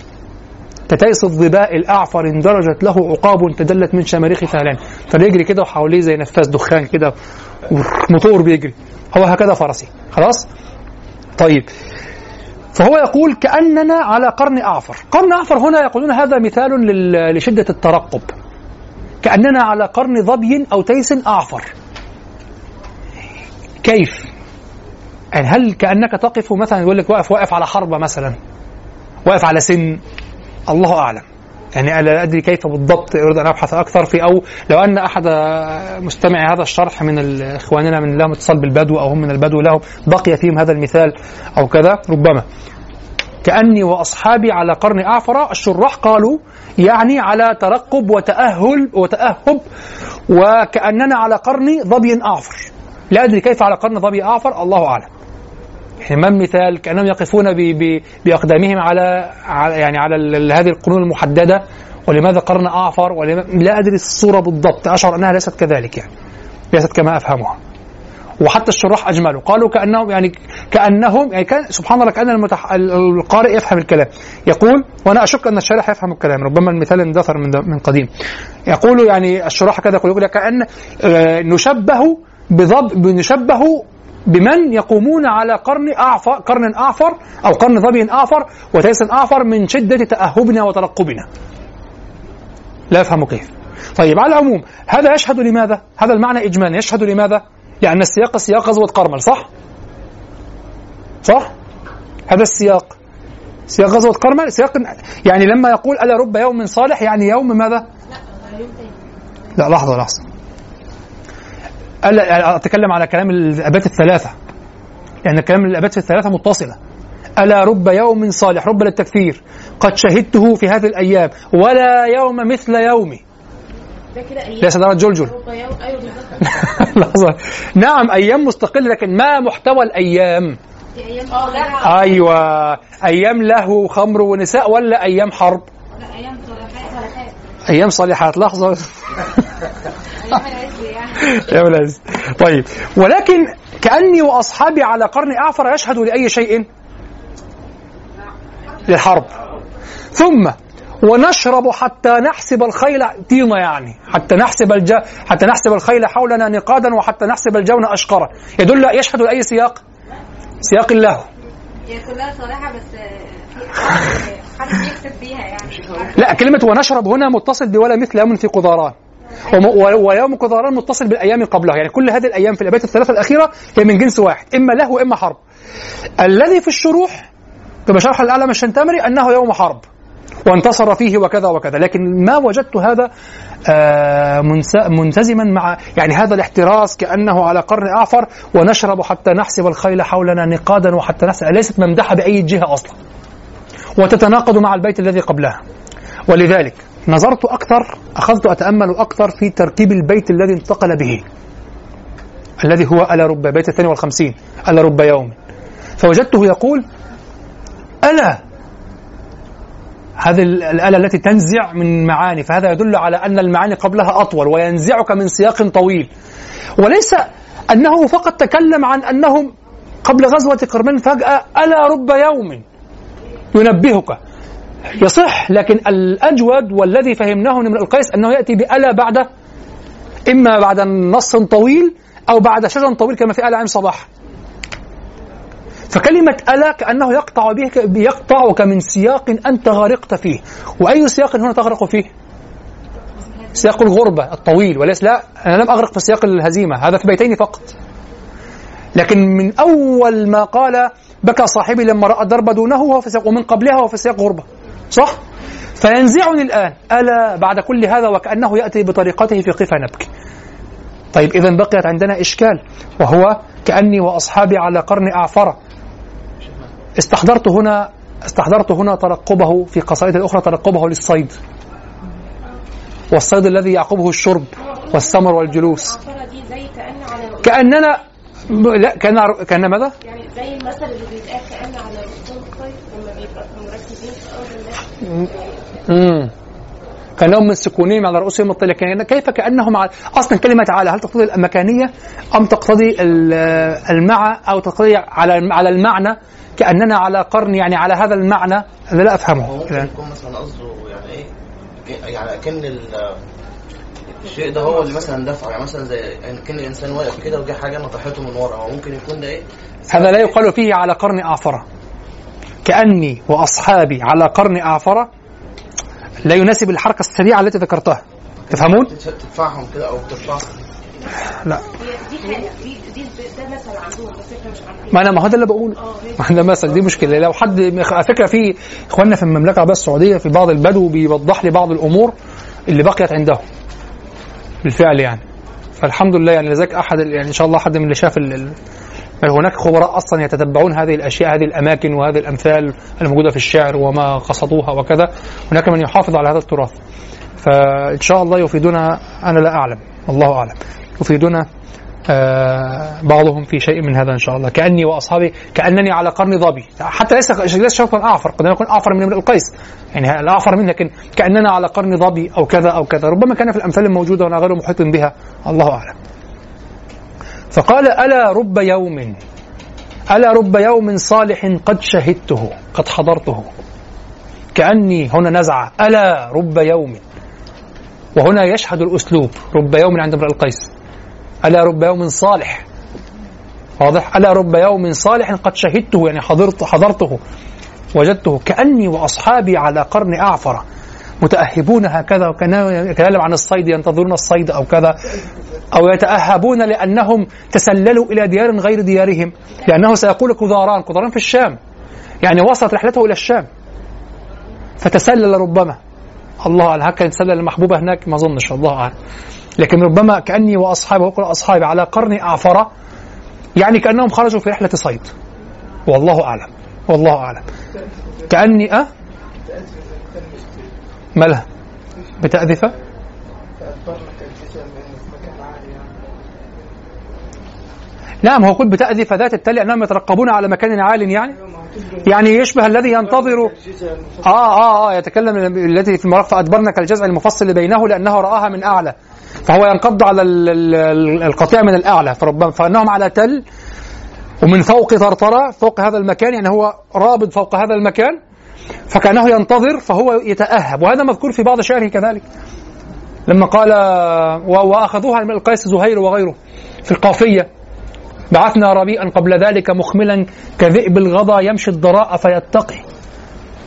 كتيس الظباء الأعفر انضرجت له عقاب تدلت من شماريخ ثهلان فبيجري كده وحواليه زي نفاس دخان كده موتور بيجري. هو هكذا فرسي. خلاص؟ طيب. فهو يقول كأننا على قرن أعفر. قرن أعفر هنا يقولون هذا مثال لشدة الترقب. كأننا على قرن ظبي أو تيس أعفر. كيف؟ يعني هل كأنك تقف مثلا يقول لك واقف واقف على حربة مثلا؟ واقف على سن الله أعلم. يعني لا أدري كيف بالضبط اريد أن أبحث أكثر في أو لو أن أحد مستمعي هذا الشرح من إخواننا من لهم اتصال بالبدو أو هم من البدو لهم بقي فيهم هذا المثال أو كذا ربما. كأني وأصحابي على قرن اعفر الشراح قالوا يعني على ترقب وتأهل وتأهب وكأننا على قرن ظبي اعفر لا أدري كيف على قرن ظبي اعفر الله أعلم. ما المثال كأنهم يقفون ب ب بأقدامهم على, يعني على هذه القرون المحددة. ولماذا قرن اعفر ولما لا أدري الصورة بالضبط. أشعر أنها ليست كذلك يعني. ليست كما أفهمها. وحتى الشراح اجملوا قالوا كأنهم يعني كأنهم يعني كان سبحان الله كأن المتح... القارئ يفهم الكلام. يقول وأنا أشك أن الشارح يفهم الكلام. ربما المثال اندثر من من قديم. يقول يعني الشراح كذا يقول كأن نشبه بضب نشبه بمن يقومون على قرن أعفر قرن أعفر أو قرن ظبي أعفر وتيس أعفر من شدة تأهبنا وترقبنا لا يفهم كيف طيب على العموم هذا يشهد لماذا؟ هذا المعنى إجمالا يشهد لماذا؟ لأن السياق سياق غزوة قرمل صح؟ صح؟ هذا السياق سياق غزوة قرمل سياق يعني لما يقول ألا رب يوم صالح يعني يوم ماذا؟ لا لحظة لحظة ألا أتكلم على كلام الآبات الثلاثة. لأن كلام الآبات الثلاثة متصلة. ألا رب يوم صالح رب للتكثير قد شهدته في هذه الأيام ولا يوم مثل يومي. ده كده أيام ليس ده جلجل بالظبط. لحظة. نعم أيام مستقلة لكن ما محتوى الأيام؟ صالحه لا. أيوة. أيام لهو وخمر ونساء ولا أيام حرب؟ لا أيام صالحات. أيام صالحات. لحظة. أيام العز طيب ولكن كأني وأصحابي على قرن أعفر يشهد لأي شيء؟ للحرب. ثم ونشرب حتى نحسب الخيل طينة يعني حتى نحسب الج... حتى نحسب الخيل حولنا نقادا وحتى نحسب الجون أشقرا. يدل يشهد لأي سياق؟ سياق اللهو هي كلها صالحه بس في حد- بيكسب فيها يعني. لا كلمة ونشرب هنا متصل بولا مثل يوم في و- ويوم قذاران متصل بالأيام قبلها. يعني كل هذه الأيام في الأبيات الثلاثة الأخيرة هي من جنس واحد إما له وإما حرب. الذي في الشروح كما شرح الأعلم الشنتمري أنه يوم حرب وانتصر فيه وكذا وكذا. لكن ما وجدت هذا آه، منتزما مع يعني هذا الاحتراس كأنه على قرن أعفر ونشرب حتى نحسب الخيل حولنا نقادا وحتى نحسب ليست ممدحة بأي جهة أصلا. وتتناقض مع البيت الذي قبلها. ولذلك نظرت أكثر أخذت أتأمل أكثر في ترتيب البيت الذي انتقل به الذي هو ألا رب بيت الثاني والخمسين ألا رب يوم. فوجدته يقول ألا! هذه ال- الآلة التي تنزع من معاني فهذا يدل على أن المعاني قبلها أطول وينزعك من سياق طويل. وليس أنه فقط تكلم عن أنهم قبل غزوة قرمان فجأة ألا رب يوم ينبهك. يصح لكن الأجود والذي فهمناه من القيس أنه يأتي بألا بعد إما بعد نص طويل أو بعد شجر طويل كما في آل عين صباح. فكلمة ألا كأنه يقطع بك يقطعك من سياق أنت غرقت فيه. وأي سياق هنا تغرق فيه؟ سياق الغربة الطويل وليس لا أنا لم أغرق في سياق الهزيمة هذا في بيتين فقط. لكن من أول ما قال بكى صاحبي لما رأى الضرب دونه وهو في سياق ومن قبلها وهو في سياق غربة. صح؟ فينزعني الآن. ألا بعد كل هذا وكأنه يأتي بطريقته في قفا نبكي طيب إذا بقيت عندنا إشكال وهو كأني وأصحابي على قرن أعفرة. استحضرت هنا استحضرت هنا ترقبه في قصائد أخرى ترقبه للصيد. والصيد الذي يعقبه الشرب والسمر والجلوس. كأننا لا كأن كأن ماذا؟ يعني زي المثل اللي بيتقال كأن على رؤوسهم الطير لما بيبقى مركزين في أرض الناس امم كأنهم من سكونهم على رؤوسهم الطير لكن كيف كأنهم على أصلا كلمة على هل تقتضي المكانية أم تقتضي ال- المع أو تقتضي على على المعنى؟ كأننا على قرن يعني على هذا المعنى. أنا لا هو افهمه ممكن يكون مثلا قصده يعني إيه؟ ك- يعني ال- الشيء ده هو اللي مثلا دفعه. يعني مثلا زي يعني كأن الإنسان واقف كده وجه حاجة نطحته من ورا. هو ممكن يكون ده إيه؟ هذا لا يقال فيه على قرن اعفره كأني وأصحابي على قرن اعفره لا يناسب الحركة السريعة التي ذكرتها. تفهمون؟ تدف- تدفعهم كده أو ترفعهم لا. ما أنا ما هو ده اللي بقوله. آه ما ده مثل دي مشكلة. لو حد على فكرة في إخواننا في المملكة العربيه السعودية في بعض البدو بيوضح لي بعض الأمور اللي بقيت عندهم. بالفعل يعني. فالحمد لله يعني لذلك أحد يعني إن شاء الله حد من اللي شاف ال- هناك خبراء أصلا يتتبعون هذه الأشياء هذه الأماكن وهذه الأمثال الموجودة في الشعر وما قصدوها وكذا؟ هناك من يحافظ على هذا التراث. فإن شاء الله يفيدنا أنا لا أعلم الله أعلم. يفيدنا آه، بعضهم في شيء من هذا إن شاء الله. كأني وأصحابي كأنني على قرن ظبي حتى ليس ليس شرطا اعفر قد يكون اعفر من امرئ القيس. يعني الاعفر منه لكن كأننا على قرن ظبي أو كذا أو كذا. ربما كان في الأمثال الموجودة وأنا غير محيط بها. الله أعلم. فقال ألا رب يوم ألا رب يوم صالح قد شهدته قد حضرته. كأني هنا نزعه ألا رب يوم. وهنا يشهد الأسلوب رب يوم عند امرئ القيس. ألا رب يوم صالح. واضح؟ ألا رب يوم صالح قد شهدته يعني حضرت حضرته وجدته كأني وأصحابي على قرن أعفر. متأهبون هكذا وكان يتكلم عن الصيد ينتظرون الصيد أو كذا أو يتأهبون لأنهم تسللوا إلى ديار غير ديارهم لأنه سيقول كذاران كذاران في الشام. يعني وصلت رحلته إلى الشام. فتسلل ربما. الله أعلم هكذا يتسلل المحبوبة هناك ما أظنش الله أعلم. لكن ربما كأني وأصحابي وقل أصحابي على قرن أعفر يعني كأنهم خرجوا في رحلة صيد. والله أعلم والله أعلم. كأني أه؟ مالها بتأذفة نعم هو قل بتأذف ذات التل أنهم يترقبون على مكان عال يعني؟ يعني يشبه الذي ينتظر آه آه آه يتكلم التي في المرق فأدبرنا كالجزع المفصل بينه لأنه رآها من أعلى. فهو ينقض على ال- ال- ال- القطيع من الأعلى. فربما فأنهم على تل ومن فوق طرطرة فوق هذا المكان يعني هو رابط فوق هذا المكان فكأنه ينتظر فهو يتأهب وهذا مذكور في بعض شعره كذلك. لما قال و- وأخذوها من القيس زهير وغيره في القافية. بعثنا ربيئا قبل ذلك مخملا كذئب الغضا يمشي الضراء فيتقي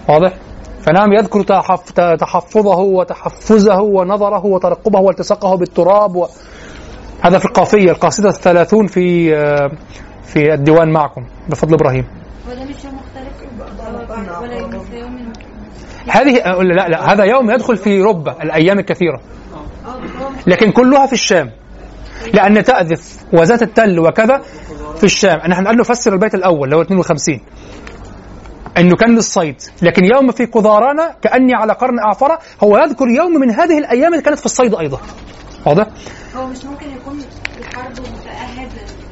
واضح؟ فنعم يذكر تحف- تحفظه وتحفزه ونظره وترقبه والتصاقه بالتراب و... هذا في القافية القاصدة الثلاثون في في الديوان معكم بفضل إبراهيم. وده مش يوم مختلف؟ ولا يوم مثل يوم هذه لا لا هذا يوم يدخل في ربة الأيام الكثيرة. لكن كلها في الشام. لأن تأذف وذات التل وكذا في الشام. نحن قال نفسر البيت الأول اللي هو 52 أنه كان للصيد. لكن يوم في قذارانة كأني على قرن أعفرة هو يذكر يوم من هذه الأيام اللي كانت في الصيد أيضا. واضح؟ هو مش ممكن يكون الحرب متأهب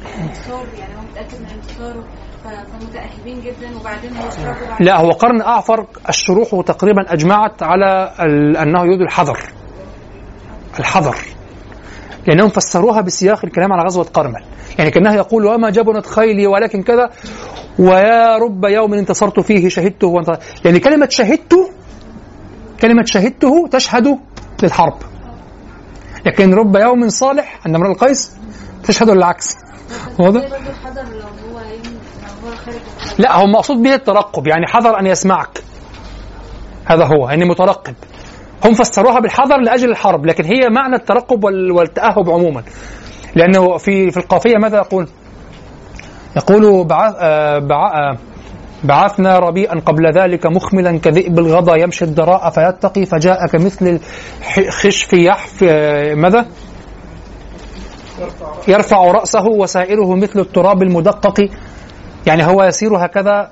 للانتصار يعني هو متأكد من انتصاره. فمتأهبين جدا وبعدين بعد لا هو قرن أعفر الشروح تقريبا أجمعت على أنه يريد الحذر. الحذر. لأنهم فسروها بسياق الكلام على غزوة قرمل. يعني كأنه يقول وما جبنت خيلي ولكن كذا. ويا رب يوم انتصرت فيه شهدته. وانتصر. يعني كلمة شهدته كلمة شهدته تشهد للحرب. لكن رب يوم صالح عند امرؤ القيس تشهد للعكس. واضح؟ لا هو مقصود به الترقب يعني حذر أن يسمعك هذا هو يعني مترقب هم فسروها بالحذر لأجل الحرب لكن هي معنى الترقب وال- والتأهب عموما لأنه في في القافية ماذا يقول؟ يقول بعث آه، بع- آه، بعثنا ربيئا قبل ذلك مخملا كذئب الغضا يمشي الدراء فيتقي فجاء كمثل الخشف يحف آه، ماذا؟ يرفع رأسه وسائره مثل التراب المدقق يعني هو يسير هكذا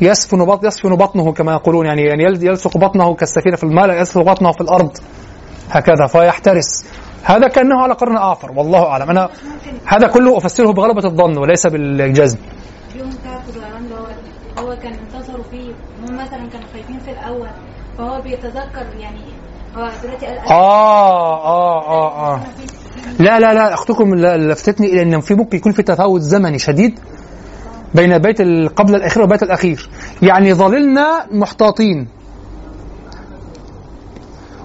يسفن بطن يسفن بطنه كما يقولون يعني يعني يل- يلصق بطنه كالسفينة في الماء يلصق بطنه في الأرض هكذا فيحترس. هذا كأنه على قرن اعفر والله أعلم. أنا هذا كله أفسره بغلبة الظن وليس بالجزم. اليوم بتاع الطيران ده هو كان انتصروا فيه هم مثلا كانوا خايفين في الأول فهو بيتذكر يعني هو دلوقتي قال آه آه آه آه. لا لا لا أختكم لفتتني إلى إن في ممكن يكون في تفاوت زمني شديد. بين ال- قبل الأخير والبيت الأخير. يعني ظللنا محتاطين.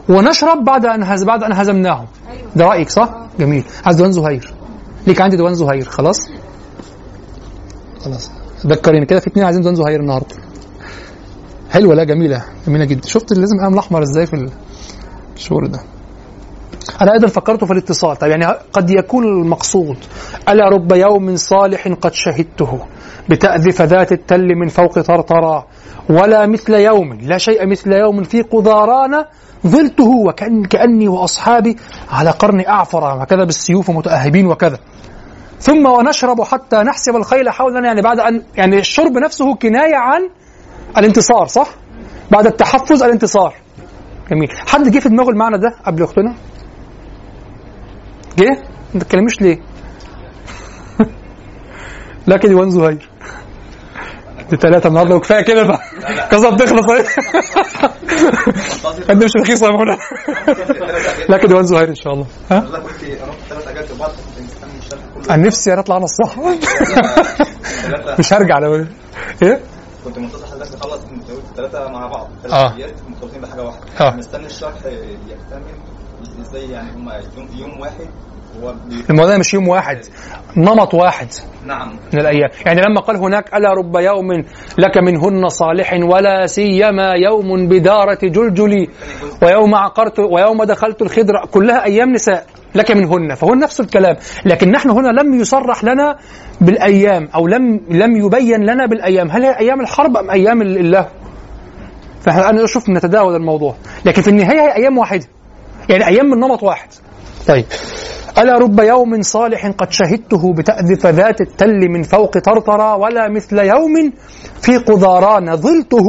ونشرب بعد أن هز بعد أن هزمناهم. ده رأيك صح؟ جميل. عايز ديوان زهير. ليك عندي ديوان زهير. خلاص؟ خلاص. ذكرني كده في اتنين عايزين ديوان زهير النهارده. حلوة لا جميلة. جميلة جدا. شفت لازم قلم الأحمر إزاي في الشغل ده؟ أنا أيضا فكرت في الاتصال طيب يعني قد يكون المقصود ألا رب يوم صالح قد شهدته بتأذف ذات التل من فوق طرطرا ولا مثل يوم لا شيء مثل يوم في قذاران ظلته وكأن كأني وأصحابي على قرن أعفر وكذا بالسيوف متأهبين وكذا ثم ونشرب حتى نحسب الخيل حولنا يعني بعد أن يعني الشرب نفسه كناية عن الانتصار صح؟ بعد التحفز الانتصار جميل حد جه في دماغه المعنى ده قبل اختنا؟ جه؟ ما تتكلميش ليه؟ لكن ديوان زهير دي ثلاثة النهارده وكفاية كده بقى قصة بتخلص اهي انت مش رخيص يا مولانا لكن ديوان زهير إن شاء الله ها؟ أنا أنا نفسي ريت اطلع أنا الصح مش هرجع لو إيه؟ كنت منتظر حضرتك تخلص الثلاثه مع بعض آه. ثلاث ايات مرتبطين بحاجة واحدة آه. مستني الشرح يكتمل إزاي يعني هم يوم واحد. الموضوع مش يوم واحد نمط واحد نعم. من الأيام. يعني لما قال هناك ألا رب يوم لك منهن صالح ولا سيما يوم بدارة جلجلي ويوم عقرت ويوم دخلت الخضر كلها أيام نساء لك منهن فهو نفس الكلام. لكن نحن هنا لم يصرح لنا بالأيام أو لم لم يبين لنا بالأيام. هل هي أيام الحرب أم أيام الله؟ فاحنا أنا أشوف نتداول الموضوع. لكن في النهاية هي أيام واحدة. يعني أيام من نمط واحد. طيب. ألا رب يوم صالح قد شهدته بتأذف ذات التل من فوق طرطرة ولا مثل يوم في قذاران ظلته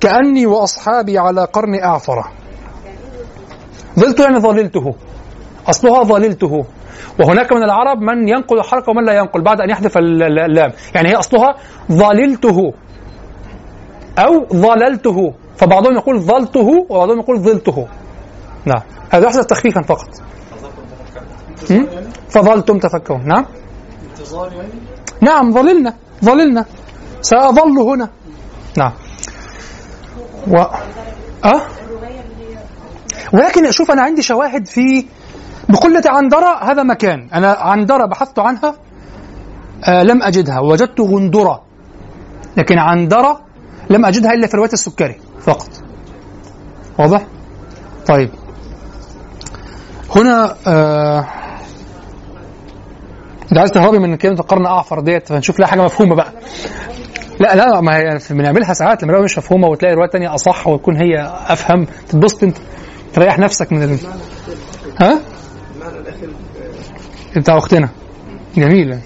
كأني وأصحابي على قرن أعفرة ظلت يعني ظللته. أصلها ظللته. وهناك من العرب من ينقل الحركة ومن لا ينقل بعد أن يحذف ال- ال- اللام. يعني هي أصلها ظللته أو ظللته. فبعضهم يقول ظلته وبعضهم يقول ظلته. نعم. هذا يحدث تخفيفا فقط? فظلتم تفكرون نعم. انتظار يعني نعم ظللنا ظللنا. سأظل هنا. نعم. و... أه؟ ولكن شوف أنا عندي شواهد في بقلة عندرة هذا مكان. أنا عندرة بحثت عنها آه لم أجدها. وجدت غندرة لكن عندرة لم أجدها إلا في رواية السكري فقط. واضح؟ طيب. هنا آه انت عايز تهربي من كلمة القرن اعفر ديت فنشوف لها حاجة مفهومة بقى. لا لا ما هي بنعملها ساعات لما مش مفهومة وتلاقي رواية تانية أصح وتكون هي أفهم تتبسط أنت تريح نفسك من ال... ها؟ بتاع أختنا. جميل.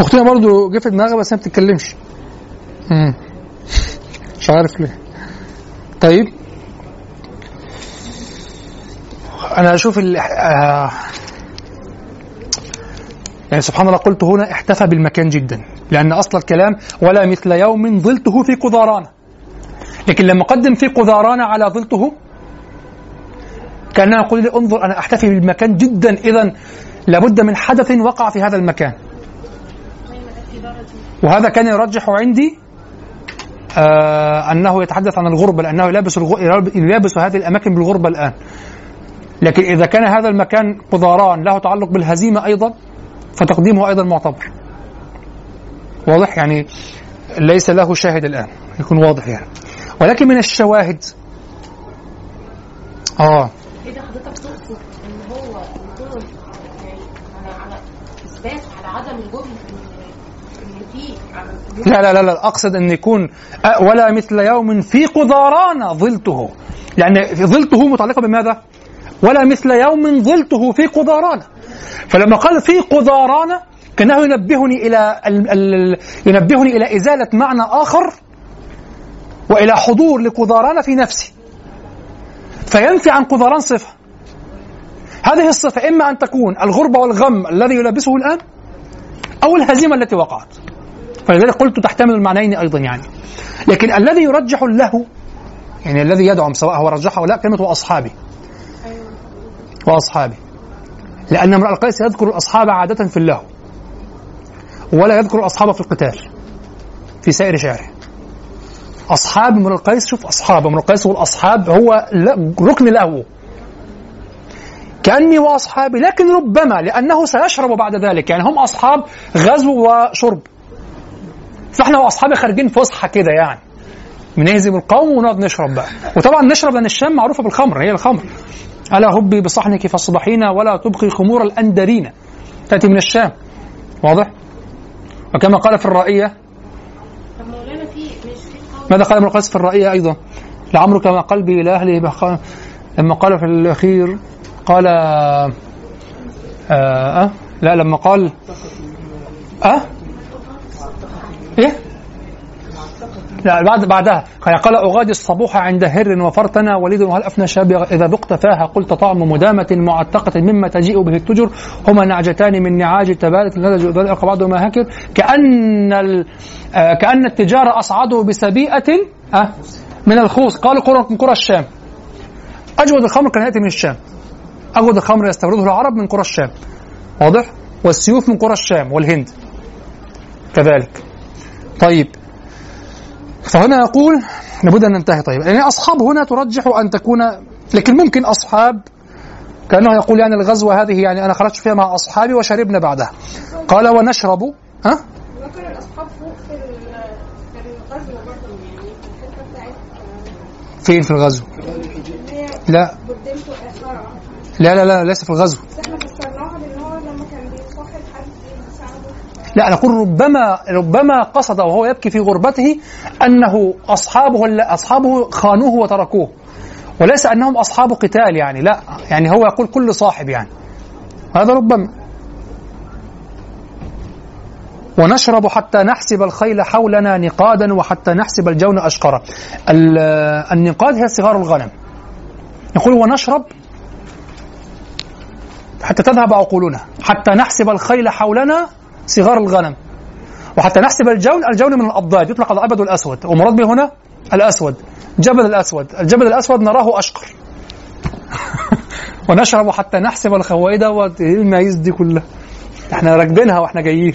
أختنا برضو جه في دماغها بس هي ما بتتكلمش. مش عارف ليه. طيب. أنا أشوف ال... آه يعني سبحان الله قلت هنا احتفى بالمكان جدا لأن أصل الكلام ولا مثل يوم ظلته في قذاران لكن لما قدم في قذاران على ظلته كأنه يقول لي انظر أنا أحتفي بالمكان جدا إذا لابد من حدث وقع في هذا المكان. وهذا كان يرجح عندي آه أنه يتحدث عن الغربة لأنه يلابس, الغ... يلابس هذه الأماكن بالغربة الآن. لكن إذا كان هذا المكان قذاران له تعلق بالهزيمة أيضا فتقديمه أيضا معتبر. واضح؟ يعني ليس له شاهد الآن. يكون واضح يعني. ولكن من الشواهد. ده حضرتك تقصد إن هو يعني على عدم لا لا لا, لا. أقصد أن يكون ولا مثل يوم في قذاران ظلته. لأن ظلته متعلقة بماذا؟ ولا مثل يوم ظلته في قذاران فلما قال في قذاران كانه ينبهني إلى ال ال ينبهني إلى إزالة معنى آخر وإلى حضور لقذاران في نفسي. فينفي عن قذاران صفة. هذه الصفة إما أن تكون الغربة والغم الذي يلبسه الآن أو الهزيمة التي وقعت. فلذلك قلت تحتمل المعنيين أيضا يعني. لكن الذي يرجح له يعني الذي يدعم سواء هو رجحه أو لا كلمه واصحابي واصحابي لأن امرؤ القيس يذكر الأصحاب عادة في اللهو ولا يذكر الأصحاب في القتال في سائر شعره. أصحاب امرؤ القيس شوف أصحاب. امرؤ القيس والاصحاب هو ركن لهو. كأني وأصحابي لكن ربما لأنه سيشرب بعد ذلك. يعني هم أصحاب غزو وشرب. فإحنا واصحابي خارجين فسحة كده يعني. بنهزم القوم ونقعد نشرب بقى. وطبعا نشرب لأن الشام معروفة بالخمر هي الخمر. ألا هبي بصحنك فاصبحين ولا تبقي خمور الأندرين تأتي من الشام واضح وكما قال في قول ماذا قال ابن القيس في الرائية أيضا لعمرك ما قلبي إلى أهله بخ- لما قال في الاخير قال آه, آه لا لما قال أه؟ إيه؟ بعد بعدها. قال أغادي الصبوح عند هر وفرتنا وليد وهل أفنى شاب إذا ذقت فاها؟ قلت طعم مدامة معتقة مما تجيء به التجر. هما نعجتان من نعاج لدى ذلك بعضهما هكر. كأن. آه كأن التجار أصعدوا بسبيئة آه من الخوص. قالوا قرى من قرى الشام. أجود الخمر كان يأتي من الشام. أجود الخمر يستورده العرب من قرى الشام. واضح؟ والسيوف من قرى الشام والهند. كذلك. طيب. فهنا يقول لابد أن ننتهي. طيب يعني أصحاب هنا ترجح أن تكون لكن ممكن أصحاب كأنه يقول يعني الغزوة هذه يعني أنا خرجت فيها مع أصحابي وشربنا بعدها. قال ونشرب ها؟ فوق في في برضه يعني في بتاعت فين في الغزو؟ لا. لا لا لا ليس في الغزو بس إحنا فسرناها بان هو لما كان بيصاحب حد لا نقول ربما ربما قصد وهو يبكي في غربته أنه أصحابه أصحابه خانوه وتركوه. وليس أنهم أصحاب قتال يعني لا يعني هو يقول كل صاحب يعني. هذا ربما. ونشرب حتى نحسب الخيل حولنا نقادا وحتى نحسب الجون أشقرا ال- النقاد هي صغار الغنم. يقول ونشرب حتى تذهب عقولنا. حتى نحسب الخيل حولنا صغار الغنم. وحتى نحسب الجون الجون من الأضداد يطلق الأبد والأسود. ومراد به هنا الأسود جبل الأسود. الجبل الأسود نراه أشقر. ونشرب حتى نحسب الخوائد وايه المعيز دي كلها إحنا راكبينها وإحنا جايين.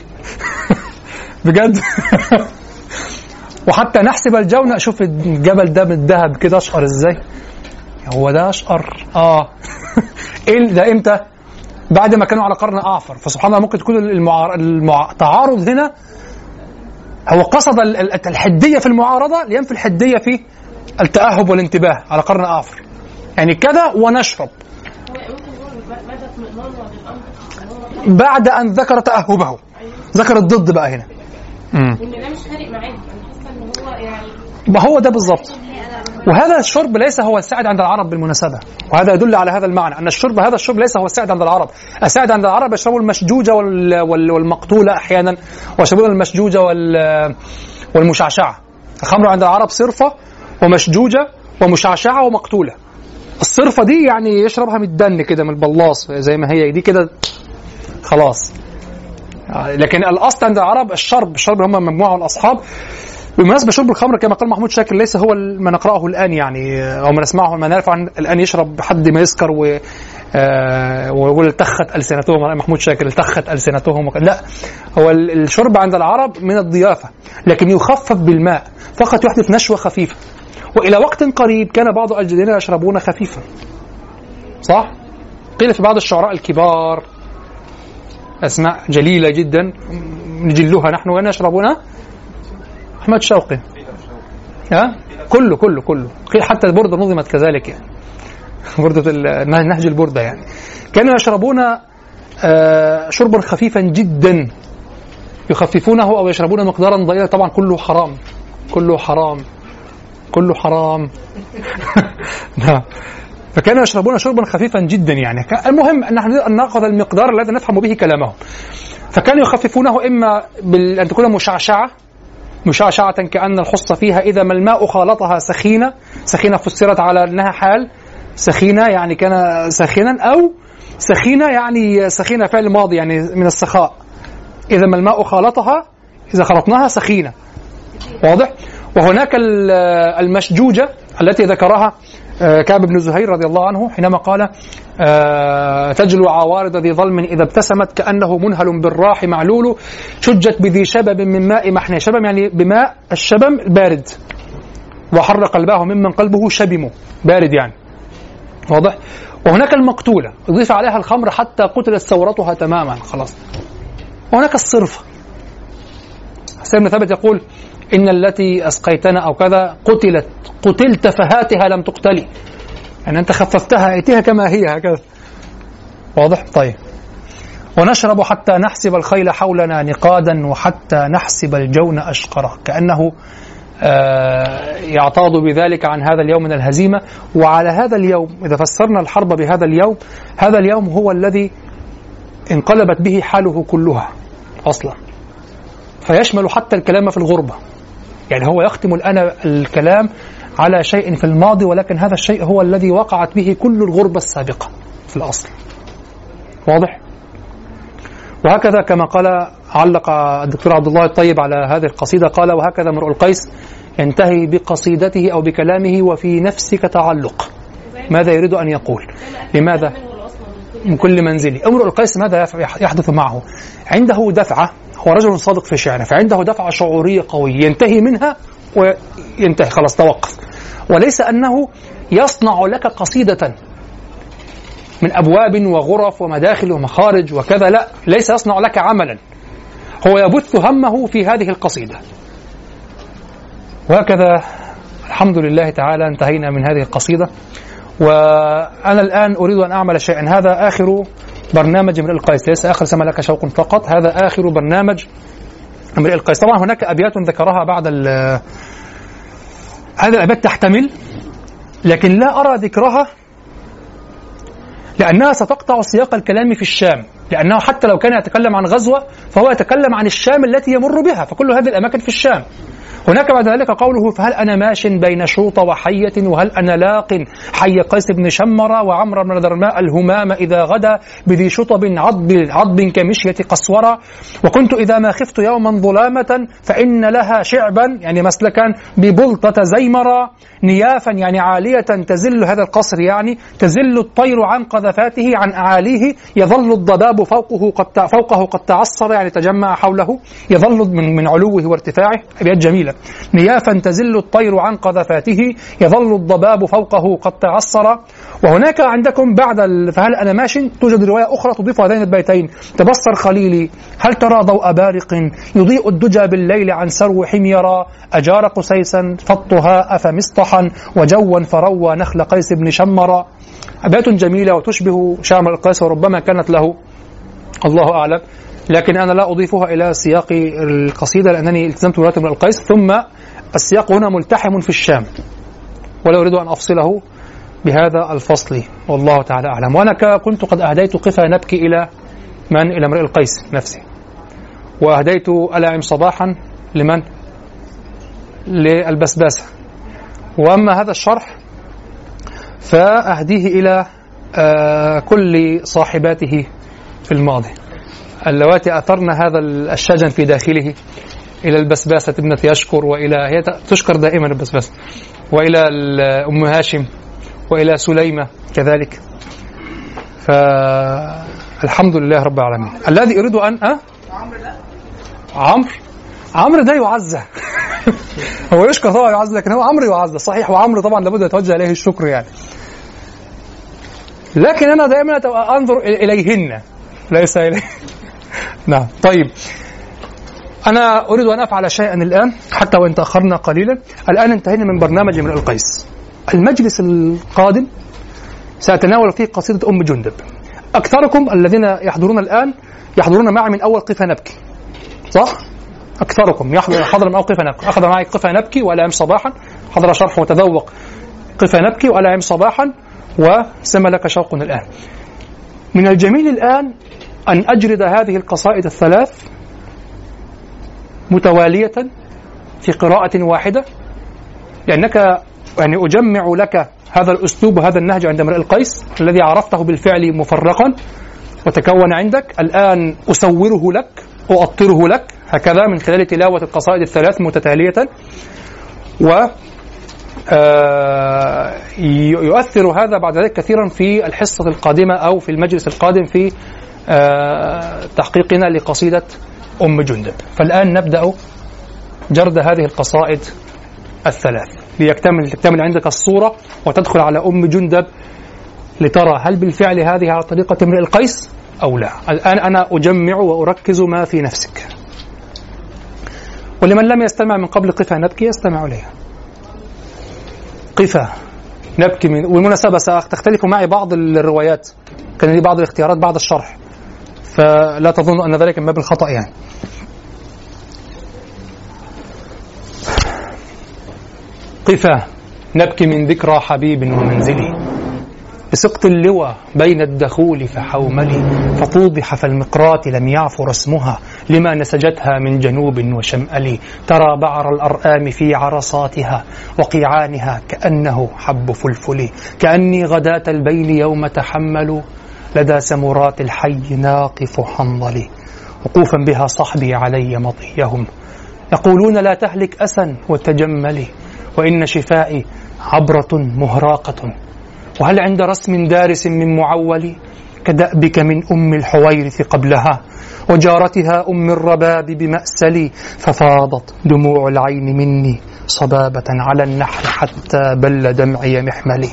بجد. وحتى نحسب الجونة شوف الجبل ده من الذهب كده أشقر إزاي؟ هو ده أشقر. آه. إيه ده إمتى؟ بعد ما كانوا على قرن اعفر فسبحان الله ممكن تكون المعار... المع... التعارض هنا هو قصد ال- ال- الحدية في المعارضة لينفي الحدية في التأهب والانتباه على قرن اعفر يعني كذا ونشرب. بعد أن ذكر تأهبه. ذكر الضد بقى هنا. امم وان ده مش فارق معاه يعني ما هو ده بالظبط. وهذا الشرب ليس هو السائد عند العرب بالمناسبة. وهذا يدل على هذا المعنى أن الشرب هذا الشرب ليس هو السائد عند العرب. السائد عند العرب يشربوا المشجوجة وال وال والمقتولة أحيانا ويشربون المشجوجة وال والمشعشعة. الخمر عند العرب صرفة ومشجوجة ومشعشعة ومقتولة. الصرفة دي يعني يشربها من الدن كده من البلاص زي ما هي دي كده خلاص. لكن الأصل عند العرب الشرب الشرب هم مجموعة من الأصحاب بالمناسبة شرب الخمر كما قال محمود شاكر ليس هو ما نقرأه الآن يعني أو ما نسمعه ما نعرف عن الآن يشرب حد ما يسكر و آه، ويقول التخت ألسنتهم محمود شاكر التخت ألسنتهم وك- لا هو ال- الشرب عند العرب من الضيافة لكن يخفف بالماء فقط يحدث نشوة خفيفة وإلى وقت قريب كان بعض أجدادنا يشربون خفيفا صح؟ قيل في بعض الشعراء الكبار أسماء جليلة جدا نجلها نحن وين أحمد شوقي. ها؟ كله كله كله. قيل حتى البردة نظمت كذلك يعني. بردة ال- نهج البردة يعني. كانوا يشربون آه، شربا خفيفا جدا. يخففونه أو يشربون مقدارا ضئيلا. طبعا كله حرام. كله حرام. كله حرام. نعم. فكانوا يشربون شربا خفيفا جدا يعني. المهم أن نحن نأخذ المقدار الذي نفهم به كلامهم. فكانوا يخففونه إما بان تكون مشعشعة مشعشعة كأن الحصة فيها إذا ما الماء خالطها سخينة. سخينة فسرت على أنها حال. سخينة يعني كان ساخنا أو سخينة يعني سخينة فعل ماضي يعني من السخاء. إذا ما الماء خالطها إذا خلطناها سخينة. واضح؟ وهناك ال- المشجوجة التي ذكرها كعب بن زهير رضي الله عنه حينما قال آه، تجلو عوارض ذي ظلم إذا ابتسمت كأنه منهل بالراح معلول شجت بذي شبب من ماء محنى شبم يعني بماء الشبم البارد وحر قلبه ممن قلبه شبم. بارد يعني. واضح؟ وهناك المقتولة. أضيف عليها الخمر حتى قتلت ثورتها تماما. خلاص. وهناك الصرفة حسين بن ثابت يقول إن التي أسقيتنا أو كذا قتلت قتلت فهاتها لم تقتلي. يعني أنت خففتها أتيها كما هي هكذا. واضح؟ طيب. ونشرب حتى نحسب الخيل حولنا نقادا وحتى نحسب الجون أشقرا. كأنه آه، يعتاض بذلك عن هذا اليوم من الهزيمة. وعلى هذا اليوم إذا فسرنا الحرب بهذا اليوم هذا اليوم هو الذي انقلبت به حاله كلها أصلا. فيشمل حتى الكلام في الغربة. يعني هو يختم الآن الكلام على شيء في الماضي ولكن هذا الشيء هو الذي وقعت به كل الغربة السابقة في الأصل. واضح؟ وهكذا كما قال علق الدكتور عبد الله الطيب على هذه القصيدة قال وهكذا امرؤ القيس ينتهي بقصيدته أو بكلامه وفي نفسك تعلق. ماذا يريد أن يقول؟ لماذا؟ من كل منزلي. امرؤ القيس ماذا يحدث معه؟ عنده دفعة هو رجل صادق في شعره فعنده دفعة شعورية قوية ينتهي منها وينتهي خلاص توقف. وليس أنه يصنع لك قصيدة من أبواب وغرف ومداخل ومخارج وكذا لا ليس يصنع لك عملا. هو يبث همه في هذه القصيدة. وهكذا الحمد لله تعالى انتهينا من هذه القصيدة. وأنا الآن أريد أن أعمل شيئا. هذا آخر برنامج امرئ القيس ليس آخر سما لك شوق فقط. هذا آخر برنامج امرئ القيس طبعا هناك أبيات ذكرها بعد هذه الأبيات تحتمل لكن لا أرى ذكرها لأنها ستقطع سياق الكلام في الشام. لأنه حتى لو كان يتكلم عن غزوة فهو يتكلم عن الشام التي يمر بها. فكل هذه الأماكن في الشام. هناك بعد ذلك قوله فهل أنا ماش بين شوط وحية؟ وهل أنا لاق؟ حي قيس بن شمرة وعمر بن درماء الهمام إذا غدا بذي شطب عضب, عضب كمشية قسورة. وكنت إذا ما خفت يوما ظلامة فإن لها شعبا يعني مسلكا ببلطة زيمرة نيافا يعني عالية تزل هذا القصر يعني تزل الطير عن قذفاته عن أعاليه يظل الضباب فوقه قد فوقه قد تعصر يعني تجمع حوله يظل من من علوه وارتفاعه. أبيات جميلة. نيافا تزل الطير عن قذفاته يظل الضباب فوقه قد تعصر. وهناك عندكم بعد فهل أنا ماش؟ توجد رواية أخرى تضيف هذين البيتين. تبصر خليلي هل ترى ضوء بارق؟ يضيء الدجى بالليل عن سرو حميرا. أجار قسيسا فطها أفمسطحا وجوا فروى نخل قيس بن شمر. أبيات جميلة وتشبه شامر القيس وربما كانت له. الله أعلم. لكن أنا لا أضيفها إلى سياق القصيدة لأنني التزمت براتب بن القيس ثم السياق هنا ملتحم في الشام ولا أريد أن أفصله بهذا الفصل والله تعالى أعلم وأنا كنت قد أهديت قفا نبكي إلى من؟ إلى امرئ القيس نفسي وأهديت ألاعم صباحا لمن؟ للبسباسة وأما هذا الشرح فأهديه إلى آه كل صاحباته في الماضي اللواتي أثرن هذا الشجن في داخله إلى البسباسة ابنة يشكر وإلى هي تشكر دائما البسباسة وإلى أم هاشم وإلى سليمة كذلك. فالحمد لله رب العالمين. الذي أريد أن أه؟ عمرو. عمرو ده يعزى هو يشكر طبعا يعزى لكن هو عمرو يعزى صحيح وعمرو طبعا لابد يتوجه إليه الشكر يعني. لكن أنا دائما أنظر إليهن ليس إليه. نعم. طيب. أنا أريد أن أفعل شيئا الآن حتى وإن تأخرنا قليلا. الآن انتهينا من برنامج امرئ القيس. المجلس القادم سأتناول فيه قصيدة أم جندب. أكثركم الذين يحضرون الآن يحضرون معي من أول قفا نبكي. صح؟ أكثركم. يحضر حضر من أول قفا نبكي. أخذ معي قفا نبكي ولا صباحا. حضر شرح وتذوق قفا نبكي ولا صباحا. وسمى لك شوق الآن. من الجميل الآن أن أجرد هذه القصائد الثلاث متوالية في قراءة واحدة لأنك يعني أجمع لك هذا الأسلوب وهذا النهج عند امرئ القيس الذي عرفته بالفعل مفرقا وتكون عندك الآن أسوره لك أؤطره لك هكذا من خلال تلاوة القصائد الثلاث متتالية و آه، يؤثر هذا بعد ذلك كثيرا في الحصة القادمة أو في المجلس القادم في تحقيقنا لقصيدة أم جندب. فالآن نبدأ جرد هذه القصائد الثلاث. ليكتمل تكتمل عندك الصورة وتدخل على أم جندب لترى هل بالفعل هذه على طريقة امرئ القيس أو لا. الآن أنا أجمع وأركز ما في نفسك. ولمن لم يستمع من قبل قفا نبكي يستمع إليها. قفا نبكي من والمناسبة ستختلف معي بعض الروايات. كان لي بعض الاختيارات بعد الشرح. فلا تظن أن ذلك من باب الخطأ يعني. قفا نبكي من ذكرى حبيب ومنزلي. بسقط اللوى بين الدخول فحوملي. فطوضح فالمقرات لم يعفر اسمها. لما نسجتها من جنوب وشمأل ترى بعر الأرآم في عرصاتها. وقيعانها كأنه حب فلفل كأني غداة البين يوم تحملوا. لدى سمرات الحي ناقف حنظلي وقوفا بها صحبي علي مطيهم. يقولون لا تهلك أسا وتجملي وإن شفائي عبرة مهراقة. وهل عند رسم دارس من معول كدأبك من أم الحويرث قبلها وجارتها أم الرباب بمأسلي ففاضت دموع العين مني صبابة على النحر حتى بل دمعي محملي.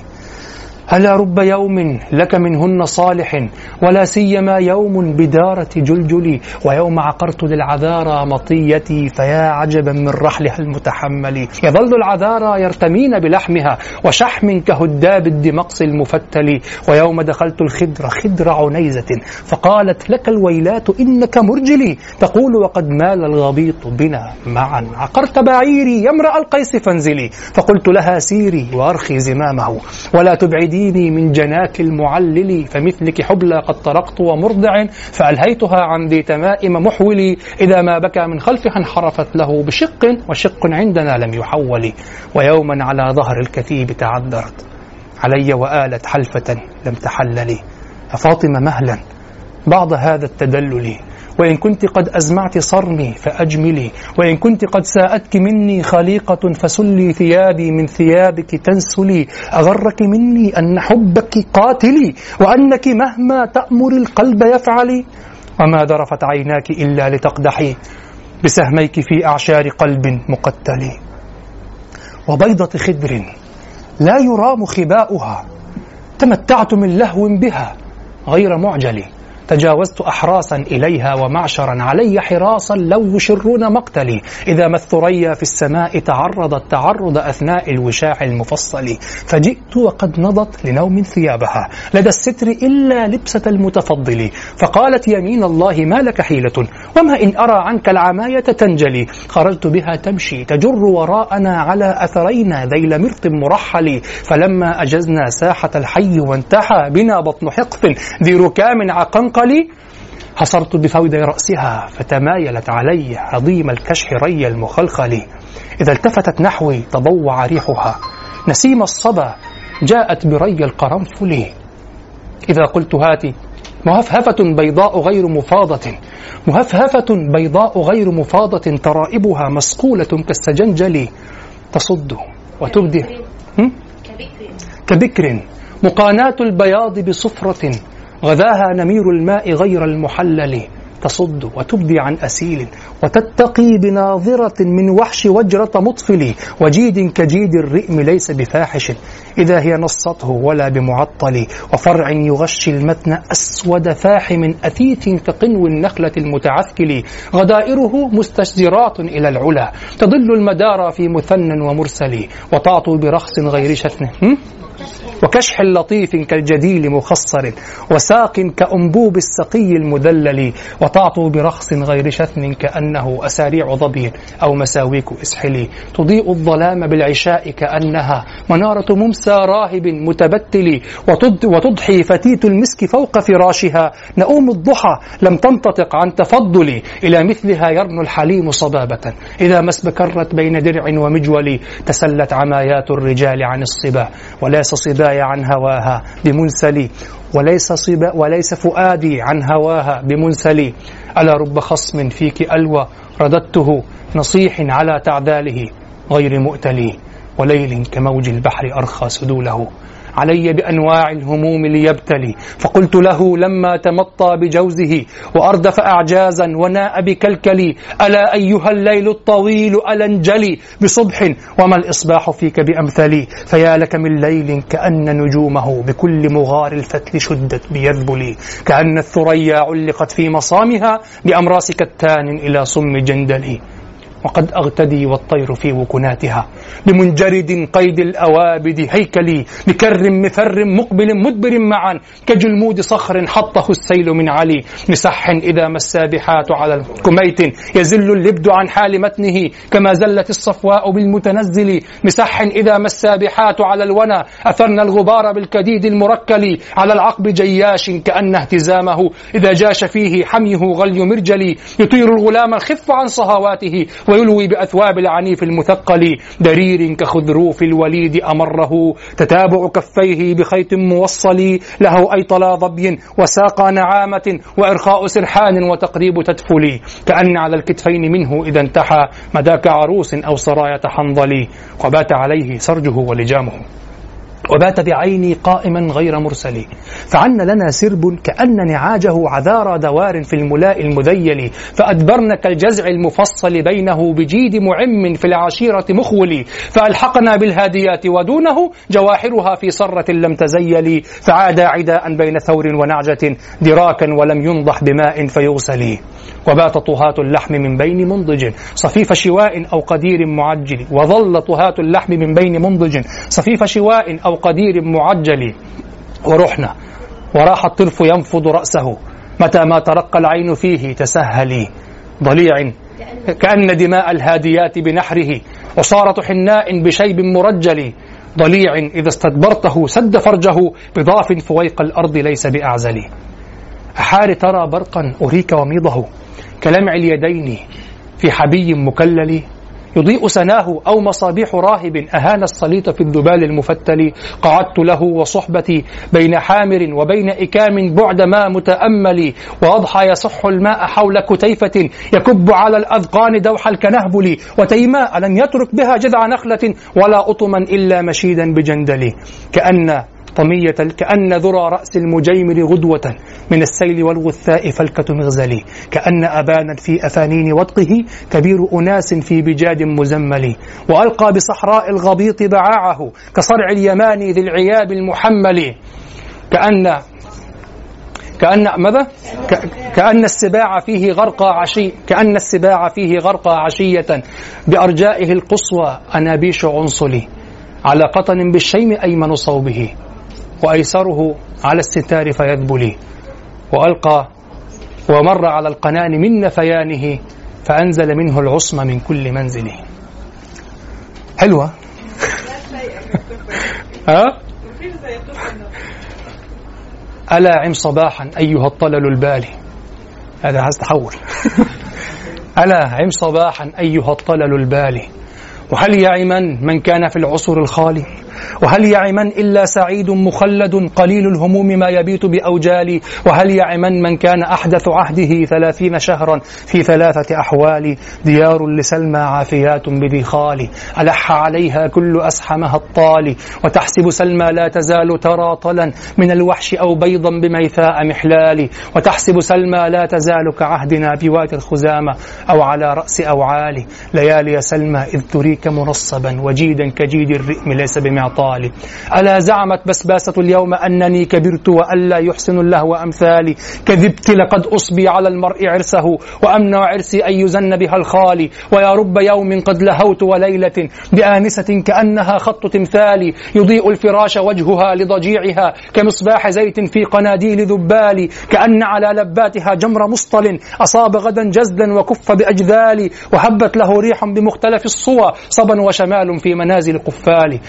ألا رب يوم لك منهن صالح ولا سيما يوم بدارة جلجلي ويوم عقرت للعذارى مطيتي فيا عجبا من رحلها المتحمل يظل العذارى يرتمين بلحمها وشحم كهداب الدمقس المفتل ويوم دخلت الخدر خدر عنيزة فقالت لك الويلات إنك مرجلي. تقول وقد مال الغبيط بنا معا. عقرت بعيري يا امرأ القيس فانزلي. فقلت لها سيري وأرخي زمامه. ولا تبعديني من جناك المعلل فمثلك حبلى قد طرقت ومرضع فألهيتها عن ذي تمائم محولي إذا ما بكى من خلفها انحرفت له بشق وشق عندنا لم يحول. ويوما على ظهر الكتيب تعذرت. علي وآلت حلفة لم تحل لي فاطمة مهلا بعض هذا التدلل. وإن كنت قد أزمعت صرمي فأجملي. وإن كنت قد ساءتك مني خليقة فسلي ثيابي من ثيابك تنسلي. أغرك مني أن حبك قاتلي وأنك مهما تأمر القلب يفعلي. وما ذرفت عيناك إلا لتقدحي بسهميك في أعشار قلب مقتل وبيضة خدر لا يرام خباؤها. تمتعت من لهو بها غير معجل تجاوزت أحراسا إليها ومعشرا علي حراسا لو يشرون مقتلي. إذا ما الثريا في السماء تعرضت تعرض أثناء الوشاح المفصل. فجئت وقد نضت لنوم ثيابها. لدى الستر إلا لبسة المتفضل. فقالت يمين الله ما لك حيلة؟ وما إن أرى عنك العماية تنجلي؟ خرجت بها تمشي تجر وراءنا على أثرينا ذيل مرط مرحل. فلما أجزنا ساحة الحي وانتحى بنا بطن حقف ذي ركام عقنق قلي حصرت بفود رأسها فتمايلت علي عظيم الكشح ري المخلخل. إذا التفتت نحوي تضوع ريحها. نسيم الصبا جاءت بري القرنفل. إذا قلت هاتي مهفهفة بيضاء غير مفاضة. مهفهفة بيضاء غير مفاضة ترائبها مسقولة كالسجنجل. تصد وتبدي كبكر. مقاناة البياض بصفرة. غذاها نمير الماء غير المحلل. تصد وتبدي عن أسيل. وتتقي بناظرة من وحش وجرة مطفل. وجيد كجيد الرئم ليس بفاحش. إذا هي نصته ولا بمعطل. وفرع يغشي المتن أسود فاحم أثيث كقنو النخلة المتعثكل. غدائره مستشزرات إلى العلا. تضل المدار في مثنى ومرسل. وتعطو برخص غير شتن. وكشح لطيف كالجديل مخصر وساق كأنبوب السقي المذلل وتعطو برخص غير شثن كأنه أساريع ظبي أو مساويك إسحلي تضيء الظلام بالعشاء كأنها منارة ممسى راهب متبتل وتضحي فتيت المسك فوق فراشها. نؤوم الضحى لم تنتطق عن تفضلي إلى مثلها يرنو الحليم صبابة. إذا ما اسبكرت بين درع ومجول تسلت عمايات الرجال عن الصبا. وليس صباي عن هواها بمنسلي. وليس صبا وليس فؤادي عن هواها بمنسلي. ألا رب خصم فيك ألوى رددته نصيح على تعداله غير مؤتلي. وليل كموج البحر أرخى سدوله. علي بأنواع الهموم ليبتلي. فقلت له لما تمطى بجوزه وأردف أعجازا وناء بكلكلي ألا أيها الليل الطويل ألا انجلي بصبح وما الإصباح فيك بأمثلي؟ فيا لك من ليل كأن نجومه بكل مغار الفتل شدت بيذبلي. كأن الثريا علقت في مصامها بأمراس كتان إلى صم جندلي. وقد أغتدي والطير في وكناتها. بمنجرد قيد الأوابد هيكلي بكر مفر مقبل مدبر معا كجلمود صخر حطه السيل من علي. مسح إذا ما السابحات على الكميت يزل اللبد عن حال متنه كما زلت الصفواء بالمتنزل. مسح إذا ما السابحات على الونا أثرن الغبار بالكديد المركل. على العقب جياش كأن اهتزامه إذا جاش فيه حميه غلي مرجلي. يطير الغلام الخف عن صهواته ويلوي بأثواب العنيف المثقل. درير كخذروف الوليد أمره. تتابع كفيه بخيط موصل. له أيطلا ظبي وساق نعامة وإرخاء سرحان وتقريب تدفلي كأن على الكتفين منه إذا انتحى. مداك عروس أو سراية حنظل. وبات عليه سرجه ولجامه. وبات بعيني قائما غير مرسل فعن لنا سرب كأن نعاجه عذار دوار في الملاء المذيل. فأدبرن كالجزع المفصل بينه بجيد معم في العشيرة مخول. فألحقنا بالهاديات ودونه جواحرها في صرة لم تزيل. فعادا عداء بين ثور ونعجة دراكا ولم ينضح بماء فيغسل. وبات طهاة اللحم من بين منضج. صفيف شواء أو قدير معجل. وظل طهاة اللحم من بين منضج. صفيف شواء أو قدير معجل ورحنا وراح الطرف ينفض رأسه. متى ما ترقى العين فيه تسهلي ضليع. كأن دماء الهاديات بنحره. عصارة حناء بشيب مرجل ضليع. إذا استدبرته سد فرجه بضعف فويق الأرض ليس بأعزل. أحار ترى برقا أريك وميضه. كلمع اليدين في حبي مكلل. يضيء سناه أو مصابيح راهب. أهان الصليط في الذبال المفتل. قعدت له وصحبتي بين حامر وبين إكام بعد ما متأمل. وأضحى يصح الماء حول كتيفة يكب على الأذقان دوح الكنهبل. وتيماء لم يترك بها جذع نخلة ولا أطما إلا مشيدا بجندل. كأن طمية كأن ذرى رأس المجيمر غدوة من السيل والغثاء فلكة مغزل كأن أبانا في أفانين وطقه كبير أناس في بجاد مزمل. وألقى بصحراء الغبيط بعاعه كصرع اليماني ذي العياب المحمل. كأن كأن ماذا؟ كأن السباع فيه غرقى عشي كأن السباع فيه غرقى عشية. بأرجائه القصوى أنابيش عنصلي. على قطن بالشيم أيمن صوبه. وأيسره على الستار فيذبلي وألقى ومر على القنان من نفيانه فأنزل منه العصم من كل منزل حلوة. ها؟ ألا عم صباحا أيها الطلل البالي هذا عايز تحول. ألا عم صباحا أيها الطلل البالي وهل يعمن من كان في العصر الخالي؟ وهل يعمن إلا سعيد مخلد قليل الهموم ما يبيت بأوجال وهل يعمن من كان أحدث عهده ثلاثين شهرا في ثلاثة أحوال؟ ديار لسلمى عافيات بذي ألح عليها كل أسحمها الطال. وتحسب سلمى لا تزال ترى طلا من الوحش أو بيضا بميثاء محلال وتحسب سلمى لا تزال كعهدنا بواد الخزامة أو على رأس أوعال ليالي سلمى إذ تريك منصبا وجيدا كجيد الرئم ليس بمعطال ألا زعمت بسباسة اليوم أنني كبرت وألا يحسن اللهو أمثالي. كذبت لقد أصبي على المرء عرسه وأمنع عرسي أن يزن بها الخالي. ويا رب يوم قد لهوت وليلة بآنسة كأنها خط تمثالي. يضيء الفراش وجهها لضجيعها كمصباح زيت في قناديل ذبال كأن على لباتها جمر مصطل. أصاب غدا جزلا وكف بأجذال وهبت له ريح بمختلف الصوى صبا وشمال في منازل قفال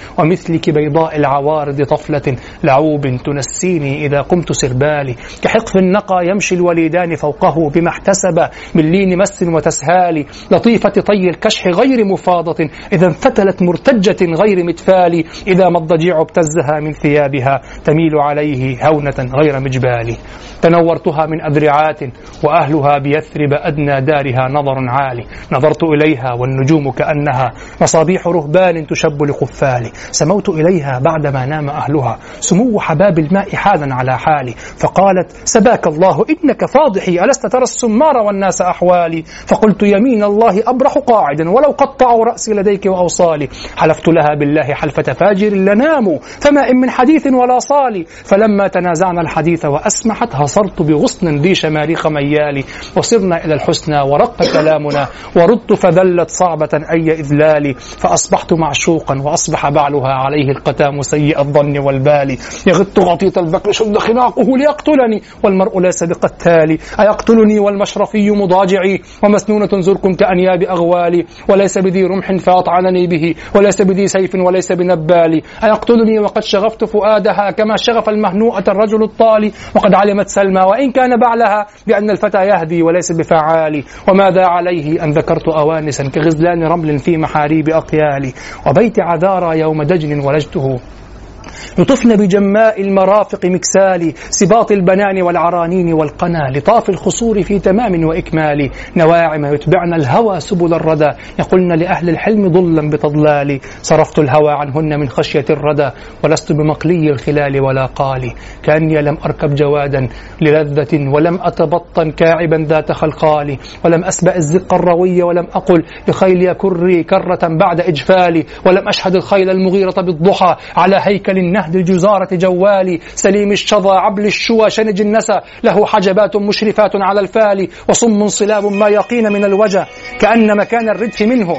ومثلك بيضاء العوارض طفلة لعوب تنسيني إذا قمت سربالي. كحقف النقى يمشي الوليدان فوقه بما احتسب من لين مس وتسهال لطيفة طي الكشح غير مفاضة إذا انفتلت مرتجة غير متفال إذا ما الضجيع ابتزها من ثيابها تميل عليه هونة غير مجبال تنورتها من أذرعات وأهلها بيثرب أدنى دارها نظر عالي. نظرت إليها والنجوم كأنها مصابيح رهبان تشب لقفال سموت إليها بعدما نام أهلها. سمو حباب الماء حالا على حالي. فقالت سباك الله إنك فاضحي ألست ترى السمار والناس أحوالي؟ فقلت يمين الله أبرح قاعدا ولو قطعوا رأسي لديك وأوصالي. حلفت لها بالله حلفة فاجر لناموا فما إن من حديث ولا صالي. فلما تنازعنا الحديث وأسمحت هصرت بغصن ذي شماريخ ميالي. وصرنا إلى الحسنى ورق كلامنا وردت فذلت صعبة أي إذلال فأصبحت معشوقا وأصبح بعلها عليه القتام سيء الظن والبال. يغط غطيط البكر شد خناقه ليقتلني. والمرء ليس بقتال. أيقتلني والمشرفي مضاجعي. ومسنونة زركم كأنياب أغوالي وليس بذي رمح فأطعنني به. وليس بذي سيف وليس بنبال. أيقتلني وقد شغفت فؤادها كما شغف المهنوءة الرجل الطالي وقد علمت سلمى وإن كان بعلها بأن الفتى يهدي وليس بفعال. وماذا عليه أن ذكرت أوانسا كغزلان رمل في محاريب أقيالي وبيت عذارى يوم دجن ولجته يطفن بجماء المرافق مكسال سباط البنان والعرانين والقنا لطاف الخصور في تمام وإكمال. نواعم يتبعن الهوى سبل الردى. يقولن لأهل الحلم ضلا بتضلال. صرفت الهوى عنهن من خشية الردى ولست بمقلي الخلال ولا قالي كأني لم أركب جوادا للذة ولم أتبطن كاعبا ذات خلقالي ولم أسبأ الزق الروي ولم أقل لخيلي كري كرة بعد إجفالي ولم أشهد الخيل المغيرة بالضحى على هيكل النهد الجزارة جوالي. سليم الشظى عبل الشوى شنج النسى. له حجبات مشرفات على الفال وصم صلاب ما يقين من الوجه كأن مكان الردف منه.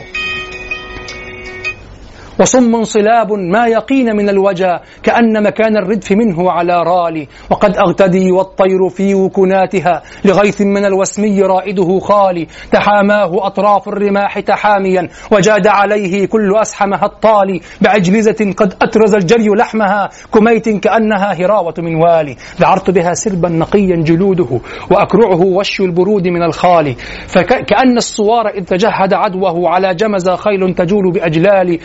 وصم صلاب ما يقين من الوجا كأن مكان الردف منه على رالي. وقد أغتدي والطير في وكناتها لغيث من الوسمي رائده خالي. تحاماه أطراف الرماح تحاميا وجاد عليه كل أسحم هطال. بعجلزة قد أترز الجري لحمها كميت كأنها هراوة منوال. ذعرت بها سربا نقيا جلوده وأكرعه وشي البرود من الخال. كأن الصوار إذ تجهد عدوه على جمزى خيل تجول بأجلال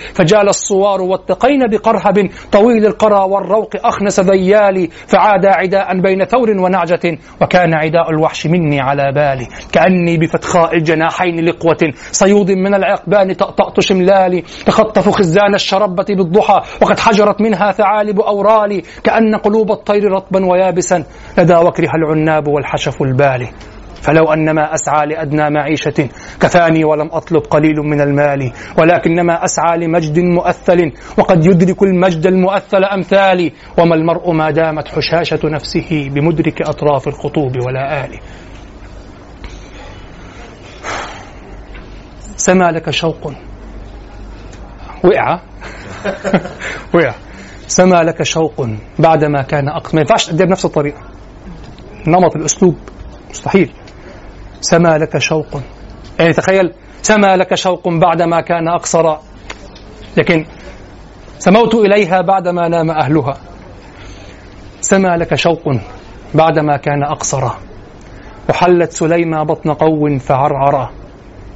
فجال الصوار واتقين بقرهب طويل القرا والروق أخنس ذيال فعادى عداء بين ثور ونعجة وكان عداء الوحش مني على بال كأني بفتخاء الجناحين لقوة صيود من العقبان طأطأت شملال تخطف خزان الشربة بالضحى وقد حجرت منها ثعالب أورال كأن قلوب الطير رطبا ويابسا لدى وكرها العناب والحشف البالي. فلو أن ما أسعى لأدنى معيشة كفاني ولم أطلب قليل من المال ولكنما أسعى لمجد مؤثل وقد يدرك المجد المؤثل أمثالي وما المرء ما دامت حشاشة نفسه بمدرك أطراف الخطوب ولا آل. سما لك شوق. وقع. وقع. سما لك شوق بعدما كان أقصى. ما ينفعش تأدي بنفس الطريقة. نمط الأسلوب. مستحيل. سما لك شوق. يعني تخيل سما لك شوق بعدما كان أقصر. لكن سموت إليها بعدما نام أهلها. سما لك شوق بعدما كان أقصر. وحلت سليمى بطن قو فعرعر.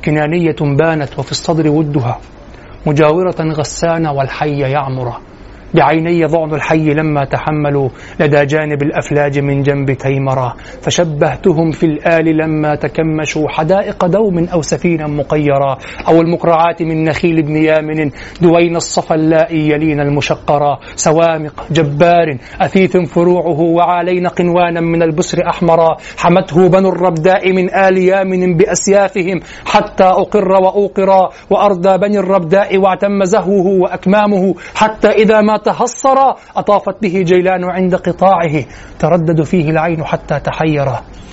كنانية بانت وفي الصدر ودها. مجاورة غسان والحي يعمر. بعيني ضعن الحي لما تحملوا لدى جانب الأفلاج من جنب تيمرا فشبهتهم في الآل لما تكمشوا حدائق دوم أو سفينا مقيرا أو المقرعات من نخيل ابن يامن دوين الصفا اللائي يلين المشقرا سوامق جبار أثيث فروعه وعالين قنوانا من البسر أحمرا حمته بنو الربداء من آل يامن بأسيافهم حتى أقر وأوقرا وأردى بني الربداء واعتم زهوه وأكمامه حتى إذا ما تهصر أطافت به جيلان عند قطاعه. تردد فيه العين حتى تحير.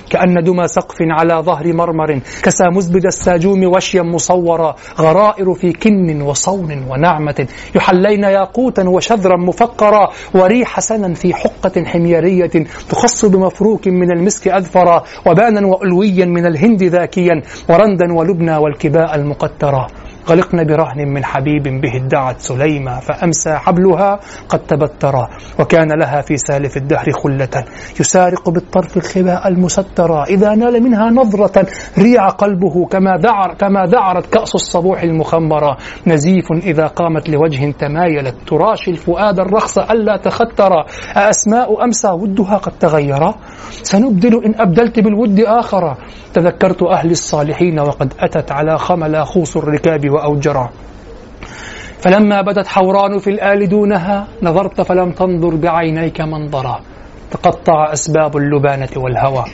كأن دمى سقف على ظهر مرمر. كسى مزبد الساجوم وشيا مصورا. غرائر في كن وصون ونعمة. يحلين ياقوتا وشذرا مفقرا. وريح سنا في حقة حميرية. تخص بمفروك من المسك أذفرا. وبانا وألويا من الهند ذاكيا. ورندا ولبنى والكباء المقترا. غلقن برهن من حبيب به ادعت سليمة فأمسى حبلها قد تبترا وكان لها في سالف الدهر خلة. يسارق بالطرف الخباء المسترا إذا نال منها نظرة ريع قلبه كما ذعر كما ذعرت كأس الصبوح المخمرة نزيف إذا قامت لوجه تمايلت. تراشي الفؤاد الرخص ألا تخترا أأسماء أمسى ودها قد تغيرا سنبدل إن أبدلت بالود آخر. تذكرت أهل الصالحين وقد أتت على خمل خوص الركاب وأوجرا فلما بدت حوران في الآل دونها نظرت فلم تنظر بعينيك منظرا تقطع أسباب اللبانة والهوى.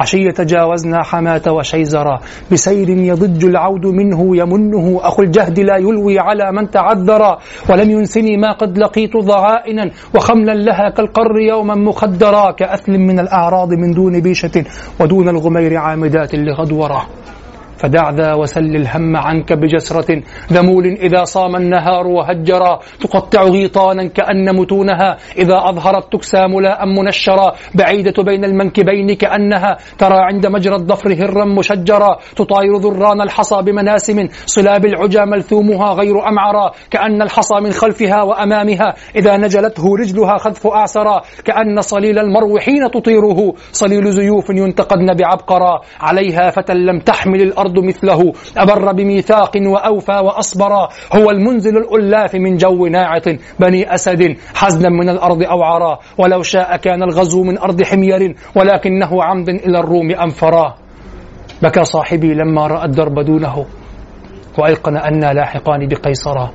عشية تجاوزنا حماة وشيزرا. بسير يضج العود منه يمنه. أخو الجهد لا يلوي على من تعذرا. ولم ينسني ما قد لقيت ضعائنا. وخملا لها كالقر يوما مخدرا. كأثل من الأعراض من دون بيشة. ودون الغمير عامدات لغدورا. فدع ذا وسل الهم عنك بجسرة ذمول إذا صام النهار وهجرا. تقطع غيطانا كأن متونها. إذا أظهرت تكسى ملاء منشرا. بعيدة بين المنكبين كأنها. ترى عند مجرى الظفر هرا مشجرا. تطاير ذران الحصى بمناسم. صلاب العجى ملثومها غير أمعرا. كأن الحصى من خلفها وأمامها. إذا نجلته رجلها خذف أعسرا كأن صليل المرو حين تطيره. صليل زيوف ينتقدن بعبقرا. عليها فتى لم تحمل الأرض الأرض مثله أبر بميثاق وأوفى وأصبرا هو المنزل الألاف من جو ناعط بني أسد حزنا من الأرض أوعرا. ولو شاء كان الغزو من أرض حمير ولكنه عمد إلى الروم أنفرا. بكى صاحبي لما رأى الدرب دونه وأيقن أنا لاحقان بقيصرا.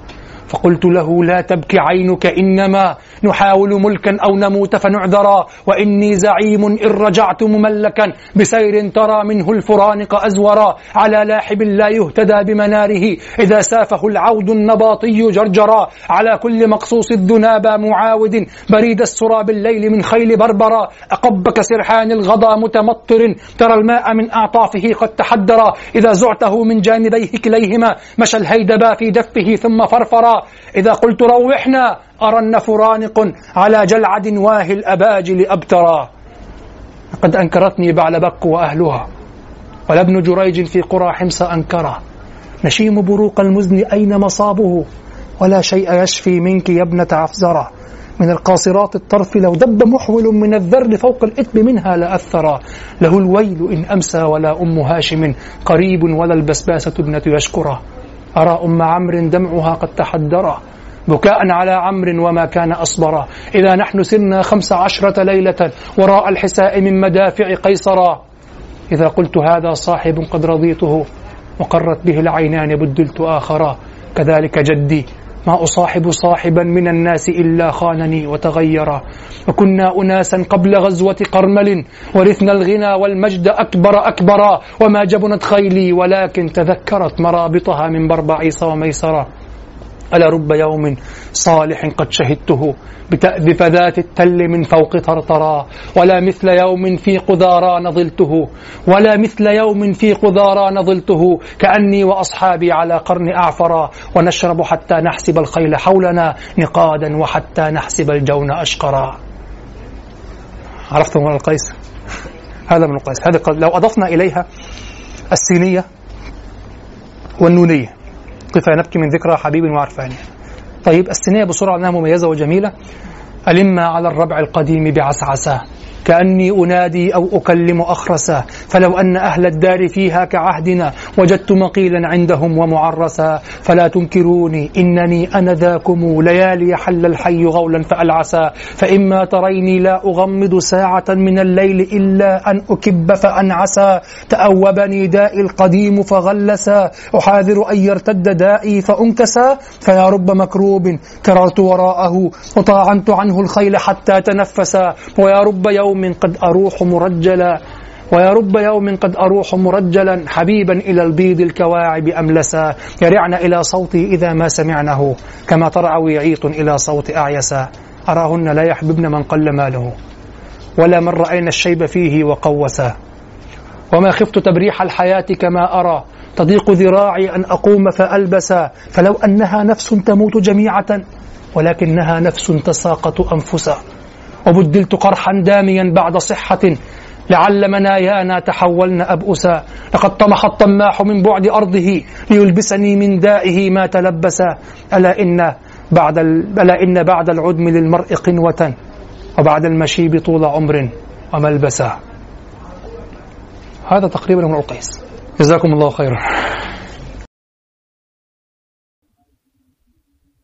فقلت له لا تبكي عينك إنما نحاول ملكا أو نموت فنعذرا وإني زعيم إن رجعت مملكا بسير ترى منه الفرانق أزورا على لاحب لا يهتدى بمناره إذا سافه العود النباطي جرجرا على كل مقصوص الذنابى معاود بريد السرى بالليل من خيل بربرا أقبك سرحان الغضا متمطر ترى الماء من أعطافه قد تحدرا إذا زعته من جانبيه كليهما مشى الهيدبا في دفه ثم فرفرا إذا قلت روحنا أرن فرانق على جلعد واهي الأباجل أبترا. قد أنكرتني بعلبك وأهلها ولابن جريج في قرى حمص أنكره نشيم بروق المزن أين مصابه؟ ولا شيء يشفي منك يا ابنة عفزرة. من القاصرات الطرف لو دب محول من الذر فوق الإثم منها لأثرا له الويل إن أمسى ولا أم هاشم قريب ولا البسباسة ابنة يشكره أرى أم عمرو دمعها قد تحدرا. بكاء على عمرو وما كان أصبرا. إذا نحن سرنا خمس عشرة ليلة وراء الحساء من مدافع قيصرا. إذا قلت هذا صاحب قد رضيته وقرت به العينان بدلت آخرا. كذلك جدي ما أصاحب صاحبا من الناس إلا خانني وتغيرا. وكنا أناسا قبل غزوة قرمل ورثنا الغنى والمجد أكبر أكبرا. وما جبنت خيلي ولكن تذكرت مرابطها من بربعيص وميسرا ألا رب يوم صالح قد شهدته بتأذف ذات التل من فوق طرطرا ولا مثل يوم في قذارى نظلته ولا مثل يوم في قذارى نظلته كأني وأصحابي على قرن أعفرا ونشرب حتى نحسب الخيل حولنا نقادا وحتى نحسب الجون أشقرا. عرفتم من القيس؟ هذا من القيس. هذا لو أضفنا إليها السينية والنونية كيف نبكي من ذكرى حبيب وعرفان طيب السنية بسرعة أنها مميزة وجميلة. ألم على الربع القديم بعسعسة كأني أنادي أو أكلم أخرسا فلو أن أهل الدار فيها كعهدنا وجدت مقيلا عندهم ومعرسا فلا تنكروني إنني أنا ذاكم ليالي حل الحي غولا فألعسا فإما تريني لا أغمض ساعة من الليل إلا أن أكب فأنعسا تأوبني دائي القديم فغلسا أحاذر أن يرتد دائي فأنكسا فيا رب مكروب كررت وراءه وطاعنت عنه الخيل حتى تنفسا ويا رب يوم يوم قد أروح مرجلا ويا رب يوم قد أروح مرجلا حبيبا إلى البيض الكواعب أملسا يرعن إلى صوتي إذا ما سمعناه كما ترعوي عيط إلى صوت أعيسا أراهن لا يحببن من قل ماله ولا من رأينا الشيب فيه وقوسا وما خفت تبريح الحياة كما أرى تضيق ذراعي أن أقوم فألبسا فلو أنها نفس تموت جميعة ولكنها نفس تساقط أنفسا. وبدلت قرحا داميا بعد صحة. لعل منايانا تحولن أبؤسا. لقد طمح الطماح من بعد أرضه ليلبسني من دائه ما تلبس. ألا إن بعد ألا إن بعد العدم للمرء قنوة. وبعد المشيب طول عمر وملبسا. هذا تقريبا من القيس. جزاكم الله خيرا.